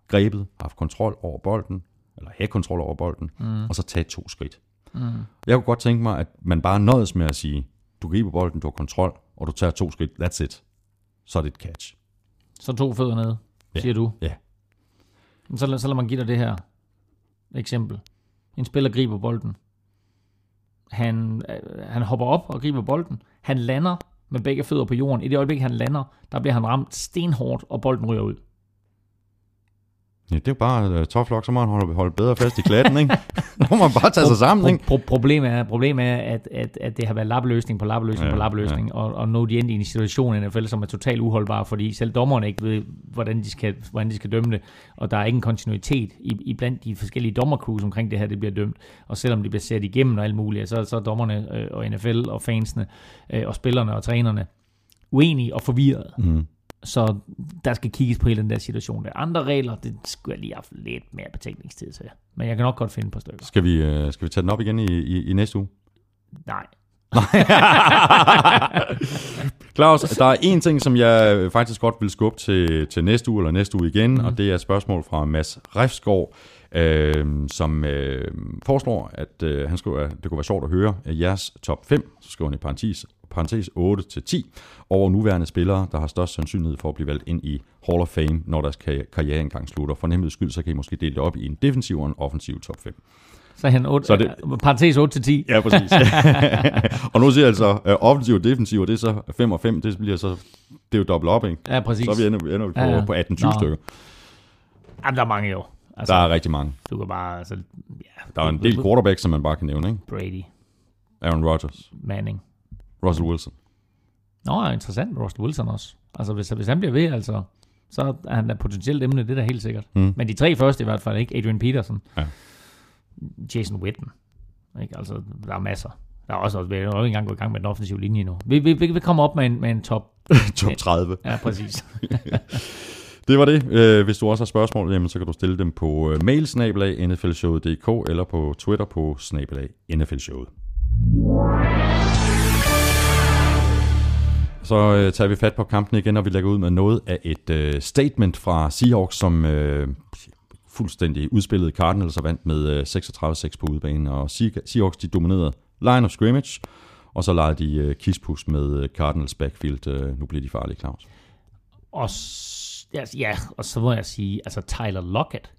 grebet, haft kontrol over bolden, eller have kontrol over bolden, Mm. og så tage to skridt. Mm. Jeg kunne godt tænke mig, at man bare nøjes med at sige, du griber bolden, du har kontrol, og du tager to skridt, that's it. Så er det et catch. Så to fødder ned, Ja. siger du. Ja. Men Så, så lad mig give dig det her eksempel. En spiller griber bolden. Han, han hopper op og griber bolden. Han lander med begge fødder på jorden. I det øjeblik, han lander, der bliver han ramt stenhårdt, og bolden ryger ud. Ja, det er jo bare uh, tough luck, så må man holde, holde bedre fast i klatten, ikke? Så må man bare tage sig sammen, ikke? Pro- pro- problemet er, problemet er at, at, at det har været lappeløsning på lappeløsning Ja, på lappeløsning, ja. og, og nu er de endt i en situation i NFL, som er totalt uholdbar, fordi selv dommerne ikke ved, hvordan de skal, hvordan de skal dømme det, og der er ikke en kontinuitet i, i blandt de forskellige dommercrews omkring det her, det bliver dømt, og selvom det bliver set igennem og alt muligt, så, så er dommerne øh, og NFL og fansene øh, og spillerne og trænerne uenige og forvirrede. Mm. Så der skal kigges på hele den der situation. Der andre regler, det skulle jeg lige have haft lidt mere betænkningstid til. Men jeg kan nok godt finde et par stykker. Skal vi, uh, skal vi tage den op igen i, i, i næste uge? Nej. Claus, der er en ting, som jeg faktisk godt vil skubbe til, til næste uge eller næste uge igen, mm. og det er et spørgsmål fra Mads Refsgaard, øh, som øh, foreslår, at øh, han skriver, at det kunne være sjovt at høre at jeres top 5, så skriver han i parentes, parentes 8-10, over nuværende spillere, der har størst sandsynlighed for at blive valgt ind i Hall of Fame, når deres karri- karriere engang slutter. For nemheds skyld, så kan I måske dele det op i en defensiv og en offensiv top 5. Så han 8, Så det- det, parentes 8 til 10. Ja, præcis. og nu siger jeg altså, uh, offensiv og defensiv, og det er så 5 og 5, det bliver så, det er jo dobbelt op, ikke? Ja, præcis. Så vi ender, ender vi på, Ja, ja, på 18-20 Nå. stykker. Jamen, der er mange jo. Altså, Der er rigtig mange. Du kan bare... Altså, ja, Der er en del quarterbacks, som man bare kan nævne, ikke? Brady, Aaron Rodgers, Manning. Russell Wilson. Nå, interessant med Russell Wilson også. Altså, hvis, hvis han bliver ved, altså, så er han da potentielt emne, det er da helt sikkert. Mm. Men de tre første i hvert fald, ikke? Adrian Peterson. Ja. Jason Witten. Ikke? Altså, der er masser. Der er også, vi er jo ikke engang gået i gang med den offensive linje nu. Vi, vi, vi, vi kommer op med en, med en top. Top 30. Ja, præcis. Det var det. Øh, Hvis du også har spørgsmål, jamen, så kan du stille dem på øh, mail nflshowet.dk eller på Twitter på snabelag nflshowet. Så øh, tager vi fat på kampen igen, og vi lægger ud med noget af et øh, statement fra Seahawks, som øh, fuldstændig udspillede Cardinals og vandt med øh, 36-6 på udbanen. Og Se- Seahawks de dominerede line of scrimmage, og så legede de øh, kispus med øh, Cardinals backfield. Øh, nu bliver de farlige, Claus. Og, ja, ja, og så må jeg sige, altså Tyler Lockett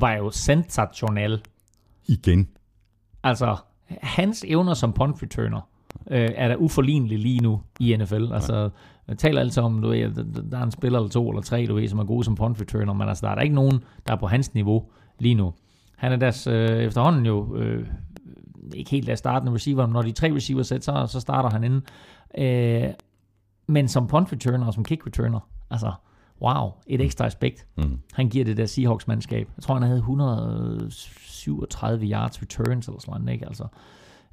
var jo sensationel. Igen. Altså, hans evner som punt returner øh, er da uforlignelige lige nu i NFL. Altså, jeg taler altid om, du ved, der- der er en spiller eller to eller tre, du ved, som er gode som punt returner, men altså, der er der ikke nogen, der er på hans niveau lige nu. Han er deres øh, efterhånden jo øh, ikke helt af startende receiver, men når de tre receiver sæt, så, så starter han inden. Øh, men som punt returner og som kick returner, altså, wow, et ekstra aspekt. Mm. Han giver det der Seahawks-mandskab. Jeg tror, han havde 137 yards returns eller sådan noget, ikke? Altså,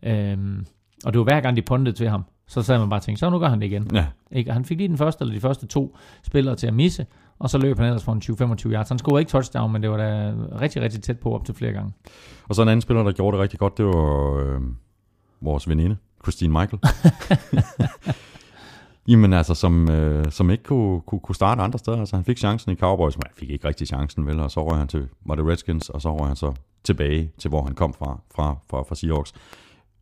øhm, og det var hver gang, de puntede til ham. Så sad man bare og tænkte, så nu gør han det igen. Ja, Ikke? Og han fik lige den første eller de første to spillere til at misse, og så løb han ellers for en 20-25 yards. Han scorede ikke touchdown, men det var da rigtig, rigtig tæt på op til flere gange. Og så en anden spiller, der gjorde det rigtig godt, det var øh, vores veninde, Christine Michael. Jamen altså, som, øh, som ikke kunne, kunne, kunne starte andre steder. Altså, han fik chancen i Cowboys, men han fik ikke rigtig chancen, vel? Og så røg han til, var det Redskins, og så røg han så tilbage til, hvor han kom fra, fra, fra, fra Seahawks.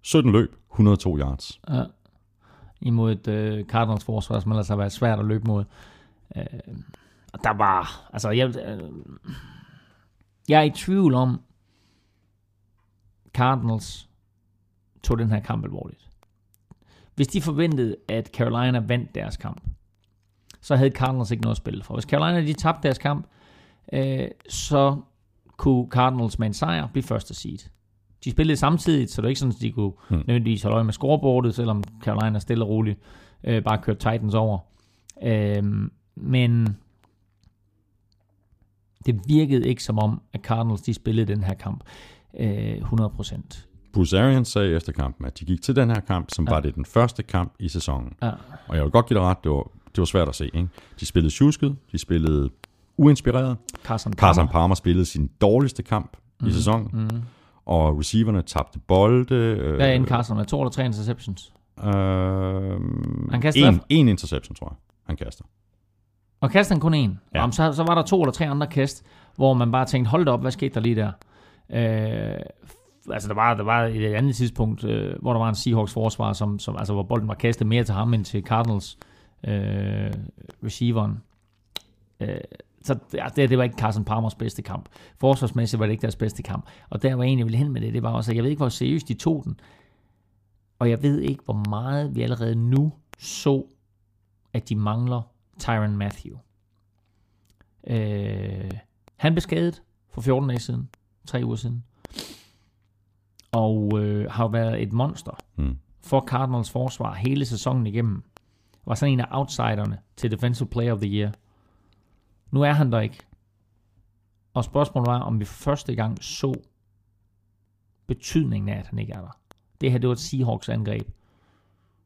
17 løb, 102 yards. Ja. Imod et øh, Cardinals forsvar, som ellers har været svært at løbe mod. Øh, og der var, altså jeg, øh, jeg er i tvivl om, Cardinals tog den her kamp alvorligt. Hvis de forventede, at Carolina vandt deres kamp, så havde Cardinals ikke noget at spille for. Hvis Carolina de tabte deres kamp, øh, så kunne Cardinals med en sejr blive første seed. De spillede samtidig, så det er ikke sådan, at de kunne Hmm. nødvendigvis holde øje med scoreboardet, selvom Carolina stille og roligt øh, bare kørte Titans over. Øh, men det virkede ikke som om, at Cardinals de spillede den her kamp øh, 100%. Bruce Arians sagde efter kampen, at de gik til den her kamp, som Ja. var det den første kamp i sæsonen. Ja. Og jeg vil godt give dig ret, det var, det var svært at se. Ikke? De spillede tjusket, de spillede uinspireret. Carson Carson Palmer spillede sin dårligste kamp mm. i sæsonen, Mm. Og receiverne tabte bolde. Øh, Hvad er en Carson med to eller tre interceptions? Øh, Han kaster en, en interception, tror jeg, han kaster. Og kastede han kun én. Ja. Ja. Jamen, så, så var der to eller tre andre kast, hvor man bare tænkte, hold da op, hvad skete der lige der? Øh, altså, der var, der var et andet tidspunkt, øh, hvor der var en Seahawks forsvar, som, som, altså, hvor bolden var kastet mere til ham end til Cardinals øh, receiveren. Øh, så ja, det, det var ikke Carson Palmers bedste kamp. Forsvarsmæssigt var det ikke deres bedste kamp. Og der var en, jeg ville hen med det, det var også, at jeg ved ikke, hvor seriøst de tog den. Og jeg ved ikke, hvor meget vi allerede nu så, at de mangler Tyron Matthew. Øh, han blev skadet for 14 dage siden, tre uger siden, og øh, har været et monster Mm. for Cardinals forsvar hele sæsonen igennem. Var sådan en af outsiderne til Defensive Player of the Year. Nu er han der ikke. Og spørgsmålet var, om vi for første gang så betydningen af, at han ikke er der. Det her, det var et Seahawks angreb,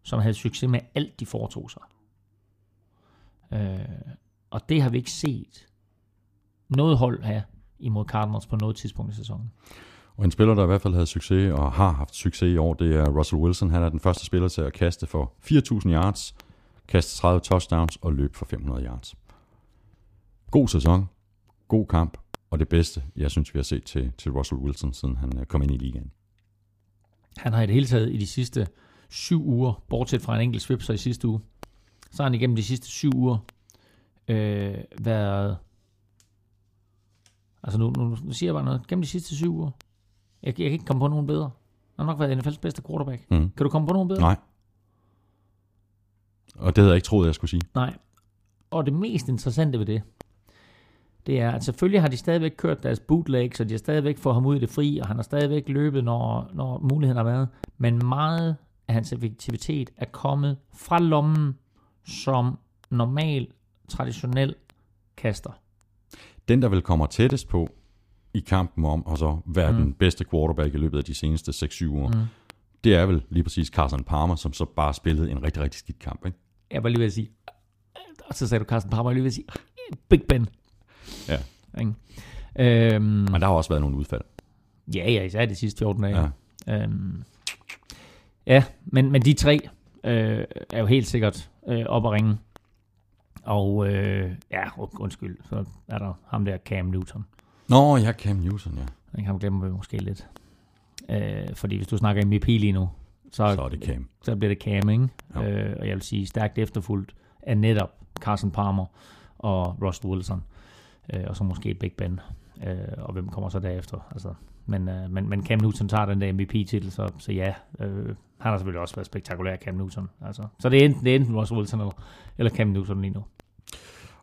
som havde succes med alt, de foretog sig. Øh, og det har vi ikke set noget hold have imod Cardinals på noget tidspunkt i sæsonen. Og en spiller, der i hvert fald havde succes og har haft succes i år, det er Russell Wilson. Han er den første spiller til at kaste for 4.000 yards, kaste 30 touchdowns og løbe for 500 yards. God sæson, god kamp, og det bedste, jeg synes, vi har set til, til Russell Wilson, siden han øh, kom ind i ligaen. Han har i det hele taget i de sidste syv uger, bortset fra en enkelt svipser i sidste uge, så har han igennem de sidste syv uger øh, været... Altså nu, nu, nu siger jeg bare noget. Gennem de sidste syv uger. Jeg, jeg kan ikke komme på nogen bedre. Han har nok været NFL's bedste quarterback. Mm. Kan du komme på nogen bedre? Nej. Og det havde jeg ikke troet, jeg skulle sige. Nej. Og det mest interessante ved det, det er, at selvfølgelig har de stadigvæk kørt deres bootleg, så de har stadigvæk fået ham ud i det fri, og han har stadigvæk løbet, når, når muligheden har været. Men meget af hans effektivitet er kommet fra lommen som normal, traditionel kaster. Den, der vel kommer tættest på i kampen om at så være mm. Den bedste quarterback i løbet af de seneste 6-7 uger, mm. det er vel lige præcis Carson Palmer, som så bare spillede en rigtig, rigtig skidt kamp. Ikke? Jeg var lige ved at sige, og så sagde du Carsten Palmer, jeg lige ved at sige, Big Ben. Ja. Ikke? Øhm, Men der har også været nogle udfald. ja, ja, især de sidste 14 dage. Ja, øhm, ja men, men de tre øh, er jo helt sikkert øh, op at ringe. Og øh, ja, undskyld, så er der ham der Cam Newton. Nå, ja, Cam Newton, ja. Den kan glemmer vi måske lidt. Øh, fordi hvis du snakker MVP lige nu, så, Så er det Cam. så bliver det Cam, ikke? Øh, og jeg vil sige stærkt efterfulgt af netop Carson Palmer og Ross Wilson. Øh, Øh, og så måske Big Ben. Øh, og hvem kommer så derefter? Altså, men, øh, men, men Cam Newton tager den der MVP-titel, så, så ja, øh, han har selvfølgelig også været spektakulær, Cam Newton. Altså, så det er enten, det er enten Russell Wilson eller, eller Cam Newton lige nu.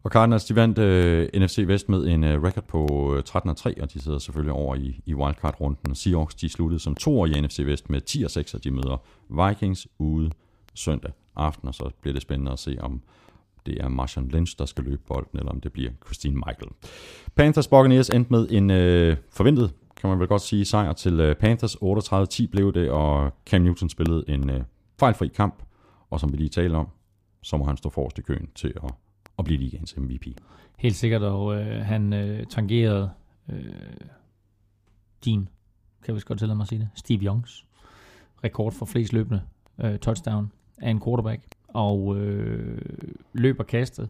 Og Cardinals, de vandt øh, NFC Vest med en øh, record på øh, 13-3, og de sidder selvfølgelig over i, i wildcard-runden. Seahawks, de sluttede som to i NFC Vest med 10-6, og de møder Vikings ude søndag aften, og så bliver det spændende at se, om det er Marshawn Lynch, der skal løbe bolden, eller om det bliver Christine Michael. Panthers Buccaneers endte med en øh, forventet, kan man vel godt sige, sejr til øh, Panthers. 38-10 blev det, og Cam Newton spillede en øh, fejlfri kamp, og som vi lige talte om, så må han stå forrest i køen til at, at blive ligaens MVP. Helt sikkert, og øh, han øh, tangerede øh, din, kan vi godt tillade mig at sige det, Steve Youngs rekord for flest løbende øh, touchdown af en quarterback, og øh, løb og kastet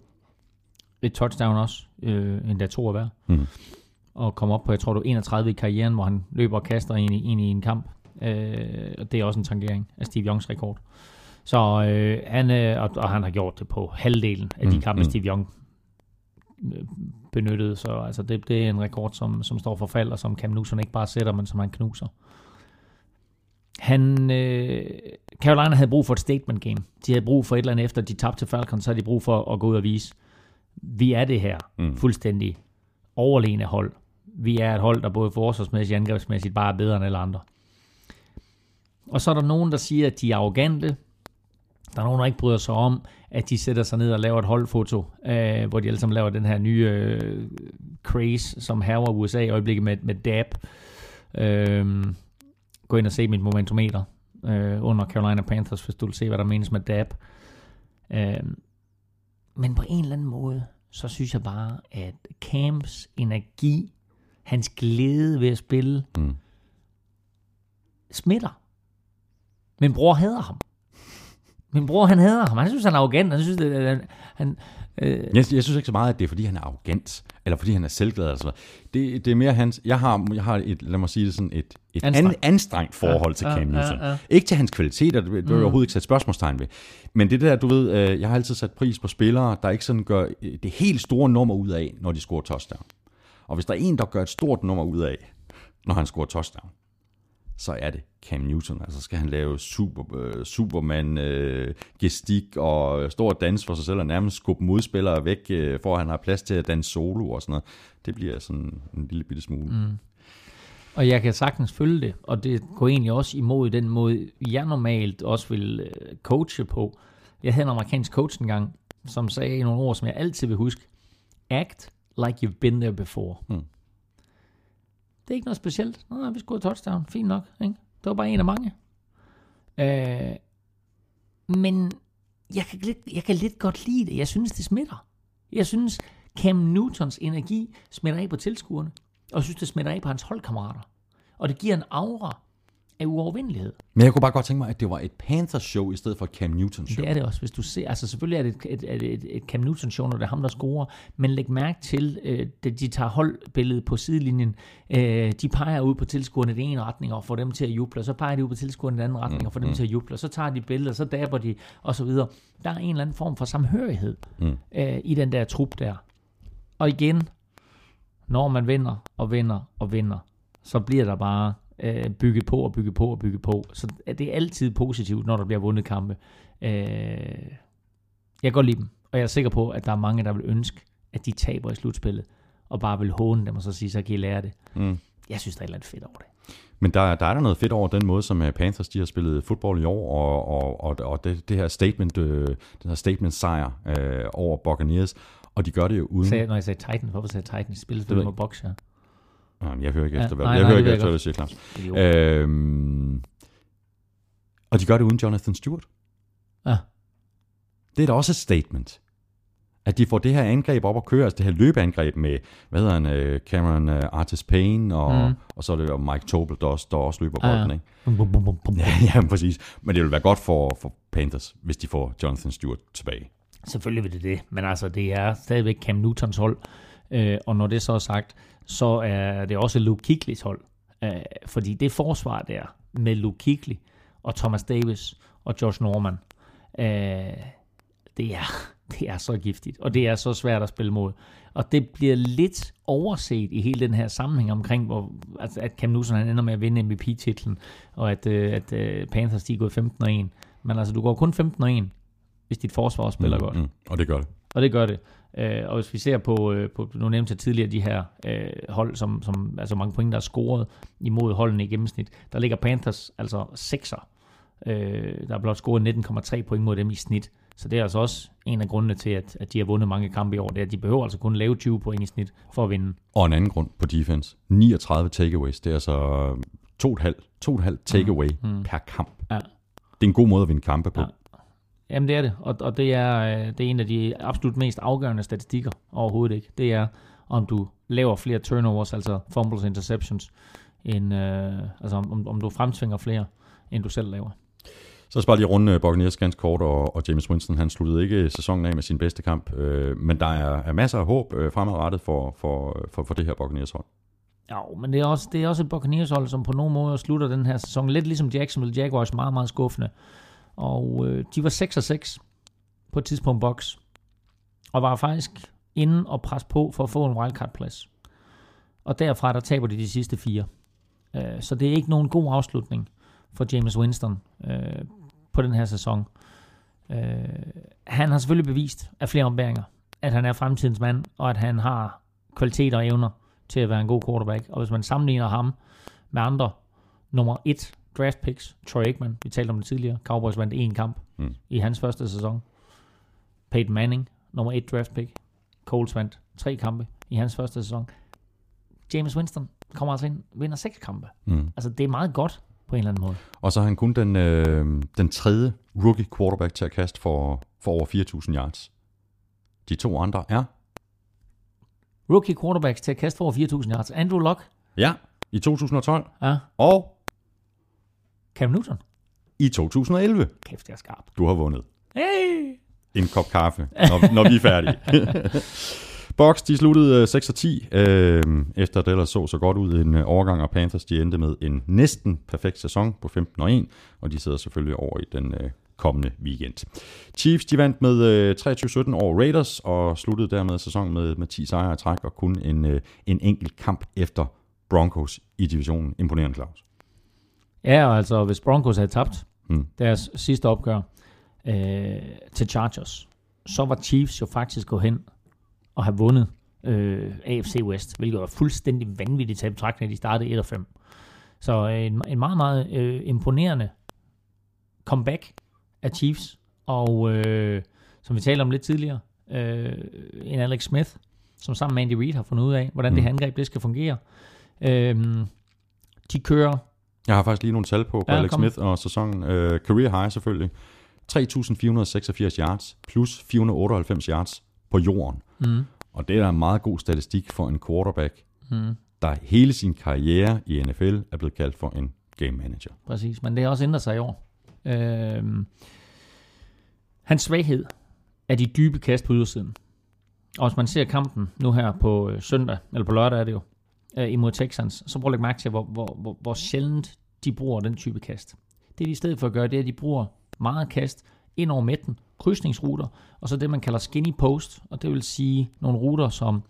et touchdown også, øh, endda to af hver, Mhm. og kom op på, jeg tror var 31 i karrieren, hvor han løber og kaster ind i, ind i en kamp, øh, og det er også en tangering af Steve Youngs rekord. Så øh, han, øh, og, og han har gjort det på halvdelen af de Mm, kampe, mm. Steve Young øh, benyttede. Så altså, det, det er en rekord, som, som står for fald, og som Cam Newton ikke bare sætter, men som han knuser. Han, øh, Carolina havde brug for et statement game. De havde brug for et eller andet efter, de tabte til Falcons, så havde de brug for at gå ud og vise, vi er det her Mm. fuldstændig overlegne hold. Vi er et hold, der både forsvarsmæssigt og angrebsmæssigt bare er bedre end alle andre. Og så er der nogen, der siger, at de er arrogante. Der er nogen, der ikke bryder sig om, at de sætter sig ned og laver et holdfoto, øh, hvor de alle sammen laver den her nye øh, craze, som haver USA i øjeblikket med, med DAB. Øh, gå ind og se mit momentometer øh, under Carolina Panthers, hvis du vil se, hvad der menes med DAB. Øh, men på en eller anden måde, så synes jeg bare, at Camps energi, hans glæde ved at spille, Mm. smitter. Min bror hader ham. Min bror, han hader ham. Han synes, han er arrogant. Han synes, at han, han, øh, Jeg, jeg synes ikke så meget, at det er, fordi han er arrogant, eller fordi han er selvglad. Altså. Det, det er mere hans... Jeg har, jeg har et, lad mig sige det sådan, et, et Anstrengt. an, anstrengt forhold ja, til ja, Cam ja, Newton. ja. Ikke til hans kvaliteter, det, det vil jeg Mm. overhovedet ikke sætte spørgsmålstegn ved. Men det der, du ved, øh, jeg har altid sat pris på spillere, der ikke sådan gør øh, det helt store nummer ud af, når de scorer touchdown. Og hvis der er en, der gør et stort nummer ud af, når han scorer touchdown, så er det Cam Newton. Altså skal han lave super, øh, Superman øh, gestik og stor dans for sig selv og nærmest skubbe modspillere væk, øh, for at han har plads til at danse solo og sådan noget. Det bliver sådan en lille bitte smule. Mm. og jeg kan sagtens følge det, og det går egentlig også imod den måde, jeg normalt også vil øh, coache på. Jeg havde en amerikansk coach engang, som sagde nogle ord, som jeg altid vil huske. Act like you've been there before. Mm. Det er ikke noget specielt. Nå, vi scorede touchdown. Fint nok. Ikke? Det var bare en af mange. Øh, men jeg kan, lidt, jeg kan lidt godt lide det. Jeg synes, det smitter. Jeg synes, Cam Newtons energi smitter af på tilskuerne. Og jeg synes, det smitter af på hans holdkammerater. Og det giver en aura af uovervindelighed. Men jeg kunne bare godt tænke mig, at det var et Panthers-show i stedet for et Cam Newton-show. Det er det også, hvis du ser. Altså selvfølgelig er det et, et, et, et, Cam Newton show, når det er ham, der scorer. Men læg mærke til, øh, at de tager holdbilledet på sidelinjen. Øh, de peger ud på tilskuerne i den ene retning og får dem til at juble. Og så peger de ud på tilskuerne i den anden retning og får dem til at juble. Og så tager de billedet, og så daber de og så videre. Der er en eller anden form for samhørighed Mm. øh, i den der trup der. Og igen, når man vinder og vinder og vinder, så bliver der bare øh, bygget på og bygget på og bygget på. Så det er altid positivt, når der bliver vundet kampe. Øh, jeg kan godt lide dem, og jeg er sikker på, at der er mange, der vil ønske, at de taber i slutspillet, og bare vil håne dem, og så sige, så kan I lære det. Mm. Jeg synes, der er et eller andet fedt over det. Men der, der er der noget fedt over den måde, som øh, Panthers de har spillet fodbold i år, og, og, og, og det, det her statement, øh, den her statement sejr øh, over Buccaneers, og de gør det jo uden... Sagde, når jeg sagde Titans, hvorfor sagde jeg Titans? De spillede. Det ved selvfølgelig med Boxer. Jamen, jeg hører ikke Ja, efter, hvad, nej, jeg nej, hører det ikke efter, hvad du siger, Claus. Øh, Øhm, Og de gør det uden Jonathan Stewart. Ja. Det er da også et statement. At de får det her angreb op at køre, altså det her løbeangreb med, hvad hedder han, øh, Cameron uh, Artis Payne, og, mm. og så er det jo Mike Tobel, der også, der også løber bolden, Ja, ja. ikke? Bum, bum, bum, bum, bum. Ja, ja, præcis. Men det vil være godt for, for Panthers, hvis de får Jonathan Stewart tilbage. Selvfølgelig vil det det, men altså det er stadigvæk Cam Newtons hold, øh, og når det så er sagt, så er det også Luke Kiklis hold, øh, fordi det forsvar der med Luke Kikley og Thomas Davis og Josh Norman, øh, det er, det er så giftigt, og det er så svært at spille mod. Og det bliver lidt overset i hele den her sammenhæng omkring, hvor, altså, at Cam Newton han ender med at vinde MVP-titlen, og at, øh, at øh, Panthers de er gået 15-1. Men altså, du går kun 15-1, hvis dit forsvar spiller mm, godt. Mm, og det gør det. Og det gør det. Øh, og hvis vi ser på, øh, på nu nævnte jeg tidligere de her øh, hold, som, som altså mange point, der er scoret imod holdene i gennemsnit, der ligger Panthers altså 6'er. Øh, der er blot scoret 19,3 point mod dem i snit. Så det er altså også en af grundene til, at, at de har vundet mange kampe i år. Det er, at de behøver altså kun lave 20 point i snit for at vinde. Og en anden grund på defense. 39 takeaways. Det er altså 2,5 2,5 takeaway mm, mm. per kamp. Ja. Det er en god måde at vinde kampe på. Ja. Jamen det er det, og, og det, er, øh, det er en af de absolut mest afgørende statistikker overhovedet ikke. Det er, om du laver flere turnovers, altså fumbles, interceptions, end, øh, altså om, om du fremtvinger flere, end du selv laver. Så skal bare lige runde Buccaneers ganske kort, og, og James Winston, han sluttede ikke sæsonen af med sin bedste kamp, øh, men der er, er masser af håb øh, fremadrettet for, for, for, for det her Buccaneers hold. Ja, men det er også, det er også et Buccaneers hold, som på nogen måde slutter den her sæson, lidt ligesom Jacksonville Jaguars, meget, meget skuffende. Og øh, de var 6 og 6 på et tidspunkt box, og var faktisk inde og presse på for at få en wildcard-plads. Og derfra, der taber de de sidste fire. Øh, så det er ikke nogen god afslutning for James Winston øh, på den her sæson. Øh, han har selvfølgelig bevist af flere ombæringer, at han er fremtidens mand, og at han har kvaliteter og evner til at være en god quarterback. Og hvis man sammenligner ham med andre nummer et draft picks, Troy Aikman, vi talte om det tidligere, Cowboys vandt en kamp mm. i hans første sæson. Peyton Manning, nummer et draft pick, Coles vandt tre kampe i hans første sæson. James Winston kommer altså ind vinder seks kampe. Mm. Altså det er meget godt på en eller anden måde. Og så er han kun den, øh, den tredje rookie quarterback til at kaste for, for over 4.000 yards. De to andre er? Rookie quarterbacks til at kaste for over 4.000 yards. Andrew Luck. Ja, i 2012. Ja. Og Cam Newton. i 2011. Kæft, jeg er skarp. Du har vundet. Hey! En kop kaffe, når, når vi er færdige. Box, de sluttede øh, 6 og 10, øh, efter det ellers så så godt ud en øh, overgang, og Panthers de endte med en næsten perfekt sæson på 15 og 1, og de sidder selvfølgelig over i den øh, kommende weekend. Chiefs de vandt med øh, 23-17 over Raiders, og sluttede dermed sæsonen med, med 10 sejre i træk, og kun en, øh, en enkelt kamp efter Broncos i divisionen. Imponerende, Claus. Ja, og altså hvis Broncos havde tabt Hmm. deres sidste opgør øh, til Chargers, så var Chiefs jo faktisk gået hen og have vundet øh, AFC West, hvilket var fuldstændig vanvittigt til betragtning, at de startede 1 og 5. Så øh, en, en meget, meget øh, imponerende comeback af Chiefs, og øh, som vi talte om lidt tidligere, øh, en Alex Smith, som sammen med Andy Reid har fundet ud af, hvordan mm. det her angreb det skal fungere. Øh, de kører Jeg har faktisk lige nogle tal på, på Ja, Alex kom. Smith og sæsonen. Øh, career high selvfølgelig. 3.486 yards plus 498 yards på jorden. mm, Og det er en meget god statistik for en quarterback, mm, der hele sin karriere i NFL er blevet kaldt for en game manager. præcis, men det har også ændret sig i år. Øh, hans svaghed er de dybe kast på ydersiden. Og hvis man ser kampen nu her på øh, søndag, eller på lørdag er det jo, øh, imod Texans, så prøv at lægge mærke til, hvor, hvor, hvor, hvor sjældent de bruger den type kast. Det de i stedet for at gøre, det er, at de bruger meget kast ind over midten, krydsningsruter, og så det, man kalder skinny post, og det vil sige nogle ruter, som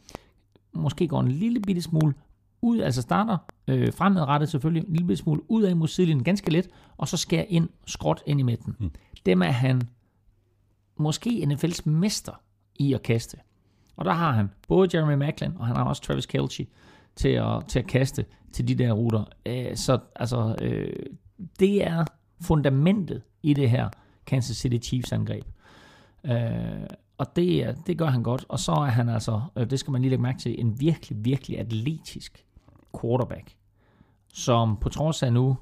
måske går en lille bitte smule ud, altså starter øh, fremadrettet selvfølgelig, en lille bitte smule ud af mod sidelinjen, ganske let, og så skærer ind, skråt ind i midten. Mm. Dem er han måske NFL's mester i at kaste. Og der har han både Jeremy Macklin, og han har også Travis Kelce til at, til at kaste til de der ruter. Øh, så altså, øh, det er fundamentet i det her Kansas City Chiefs angreb. Øh, og det, er- det gør han godt. Og så er han altså, øh, det skal man lige lægge mærke til, en virkelig, virkelig atletisk quarterback, som på trods af nu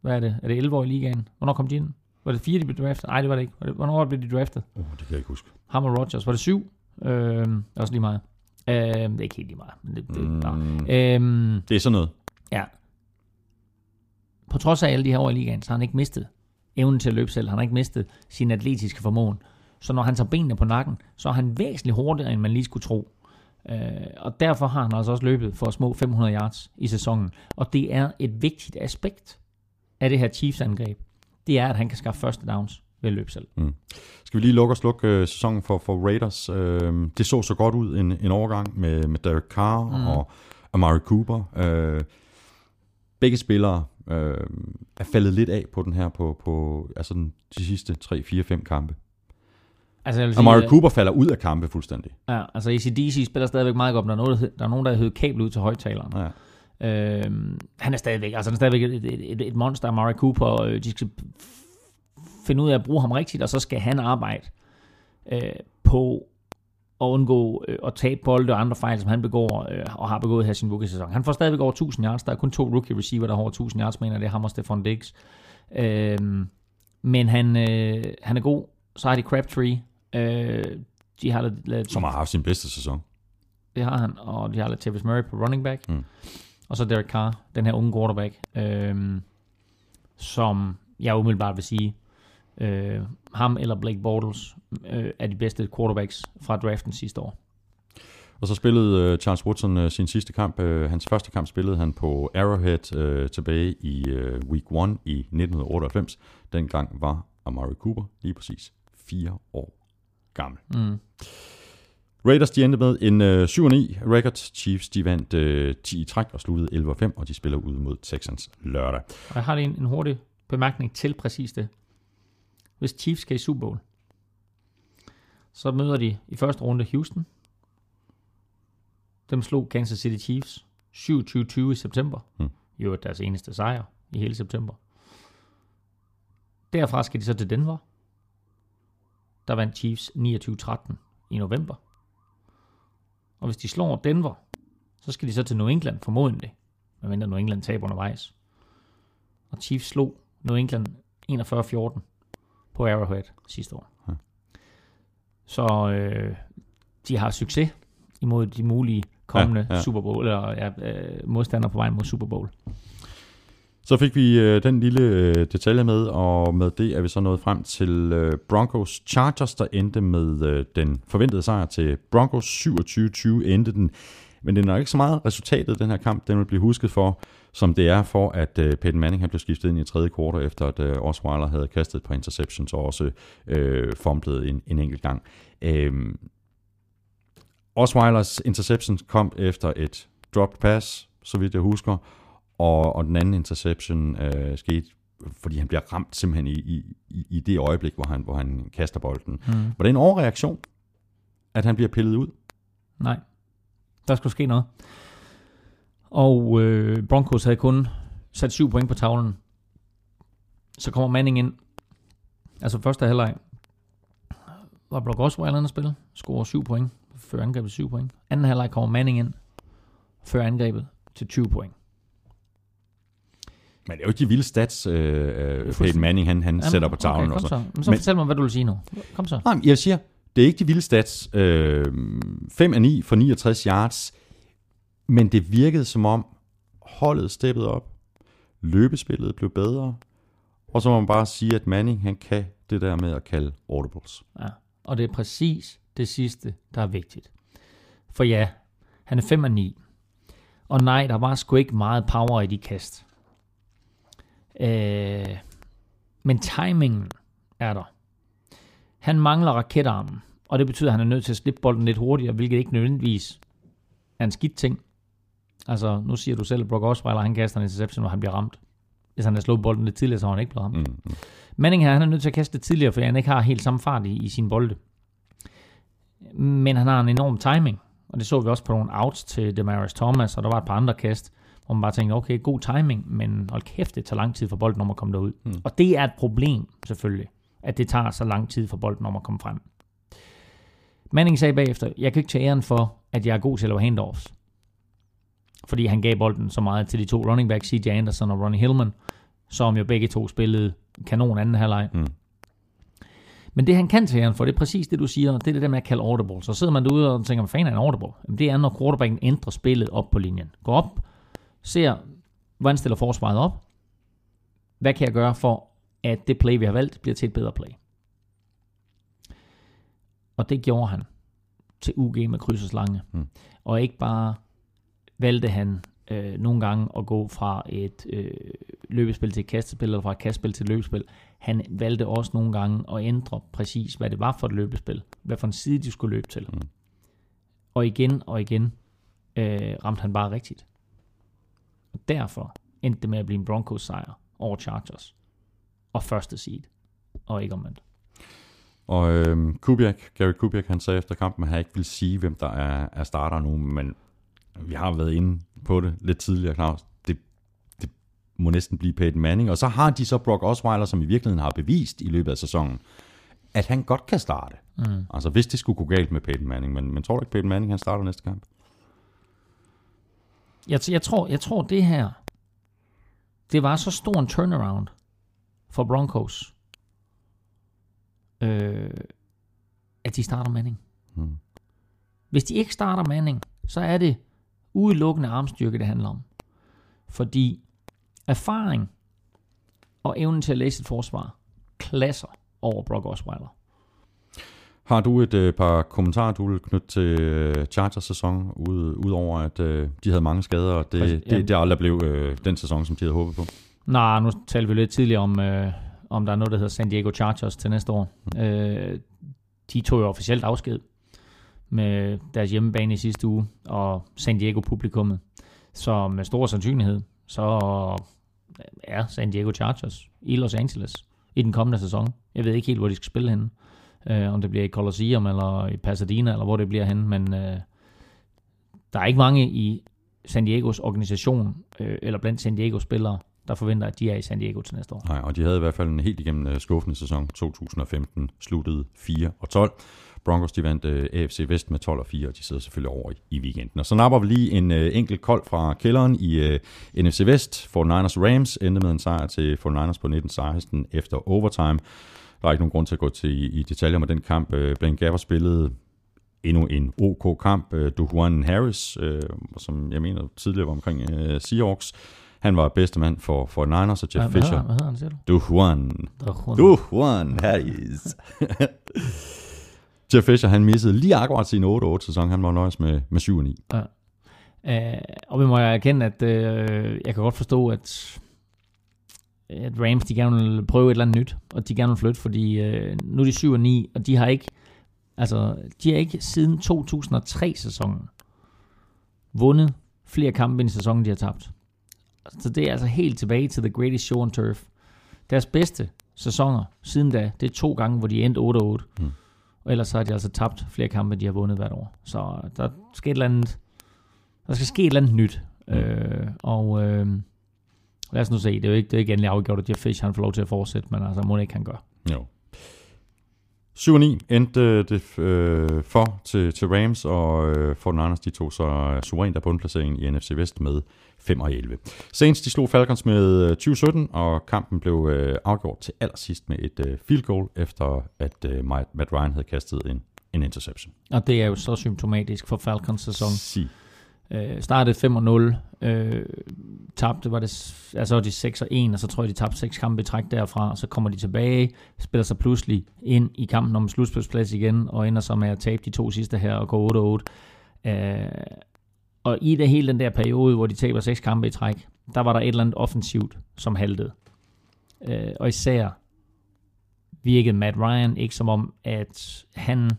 Hvad er det? Er det 11 år i ligaen? Hvornår kom de ind? Var det fire, de blev draftet? Nej, det var det ikke. Hvornår blev de draftet? Uh, det kan jeg ikke huske. Ham og Rodgers. Var det syv? Øh, det også lige meget. Øh, det er ikke helt lige meget. Men det, det, mm. øh, det er sådan noget. Ja. På trods af alle de her år i ligaen, så har han ikke mistet evnen til at løbe selv. Han har ikke mistet sin atletiske formåen. Så når han tager benene på nakken, så er han væsentligt hurtigere, end man lige skulle tro. Øh, og derfor har han altså også løbet for små 500 yards i sæsonen. Og det er et vigtigt aspekt af det her Chiefs-angreb. Det er, at han kan skaffe første downs at løbe selv. Mm. Skal vi lige lukke og slukke øh, sæsonen for, for Raiders? Øh, det så så godt ud en, en overgang med, med Derek Carr mm. og Amari Cooper. Øh, begge spillere øh, er faldet lidt af på den her på, på altså den, de sidste 3, 4, 5 kampe. Altså, jeg vil sige, Amari Cooper falder ud af kampe fuldstændig. Ja, altså ACDC spiller stadigvæk meget godt, der er, noget, der er nogen, der har kabel ud til højtaleren. Ja. Øhm, han er stadigvæk, altså han er stadigvæk et, et, et, et monster, Amari Cooper, og øh, de skal finde ud af at bruge ham rigtigt, og så skal han arbejde øh, på at undgå øh, at tabe bolde og andre fejl, som han begår øh, og har begået her sin rookie-sæson. Han får stadigvæk over 1000 yards. Der er kun to rookie receiver, der har over 1000 yards, mener det er ham og Stefan Diggs. Øh, men han, øh, han er god. Så har de Crabtree. Øh, de har lidt, lidt, som har haft sin bedste sæson. Det har han, og de har lidt Tavis Murray på running back. Mm. Og så Derek Carr, den her unge quarterback, øh, som jeg umiddelbart vil sige, øh, ham eller Blake Bortles øh, er de bedste quarterbacks fra draften sidste år. Og så spillede uh, Charles Woodson uh, sin sidste kamp. Uh, hans første kamp spillede han på Arrowhead uh, tilbage i uh, week 1 i 1998. Dengang var Amari Cooper lige præcis fire år gammel. Mm. Raiders de endte med en uh, 7-9 record. Chiefs de vandt uh, 10 i træk og sluttede 11-5, og de spiller ud mod Texans lørdag. Og jeg har lige en, en hurtig bemærkning til præcis det. Hvis Chiefs skal i Super Bowl, så møder de i første runde Houston. Dem slog Kansas City Chiefs 27-20 i september. Hmm. Jo, deres eneste sejr i hele september. Derfra skal de så til Denver. Der vandt Chiefs 29-13 i november. Og hvis de slår Denver, så skal de så til New England formodentlig. Medmindre New England taber undervejs. Og Chiefs slog New England 41-14 på Arrowhead sidste år. Ja. Så øh, de har succes imod de mulige kommende ja, ja. Super Bowl, eller ja, øh, modstandere på vej mod Super Bowl. Så fik vi øh, den lille øh, detalje med, og med det er vi så nået frem til øh, Broncos Chargers, der endte med øh, den forventede sejr til Broncos 27-20 endte den. Men det er nok ikke så meget resultatet den her kamp, den vil blive husket for, som det er for, at øh, Peyton Manning han blev skiftet ind i tredje kvartal, efter at øh, Osweiler havde kastet et par interceptions og også øh, fumblet en, en enkelt gang. Øh, Osweilers interceptions kom efter et dropped pass, så vidt jeg husker, og, og den anden interception øh, skete, fordi han bliver ramt simpelthen i, i, i det øjeblik, hvor han, hvor han kaster bolden. Mm. Var det en overreaktion, at han bliver pillet ud? Nej, der skulle ske noget. Og øh, Broncos havde kun sat syv point på tavlen. Så kommer Manning ind. Altså første halvleg var Brock Osweiler at spille. Scorer 7 point. Før angrebet 7 point. Anden halvleg kommer Manning ind. Før angrebet til 20 point. Men det er jo ikke de vilde stats, øh, øh Peyton Manning han, han Jamen, sætter på tavlen. Okay, kom så. Men så Men, fortæl mig, hvad du vil sige nu. Kom så. Nej, jeg siger, det er ikke de vilde stats. Øh, 5 af 9 for 69 yards. Men det virkede som om holdet steppede op. Løbespillet blev bedre. Og så må man bare sige, at Manning han kan det der med at kalde audibles. Ja, og det er præcis det sidste, der er vigtigt. For ja, han er 5 og 9. Og nej, der var sgu ikke meget power i de kast. Øh, men timingen er der. Han mangler raketarmen, og det betyder, at han er nødt til at slippe bolden lidt hurtigere, hvilket ikke nødvendigvis er en skidt ting. Altså, nu siger du selv, at Brock Osweiler, han kaster en interception, hvor han bliver ramt. Hvis han har slået bolden lidt tidligere, så har han ikke blevet ramt. Mm, mm. Manning her, han er nødt til at kaste det tidligere, fordi han ikke har helt samme fart i, i sin bolde. Men han har en enorm timing, og det så vi også på nogle outs til Demarius Thomas, og der var et par andre kast, hvor man bare tænkte, okay, god timing, men hold kæft, det tager lang tid for bolden om at komme derud. Mm. Og det er et problem, selvfølgelig, at det tager så lang tid for bolden om at komme frem. Manning sagde bagefter, jeg kan ikke tage æren for, at jeg er god til at lave handoffs fordi han gav bolden så meget til de to running backs, CJ Anderson og Ronnie Hillman. som jo begge to spillede kanon anden halvleg. Mm. Men det han kan til han for, det er præcis det, du siger, det er det der med at kalde audible. Så sidder man derude og tænker, hvad fanden er en audible? Jamen, det er, når quarterbacken ændrer spillet op på linjen. Går op, ser, hvordan stiller forsvaret op. Hvad kan jeg gøre for, at det play, vi har valgt, bliver til et bedre play? Og det gjorde han til UG med kryds og slange. Mm. Og ikke bare valgte han øh, nogle gange at gå fra et øh, løbespil til et kastespil, eller fra et kastespil til et løbespil. Han valgte også nogle gange at ændre præcis, hvad det var for et løbespil. Hvad for en side de skulle løbe til. Mm. Og igen og igen øh, ramte han bare rigtigt. Og derfor endte det med at blive en Broncos sejr over Chargers. Og første seed. Og ikke omvendt. Og øhm, Kubiak, Gary Kubiak, han sagde efter kampen, at han ikke vil sige, hvem der er, er starter nu, men vi har været inde på det lidt tidligere, Claus. Det, det må næsten blive Peyton Manning. Og så har de så Brock Osweiler, som i virkeligheden har bevist i løbet af sæsonen, at han godt kan starte. Mm. Altså hvis det skulle gå galt med Peyton Manning. Men, men tror du ikke, Peyton Manning han starter næste kamp? Jeg, jeg, tror, jeg tror, det her, det var så stor en turnaround for Broncos, øh, at de starter Manning. Hmm. Hvis de ikke starter Manning, så er det udelukkende armstyrke, det handler om. Fordi erfaring og evnen til at læse et forsvar klasser over Brock Osweiler. Har du et øh, par kommentarer, du vil knytte til øh, Chargers sæson, ud, udover at øh, de havde mange skader, og Præcis, det, ja. det, det aldrig blev øh, den sæson, som de havde håbet på? Nej, nu talte vi lidt tidligere om, øh, om der er noget, der hedder San Diego Chargers til næste år. Øh, de tog jo officielt afsked med deres hjemmebane i sidste uge, og San Diego-publikummet. Så med stor sandsynlighed, så er San Diego Chargers i Los Angeles i den kommende sæson. Jeg ved ikke helt, hvor de skal spille henne. Øh, om det bliver i Colosseum, eller i Pasadena, eller hvor det bliver henne, men øh, der er ikke mange i San Diegos organisation, øh, eller blandt San Diegos spillere, der forventer, at de er i San Diego til næste år. Nej, og de havde i hvert fald en helt igennem øh, skuffende sæson. 2015 sluttede 4 og 12. Broncos de vandt øh, AFC Vest med 12 og 4, og de sidder selvfølgelig over i, i weekenden. Og så napper vi lige en øh, enkelt kold fra kælderen i øh, NFC Vest. 49ers Rams endte med en sejr til 49ers på 19-16 efter overtime. Der er ikke nogen grund til at gå til i, detaljer med den kamp. Øh, Blaine Gabbert spillede endnu en OK kamp. Øh, Dujuan Harris, øh, som jeg mener tidligere var omkring øh, Seahawks, han var bedste mand for, for Niners, og Jeff hvad, Fisher. Hvad hedder han, siger du? Dujuan. Dujuan. Dujuan Harris. Jeff Fisher, han missede lige akkurat sin 8-8-sæson. Han var nøjes med, med 7 9. Ja. Uh, og vi må jeg erkende, at uh, jeg kan godt forstå, at, at Rams de gerne vil prøve et eller andet nyt, og de gerne vil flytte, fordi uh, nu er de 7 og 9, og de har ikke, altså, de har ikke siden 2003-sæsonen vundet flere kampe end i sæsonen, de har tabt. Så det er altså helt tilbage til The Greatest Show on Turf. Deres bedste sæsoner siden da, det er to gange, hvor de endte 8-8. Mm. Og ellers så har de altså tabt flere kampe, de har vundet hvert år. Så der skal et eller andet, der skal ske et eller andet nyt. Mm. Øh, og øh, lad os nu se, det er jo ikke, det er ikke endelig afgjort, at Jeff Fish han får lov til at fortsætte, men altså må ikke han gør. Jo. 7 9 endte det øh, for til, til Rams, og øh, for Niners de tog så suverænt af bundplaceringen i NFC Vest med 5 og 11. Saints de slog Falcons med øh, 20-17, og kampen blev øh, afgjort til allersidst med et øh, field goal, efter at øh, Matt Ryan havde kastet en, en interception. Og det er jo så symptomatisk for Falcons sæson. Sig. Øh, startede 5-0, øh, tabte, var det, altså de 6 og 1, og så tror jeg, de tabte 6 kampe i træk derfra, og så kommer de tilbage, spiller sig pludselig ind i kampen om slutspilsplads igen, og ender så med at tabe de to sidste her og gå 8-8. Øh, og i det hele den der periode, hvor de taber 6 kampe i træk, der var der et eller andet offensivt, som haltede. Øh, og især virkede Matt Ryan ikke som om, at han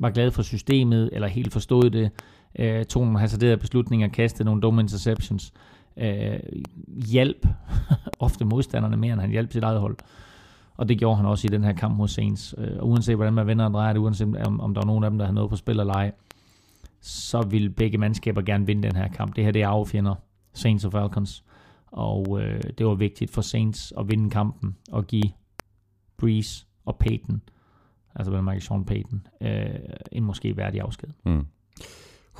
var glad for systemet, eller helt forstod det, øh, tog nogle hasarderede beslutninger, kastede nogle dumme interceptions, øh, hjælp ofte modstanderne mere, end han hjalp sit eget hold. Og det gjorde han også i den her kamp mod Saints. Øh, og uanset hvordan man vender og drejer det, uanset om, om der er nogen af dem, der havde noget på spil eller ej, så vil begge mandskaber gerne vinde den her kamp. Det her det er affjender, Saints og Falcons. Og øh, det var vigtigt for Saints at vinde kampen og give Breeze og Peyton, altså Michael Sean Peyton, øh, en måske værdig afsked. Mm.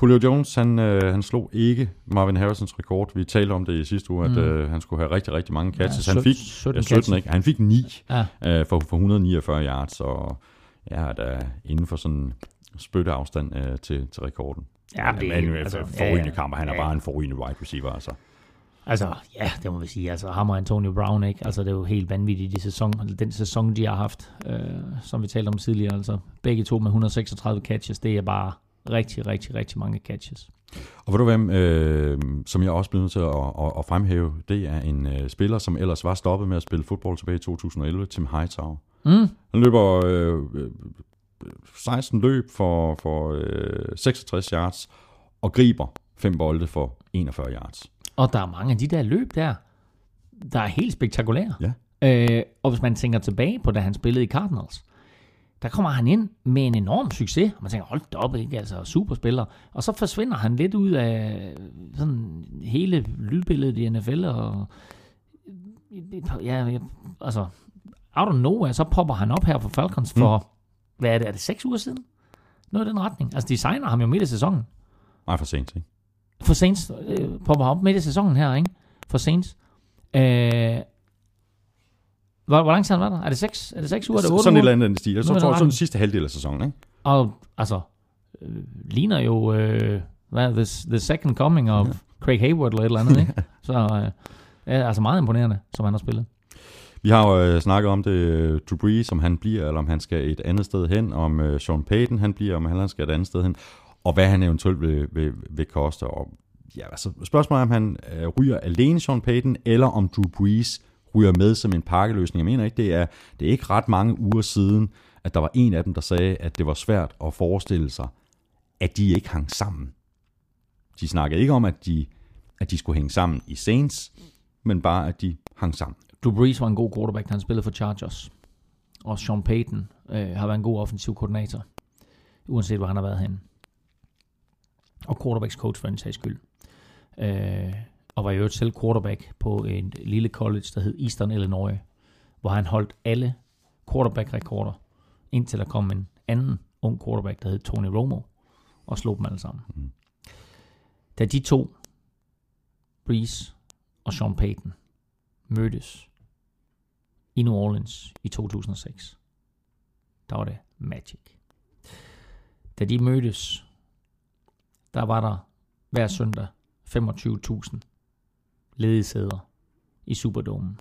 Julio Jones, han, øh, han slog ikke Marvin Harrisons rekord. Vi talte om det i sidste uge, at Mm. øh, han skulle have rigtig, rigtig mange catches. Ja, han fik 17 ja, 17 catches. ikke. Han fik 9 Ja, øh, for, for 149 yards, og ja, der inden for sådan spytteafstand øh, til, til rekorden. Ja, men, det- men altså, altså, forrygende ja, ja. kamp, og han er Ja, bare ja. en forrygende wide receiver, altså. altså, ja, det må vi sige. Altså, ham og Antonio Brown, ikke? Altså, det er jo helt vanvittigt, de sæson, den sæson, de har haft, øh, som vi talte om tidligere. Altså, begge to med 136 catches, det er bare rigtig, rigtig, rigtig mange catches. Og ved du hvem, øh, som jeg også bliver nødt til at, at, at fremhæve, det er en øh, spiller, som ellers var stoppet med at spille fodbold tilbage i 2011, Tim Hightower. Mm. Han løber øh, øh, 16 løb for, for øh, 66 yards, og griber fem bolde for 41 yards. Og der er mange af de der løb der, der er helt spektakulære. Ja. Øh, og hvis man tænker tilbage på, da han spillede i Cardinals, der kommer han ind med en enorm succes, og man tænker, hold da op, ikke? Altså, superspiller. Og så forsvinder han lidt ud af sådan hele lydbilledet i NFL, og ja, ja, altså, out of nowhere, så popper han op her for Falcons for, mm. hvad er det, er det seks uger siden? Noget i den retning. Altså, de signer ham jo midt i sæsonen. Nej, for sent, ikke? For Saints øh, popper op midt i sæsonen her, ikke? For Saints. Øh, hvor, hvor lang tid han var der? Er det 6, er det seks uger? Er det 8 sådan et uger? eller andet i den stil. Jeg Nu tror, er der sådan den sidste halvdel af sæsonen, ikke? Og altså, øh, ligner jo, øh, hvad, the, the second coming of Craig Hayward eller et eller andet, ikke? Så øh, ja, altså meget imponerende, som han har spillet. Vi har jo øh, snakket om det, øh, Drew Brees, om han bliver, eller om han skal et andet sted hen, om øh, Sean Payton han bliver, om han skal et andet sted hen, og hvad han eventuelt vil, vil, vil koste. Og, ja, altså, spørgsmålet er, om han øh, ryger alene Sean Payton, eller om Drew Brees ryger med som en pakkeløsning. Jeg mener ikke, det er, det er ikke ret mange uger siden, at der var en af dem, der sagde, at det var svært at forestille sig, at de ikke hang sammen. De snakkede ikke om, at de, at de skulle hænge sammen i Saints, men bare, at de hang sammen. Drew Brees var en god quarterback, han spillede for Chargers. Og Sean Payton øh, har været en god offensiv koordinator, uanset hvor han har været henne. Og quarterbacks coach for en sags skyld. Øh, og var øvrigt selv quarterback på en lille college, der hed Eastern Illinois, hvor han holdt alle quarterback-rekorder, indtil der kom en anden ung quarterback, der hed Tony Romo, og slog dem alle sammen. Mm. Da de to, Brees og Sean Payton, mødtes i New Orleans i 2006. Der var det Magic. Da de mødtes, der var der hver søndag 25.000 ledige sæder i Superdomen.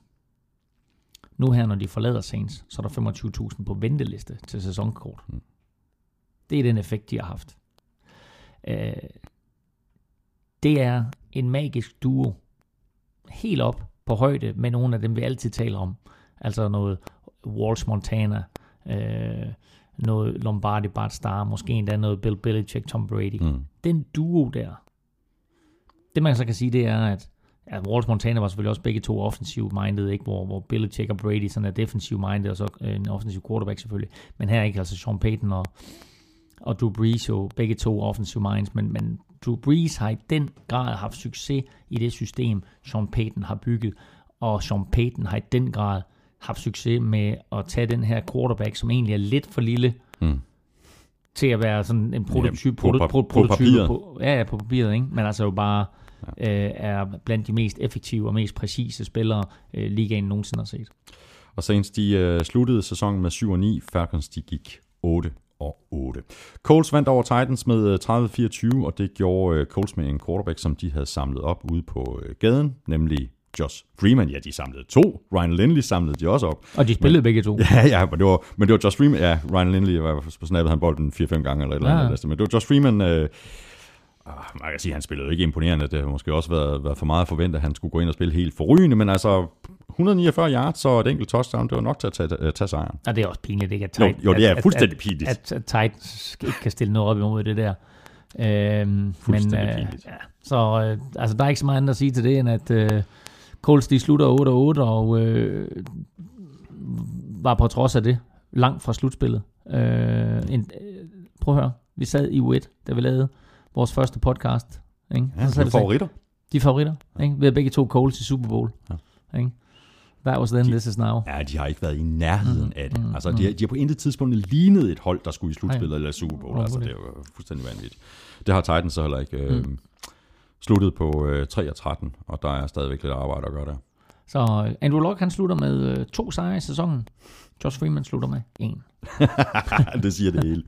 Nu her, når de forlader Saints, så er der 25.000 på venteliste til sæsonkort. Mm. Det er den effekt, de har haft. Øh, det er en magisk duo. Helt op på højde med nogle af dem, vi altid taler om. Altså noget Walsh Montana, øh, noget Lombardi Bart Starr, måske endda noget Bill Belichick, Tom Brady. Mm. Den duo der, det man så kan sige, det er, at ja, Walsh Montana var selvfølgelig også begge to offensiv minded, ikke? Hvor, hvor Belichick og Brady sådan er defensiv minded, og så øh, en offensiv quarterback selvfølgelig. Men her ikke, altså Sean Payton og, og Drew Brees jo begge to offensive minds, men, men Drew Brees har i den grad haft succes i det system, Sean Payton har bygget, og Sean Payton har i den grad haft succes med at tage den her quarterback, som egentlig er lidt for lille Mm. til at være sådan en prototype, på proto, pap- pro, på prototype på, ja, ja, på papiret, ikke? men altså jo bare øh, er blandt de mest effektive og mest præcise spillere, øh, ligaen nogensinde har set. Og Saints, de øh, sluttede sæsonen med 7 og 9. Falcons, de gik 8 og 8. Colts vandt over Titans med øh, 30-24, og det gjorde øh, Colts med en quarterback, som de havde samlet op ude på øh, gaden, nemlig Josh Freeman. Ja, de samlede to. Ryan Lindley samlede de også op. Og de spillede men, begge to. Ja, ja, men det var, men det var Josh Freeman. Ja, Ryan Lindley var på snappet han bolden 4-5 gange eller et eller Ja. andet. Men det var Josh Freeman... Øh, ah, man kan sige, at han spillede jo ikke imponerende. Det har måske også været, været for meget forventet, at han skulle gå ind og spille helt forrygende. Men altså, 149 yards og et enkelt touchdown, det var nok til at tage, øh, tage sejren. Og det er også pinligt, ikke? At Jo, Titans, jo, det er at, fuldstændig at, pinligt. At, at Titans ikke kan stille noget op imod det der. Øhm, men, Fuldstændig øh, pinligt. ja, så øh, altså, der er ikke så meget andet at sige til det, end at øh, Colts de slutter 8-8, og øh, var på trods af det langt fra slutspillet. Øh, en, øh, prøv at høre, vi sad i U1, da vi lavede vores første podcast. Ikke? Ja, Så sagde, favoritter. de er favoritter. Ikke? Vi har begge to Coles i Super Bowl. Ja. Ikke? That was then, this is now. Ja, de har ikke været i nærheden mm, af det. Mm, altså, de, har, de har på intet tidspunkt lignet et hold, der skulle i slutspillet eller Super Bowl. Altså, det er jo fuldstændig vanvittigt. Det har Titans så heller ikke. Øh, mm. Sluttet på øh, 3 og 13, og der er stadigvæk lidt arbejde at gøre der. Så øh, Andrew Luck, han slutter med øh, to sejre i sæsonen. Josh Freeman slutter med en. det siger det hele.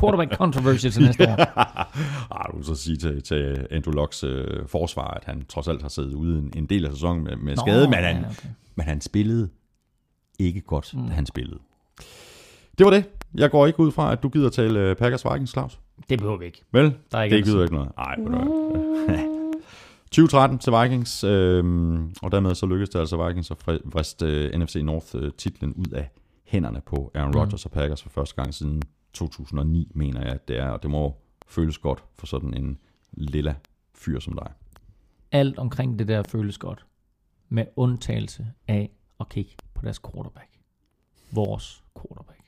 Quarterback controversy til næste år. ah, du vil så sige til, til Andrew Locks øh, forsvar, at han trods alt har siddet ude en, en del af sæsonen med, med Nå, skade, men han, ja, okay. men han spillede ikke godt, mm. da han spillede. Det var det. Jeg går ikke ud fra, at du gider tale øh, Packers Vikings, Claus. Det behøver vi ikke. Vel? Der er ikke det gider ikke noget. Nej, 2013 til Vikings, øh, og dermed så lykkedes det altså Vikings at vriste øh, NFC North-titlen ud af hænderne på Aaron Rodgers mm. og Packers for første gang siden 2009, mener jeg, at det er, og det må føles godt for sådan en lilla fyr som dig. Alt omkring det der føles godt, med undtagelse af at kigge på deres quarterback. Vores quarterback.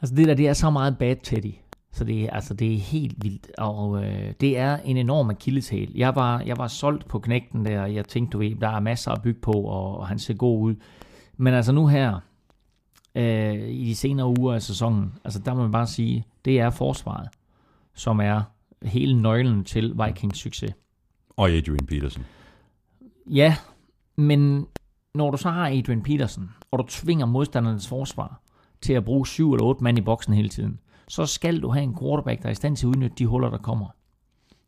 Altså det der, det er så meget bad Teddy. Så det, altså, det er helt vildt, og øh, det er en enorm akilleshæl. Jeg var, jeg var solgt på knægten der, og jeg tænkte, du ved, der er masser at bygge på, og, og han ser god ud. Men altså nu her, øh, i de senere uger af sæsonen, altså der må man bare sige, det er forsvaret, som er hele nøglen til Vikings succes. Og Adrian Peterson. Ja, men når du så har Adrian Peterson, og du tvinger modstandernes forsvar til at bruge syv eller otte mand i boksen hele tiden, så skal du have en quarterback, der er i stand til at udnytte de huller, der kommer.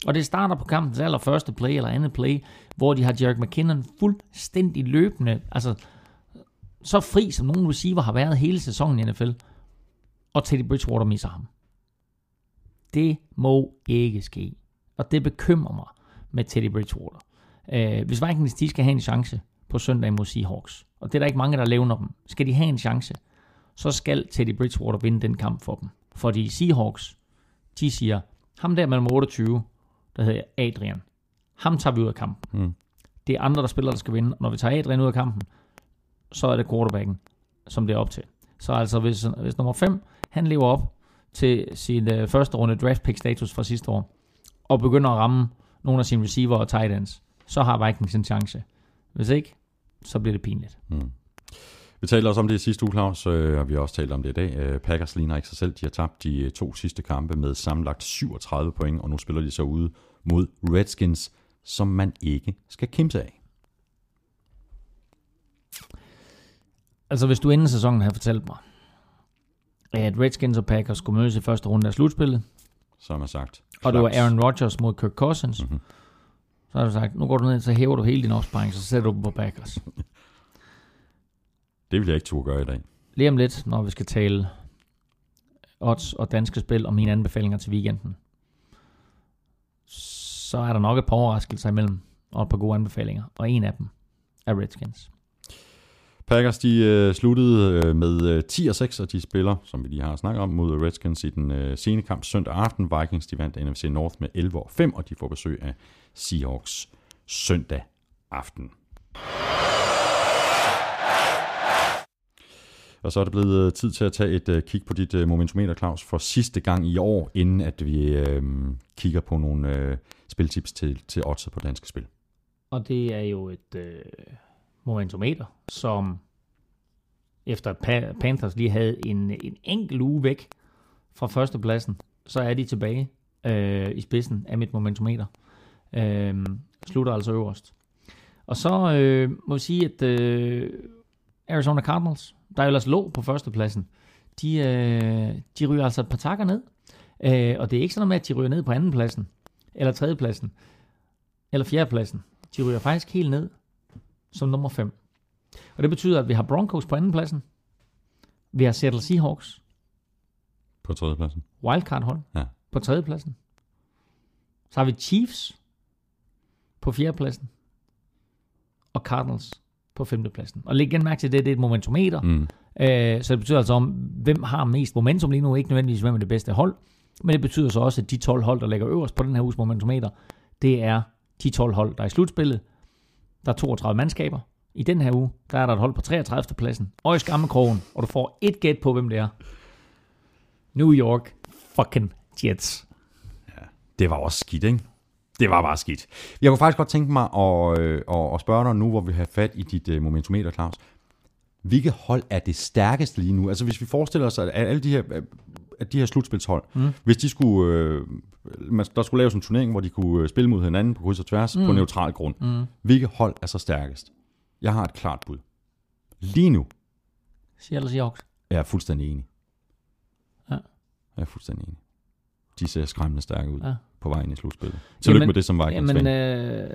Og det starter på kampens allerførste play eller andet play, hvor de har Jarek McKinnon fuldstændig løbende, altså så fri som nogen receiver har været hele sæsonen i NFL, og Teddy Bridgewater misser ham. Det må ikke ske. Og det bekymrer mig med Teddy Bridgewater. Øh, hvis Vikings de skal have en chance på søndag mod Seahawks, og det er der ikke mange, der levner dem, skal de have en chance, så skal Teddy Bridgewater vinde den kamp for dem. Fordi Seahawks, de siger, ham der mellem 28, der hedder Adrian, ham tager vi ud af kampen. Mm. Det er andre, der spiller, der skal vinde. Når vi tager Adrian ud af kampen, så er det quarterbacken, som det er op til. Så altså, hvis, hvis nummer 5, han lever op til sin uh, første runde draft pick status fra sidste år, og begynder at ramme nogle af sine receiver og tight ends, så har Vikings en chance. Hvis ikke, så bliver det pinligt. Mm. Vi talte også om det i sidste uge, Claus, øh, og vi har også talt om det i dag. Øh, Packers ligner ikke sig selv. De har tabt de to sidste kampe med sammenlagt 37 point, og nu spiller de så ude mod Redskins, som man ikke skal kæmpe af. Altså, hvis du inden sæsonen havde fortalt mig, at Redskins og Packers skulle mødes i første runde af slutspillet, som er sagt. Og det var Aaron Rodgers mod Kirk Cousins, mm-hmm. så har du sagt, nu går du ned, så hæver du hele din opsparing, så sætter du på Packers. det vil jeg ikke turde gøre i dag. Lige om lidt, når vi skal tale odds og danske spil og mine anbefalinger til weekenden, så er der nok et par overraskelser imellem, og et par gode anbefalinger, og en af dem er Redskins. Packers de øh, sluttede øh, med øh, 10 og 6, og de spiller, som vi lige har snakket om, mod Redskins i den øh, sene kamp søndag aften. Vikings de vandt NFC North med 11 og 5, og de får besøg af Seahawks søndag aften. Og så er det blevet øh, tid til at tage et øh, kig på dit øh, momentometer, Claus, for sidste gang i år, inden at vi øh, kigger på nogle øh, spiltips til, til odds på danske spil. Og det er jo et... øh, momentometer, som efter Panthers lige havde en, en enkelt uge væk fra førstepladsen, så er de tilbage øh, i spidsen af mit momentometer. Øh, slutter altså øverst. Og så øh, må vi sige, at øh, Arizona Cardinals, der jo ellers lå på førstepladsen, de, øh, de ryger altså et par takker ned. Øh, og det er ikke sådan noget med, at de ryger ned på andenpladsen, eller tredjepladsen, eller fjerdepladsen. De ryger faktisk helt ned som nummer 5. Og det betyder, at vi har Broncos på andenpladsen. Vi har Seattle Seahawks. På tredjepladsen. Wildcard hold. Ja. På tredjepladsen. Så har vi Chiefs på fjerdepladsen. Og Cardinals på femtepladsen. Og læg igen mærke til, det, det er et momentometer. Mm. Øh, så det betyder altså om, hvem har mest momentum lige nu. Ikke nødvendigvis, hvem er det bedste hold. Men det betyder så også, at de 12 hold, der ligger øverst på den her uges momentometer, det er de 12 hold, der er i slutspillet. Der er 32 mandskaber. I den her uge, der er der et hold på 33. pladsen. Og i skammekrogen, og du får et gæt på, hvem det er. New York fucking Jets. Ja, det var også skidt, ikke? Det var bare skidt. Jeg kunne faktisk godt tænke mig at, øh, at, at spørge dig nu, hvor vi har fat i dit uh, momentometer, Claus. Hvilket hold er det stærkeste lige nu? Altså hvis vi forestiller os, at alle de her, at de her slutspilshold, mm. hvis de skulle, øh, man, der skulle laves en turnering, hvor de kunne øh, spille mod hinanden på kryds og tværs mm. på neutral grund. Mm. Hvilket hold er så stærkest? Jeg har et klart bud. Lige nu. Seattle Seahawks. Jeg er fuldstændig enig. Ja. Jeg er fuldstændig enig. De ser skræmmende stærke ud ja. På vejen i slutspillet. Tillykke jamen, med det som Vikings jamen, øh,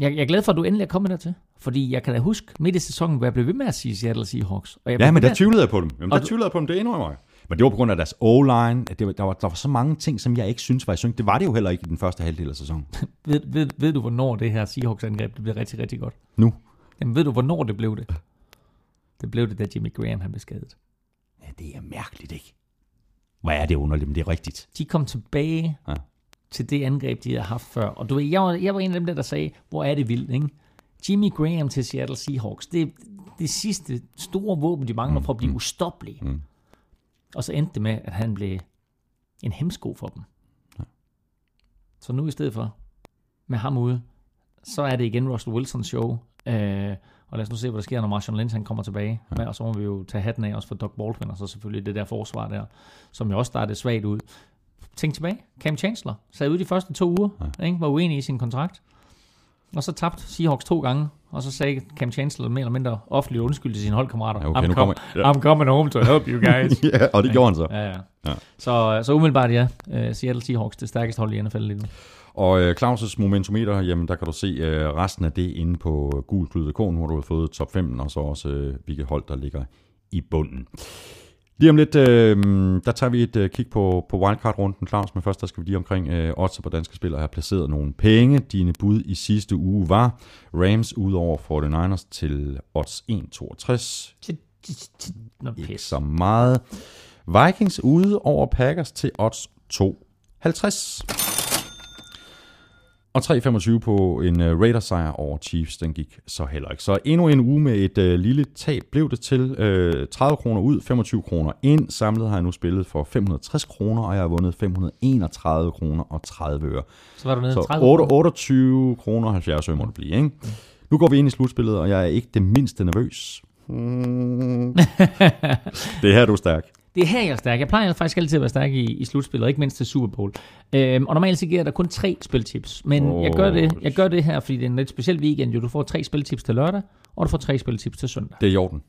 jeg, jeg er glad for, at du endelig er kommet dertil. Fordi jeg kan da huske midt i sæsonen, hvor jeg blev ved med at sige Seattle Seahawks. Og jeg ja, men der tvivlede jeg på dem. Jamen, der du... tvivlede jeg på dem, det endnu mig. Men det var på grund af deres O-line. At det var, der, var, der var så mange ting, som jeg ikke synes var i synk. Det var det jo heller ikke i den første halvdel af sæsonen. ved, ved, ved du, hvornår det her Seahawks-angreb det blev rigtig, rigtig godt? Nu. Jamen ved du, hvornår det blev det? Det blev det, da Jimmy Graham han blev skadet. Ja, det er mærkeligt, ikke? Hvad er det underligt, men det er rigtigt. De kom tilbage ja. til det angreb, de havde haft før. Og du ved, jeg var, jeg var en af dem der, der sagde, hvor er det vildt, ikke? Jimmy Graham til Seattle Seahawks, det er det sidste store våben, de mangler mm, for at blive mm, ustoppelige. Mm. Og så endte det med, at han blev en hemsko for dem. Ja. Så nu i stedet for, med ham ude, så er det igen Russell Wilsons show. Øh, og lad os nu se, hvad der sker, når Marshawn Lynch han kommer tilbage. Ja. Med, og så må vi jo tage hatten af også for Doug Baldwin, og så selvfølgelig det der forsvar der, som jo også startede svagt ud. Tænk tilbage. Cam Chancellor sad ude de første to uger, ja. ikke? var uenig i sin kontrakt. Og så tabte Seahawks to gange, og så sagde Cam Chancellor mere eller mindre offentligt undskyld til sine holdkammerater. Ja, okay, I'm, com- ja. I'm coming home to help you guys. ja, og det gjorde han så. Ja, ja. ja. Så, så umiddelbart ja, uh, Seattle Seahawks, det stærkeste hold i NFL lige nu. Og uh, Claus' momentometer, jamen der kan du se uh, resten af det inde på gulklyd.dk, hvor du har fået top 5, og så også uh, hvilke hold, der ligger i bunden. Lige om lidt, øh, der tager vi et øh, kig på, på wildcard-runden, Claus, men først der skal vi lige omkring øh, odds på danske spillere have placeret nogle penge. Dine bud i sidste uge var Rams ud over 49ers til odds 1,62. Ikke så meget. Vikings ude over Packers til odds 2,50. Og 3,25 på en uh, Raiders-sejr over Chiefs, den gik så heller ikke. Så endnu en uge med et uh, lille tab blev det til. Uh, 30 kroner ud, 25 kroner ind. Samlet har jeg nu spillet for 560 kroner, og jeg har vundet 531 kroner og 30 øre. Så var du nede så 30 8, 28 kroner og 70 øre må det blive, ikke? Nu går vi ind i slutspillet, og jeg er ikke det mindste nervøs. Mm. det er her, du er stærk. Det er her, jeg er stærk. Jeg plejer faktisk altid at være stærk i, i slutspillet, ikke mindst til Super Bowl. Øhm, og normalt så giver dig kun tre spiltips. Men oh. jeg, gør det, jeg gør det her, fordi det er en lidt speciel weekend. Jo, du får tre spiltips til lørdag, og du får tre spiltips til søndag. Det er i orden.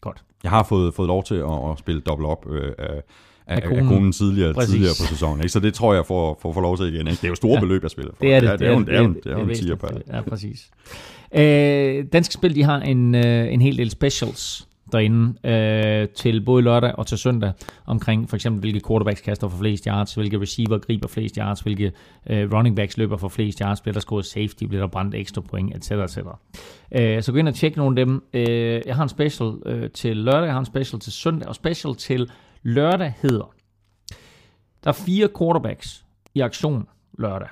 Godt. Jeg har fået, fået lov til at, at spille dobbelt op øh, af, af, konen, af konen tidligere, tidligere på sæsonen. Ikke? Så det tror jeg får, får, får lov til igen. Ikke? Det er jo store ja. beløb, jeg spiller for. Det er det. Det, er, det, det, er, det, er, det, er, det, er, det, Ja, præcis. Øh, Danske Spil, de har en, øh, en hel del specials derinde øh, til både lørdag og til søndag omkring for eksempel hvilke quarterbacks kaster for flest yards, hvilke receiver griber flest yards, hvilke øh, running backs løber for flest yards, bliver der scoret safety, bliver der brændt ekstra point, etc. etc. Øh, så gå ind og tjek nogle af dem. Øh, jeg har en special øh, til lørdag, jeg har en special til søndag, og special til lørdag hedder, der er fire quarterbacks i aktion lørdag.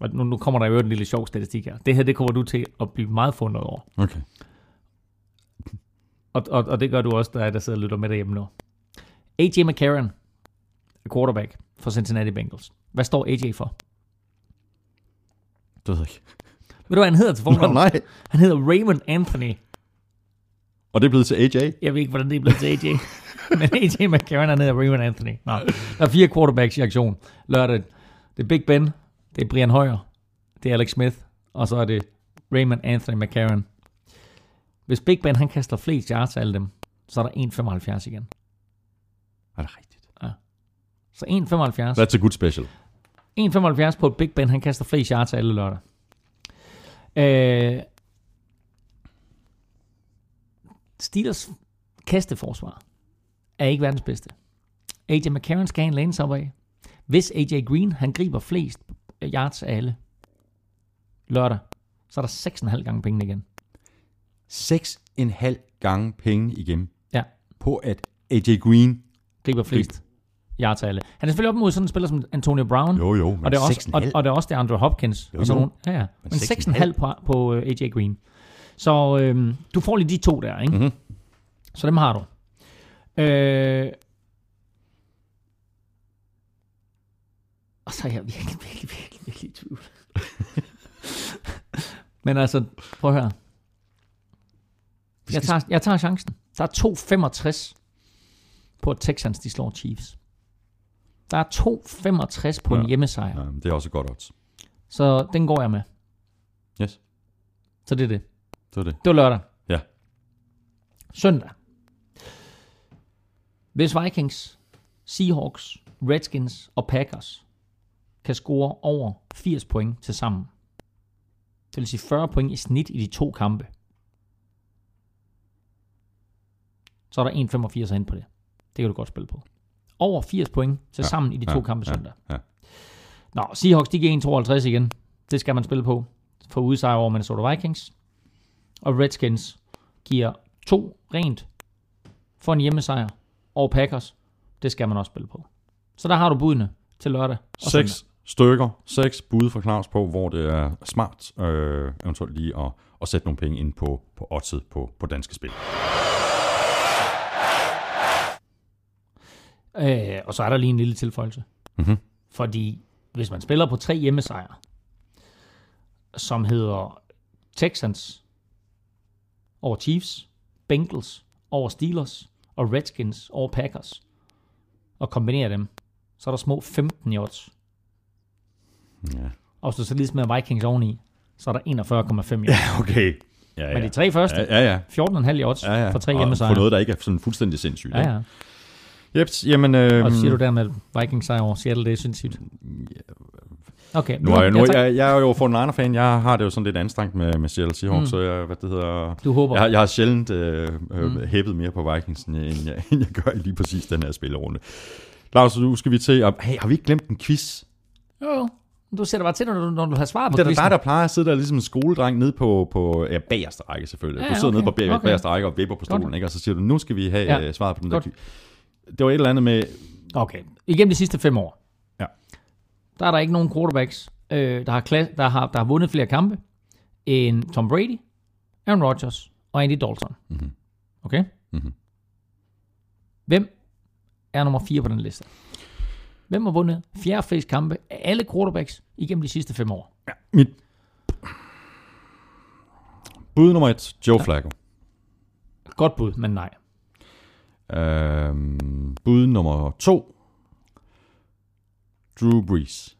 Og nu, nu kommer der jo en lille sjov statistik her. Det her, det kommer du til at blive meget fundet over. Okay. Og, og, og det gør du også, der, der sidder og lytter med derhjemme nu. AJ McCarron er quarterback for Cincinnati Bengals. Hvad står AJ for? Det ved jeg ikke. Ved du, hvad han hedder til fornavn? nej. Han hedder Raymond Anthony. Og det er blevet til AJ? Jeg ved ikke, hvordan det er blevet til AJ. Men AJ McCarron, han hedder Raymond Anthony. Nå. Der er fire quarterbacks i aktion. Lørdag. Det er Big Ben. Det er Brian Hoyer. Det er Alex Smith. Og så er det Raymond Anthony McCarron. Hvis Big Ben han kaster flest yards af alle dem, så er der 1,75 igen. Er det rigtigt? Ja. Så 1,75. That's a good special. 1,75 på et Big Ben, han kaster flest yards af alle lørdag. Øh, Steelers kasteforsvar er ikke verdens bedste. AJ McCarron skal have en lanes op af. Hvis AJ Green, han griber flest yards af alle lørdag, så er der 6,5 gange penge igen. 6,5 gange penge igen ja. på at AJ Green griber flest yards alle. Han er selvfølgelig op mod sådan en spiller som Antonio Brown. Jo, jo, men og det er også, og, og det er også det Andre Hopkins. Jo, og sådan Ja, ja. Men, men 6,5 på, på øh, AJ Green. Så øhm, du får lige de to der, ikke? Mm-hmm. Så dem har du. Øh, Og så er jeg virkelig, virkelig, virkelig, virkelig i tvivl. Men altså, prøv at høre. Jeg tager, jeg tager chancen. Der er 2,65 på at Texans, de slår Chiefs. Der er 2,65 på ja. En hjemmesejr. Ja, det er også godt odds. Så den går jeg med. Yes, Så det er det. det var det. Det var lørdag. Ja. Søndag. Hvis Vikings, Seahawks, Redskins og Packers kan score over 80 point til sammen, det vil sige 40 point i snit i de to kampe, så er der 1,85 ind på det. Det kan du godt spille på. Over 80 point til Ja, sammen i de to ja, kampe ja, søndag. ja. Nå, Seahawks, de giver 1,52 igen. Det skal man spille på for udsejr over Minnesota Vikings. Og Redskins giver to rent for en hjemmesejr over Packers. Det skal man også spille på. Så der har du budene til lørdag. og søndag. Seks stykker, seks bud for Claus på, hvor det er smart øh, eventuelt lige at, at sætte nogle penge ind på, på oddset på, på danske spil. Øh, og så er der lige en lille tilføjelse. Mhm. Fordi hvis man spiller på tre hjemmesejre, som hedder Texans over Chiefs, Bengals over Steelers og Redskins over Packers, og kombinerer dem, så er der små 15 i odds. Ja. Og hvis du så lige smider Vikings oveni, så er der 41,5 i odds. Okay. Ja, ja. Men de tre første, Ja, ja, ja. 14,5 i odds ja, ja. for tre hjemmesejre. For noget, der ikke er sådan fuldstændig sindssygt. Ja, ja. Jeps, jamen... Øh, Og siger du der med Vikings sejr over Seattle, det er sindssygt. Okay, Nu er jeg, nu, tager- jeg, jeg er jo 49er-fan. Jeg har det jo sådan lidt anstrengt med, med Seattle Seahawks, Mm. så jeg, hvad det hedder... du håber. Jeg, har- jeg har sjældent øh, øh, Mm. hæppet mere på Vikings, end jeg, end jeg, end jeg gør i lige præcis den her spillerunde. Lars, nu skal vi til... at- Hey, har vi ikke glemt en quiz? Jo. Du sætter bare til, når du, når du har svaret på Det er dig, der plejer at sidde der ligesom en skoledreng nede på, på ja, bagerste række selvfølgelig. Ja, du sidder okay, nede på bag, okay. bagerste række og vipper på stolen, Godt. ikke? og så siger du, nu skal vi have Ja, ja. svaret på den godt. der quiz. Det var et eller andet med... Okay. Igennem de sidste fem år, Ja. der er der ikke nogen quarterbacks, øh, der, har klas- der, har, der har vundet flere kampe end Tom Brady, Aaron Rodgers og Andy Dalton. Mhm. Okay? Mhm. Hvem er nummer 4 på den liste? Hvem har vundet fjerde flest kampe af alle quarterbacks igennem de sidste fem år? Mit bud nummer et, Joe ja. Flacco. Godt bud, men nej. Øhm, bud nummer to, Drew Brees.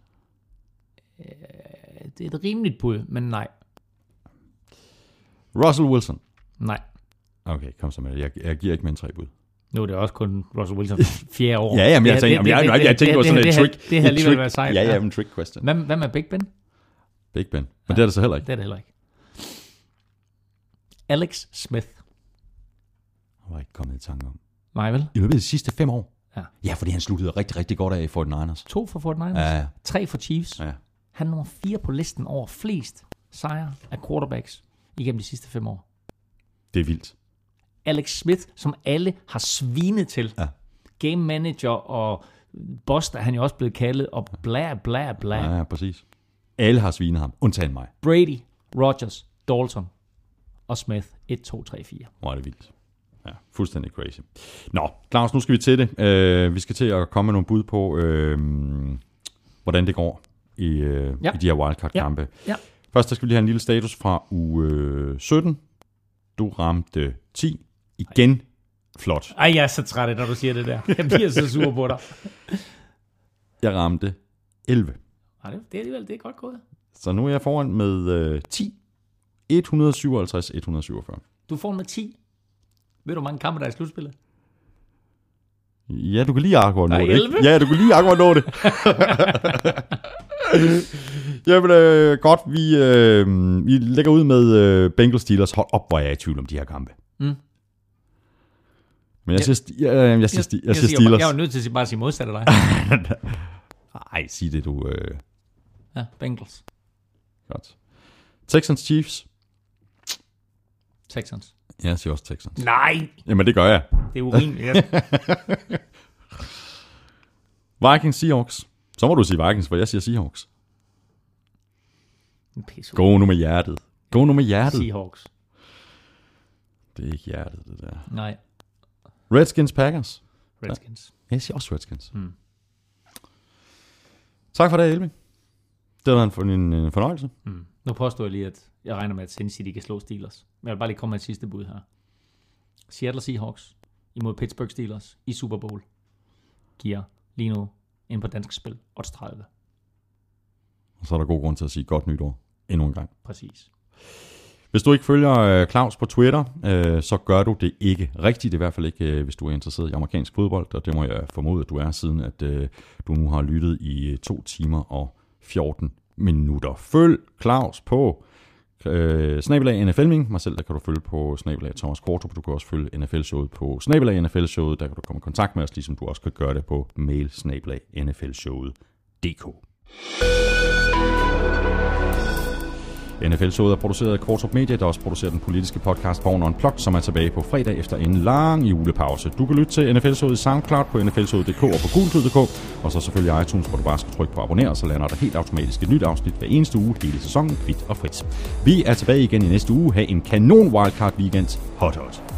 Det er et rimeligt bud, men nej. Russell Wilson. Nej. Okay, kom så med det. Jeg, jeg giver ikke mere end tre bud. Nu er det også kun Russell Wilson fjerde år. Ja, jamen, jeg Det- tænker, det- jeg, jeg, jeg, jeg det- det- sådan det- en det- trick. Det har alligevel trick- været sejt. Ja, ja, en trick question. Hvem, hvem er Big Ben? Big Ben. Men det er det så heller ikke. Det er det heller ikke. Alex Smith. Jeg var ikke kommet i tanke om. Nej vel? I løbet af de sidste fem år? Ja. Ja, fordi han sluttede rigtig, rigtig godt af i 49ers. To for 49ers. Ja, ja. Tre for Chiefs. ja. Han er nummer fire på listen over flest sejre af quarterbacks igennem de sidste fem år. Det er vildt. Alex Smith, som alle har svinet til. Ja. Game manager og boss, der er han jo også blevet kaldet, og bla bla bla. Ja, ja, præcis. Alle har svinet ham, undtagen mig. Brady, Rodgers, Dalton og Smith. 1, 2, 3, 4. Hvor er det vildt. Ja, fuldstændig crazy. Nå, Claus, nu skal vi til det. Uh, vi skal til at komme med nogle bud på, uh, hvordan det går i, uh, Ja. ja. i de her wildcard-kampe. Ja. Først der skal vi lige have en lille status fra uge øh, 17. Du ramte 10. Igen flot. Ej, jeg er så træt når du siger det der. Jeg bliver så sur på dig. Jeg ramte 11. Ej, det, det er alligevel det er godt gået. Så nu er jeg foran med øh, 10. 157-147. Du får med 10. Ved du, hvor mange kampe der er i slutspillet? Ja, du kan lige akkurat nå er det. ikke? 11. Ja, du kan lige akkurat nå det. Jamen, øh, godt. Vi, øh, vi lægger ud med øh, Bengals Steelers. Hold op, hvor er jeg i tvivl om de her kampe. Mm. Men jeg siger, sti- ja, jeg siger, sti- jeg siger Steelers. Jeg er nødt til at sige- bare sige modsat af dig. Ej, sig det, du... Øh, Ja, Bengals. godt. Texans Chiefs. Texans. Ja, jeg siger også Texans. Nej, Jamen, det gør jeg. det er urimeligt. Vikings Seahawks. Så må du sige Vikings, for jeg siger Seahawks. Pisse Gå nu med hjertet. Gå nu med hjertet. Seahawks. Det er ikke hjertet, det der. Nej, Redskins Packers. Redskins. Jeg siger også Redskins. Mm. Tak for det, Elving. Det har været en, en fornøjelse. Mm. Nu påstår jeg lige, at jeg regner med, at Sin City kan slå Steelers. Men jeg vil bare lige komme med et sidste bud her. Seattle Seahawks imod Pittsburgh Steelers i Super Bowl giver lige nu ind på dansk spil odds 30. Og så er der god grund til at sige godt nytår endnu en gang. Præcis. Hvis du ikke følger øh, Claus på Twitter, øh, så gør du det ikke rigtigt, i hvert fald ikke, øh, hvis du er interesseret i amerikansk fodbold, og det må jeg formode, at du er, siden at du nu har lyttet i 2 timer og 14 minutter. Følg Claus på øh, snabelag NFLming. Mig selv, der kan du følge på snabelag Thomas Kortrup. Du kan også følge NFL-showet på snabelag NFL-showet. Der kan du komme i kontakt med os, ligesom du også kan gøre det på mail snabelag NFL-showet.dk. NFL-showet er produceret af Kvartrup Media, der også producerer den politiske podcast Born on Plot, som er tilbage på fredag efter en lang julepause. Du kan lytte til NFL-showet i SoundCloud på nflshowet.dk og på gulklyd.dk, og så selvfølgelig iTunes, hvor du bare skal trykke på abonner, så lander der helt automatisk et nyt afsnit hver eneste uge hele sæsonen, kvidt og frit. Vi er tilbage igen i næste uge. Ha' en kanon wildcard weekend. Hot hot.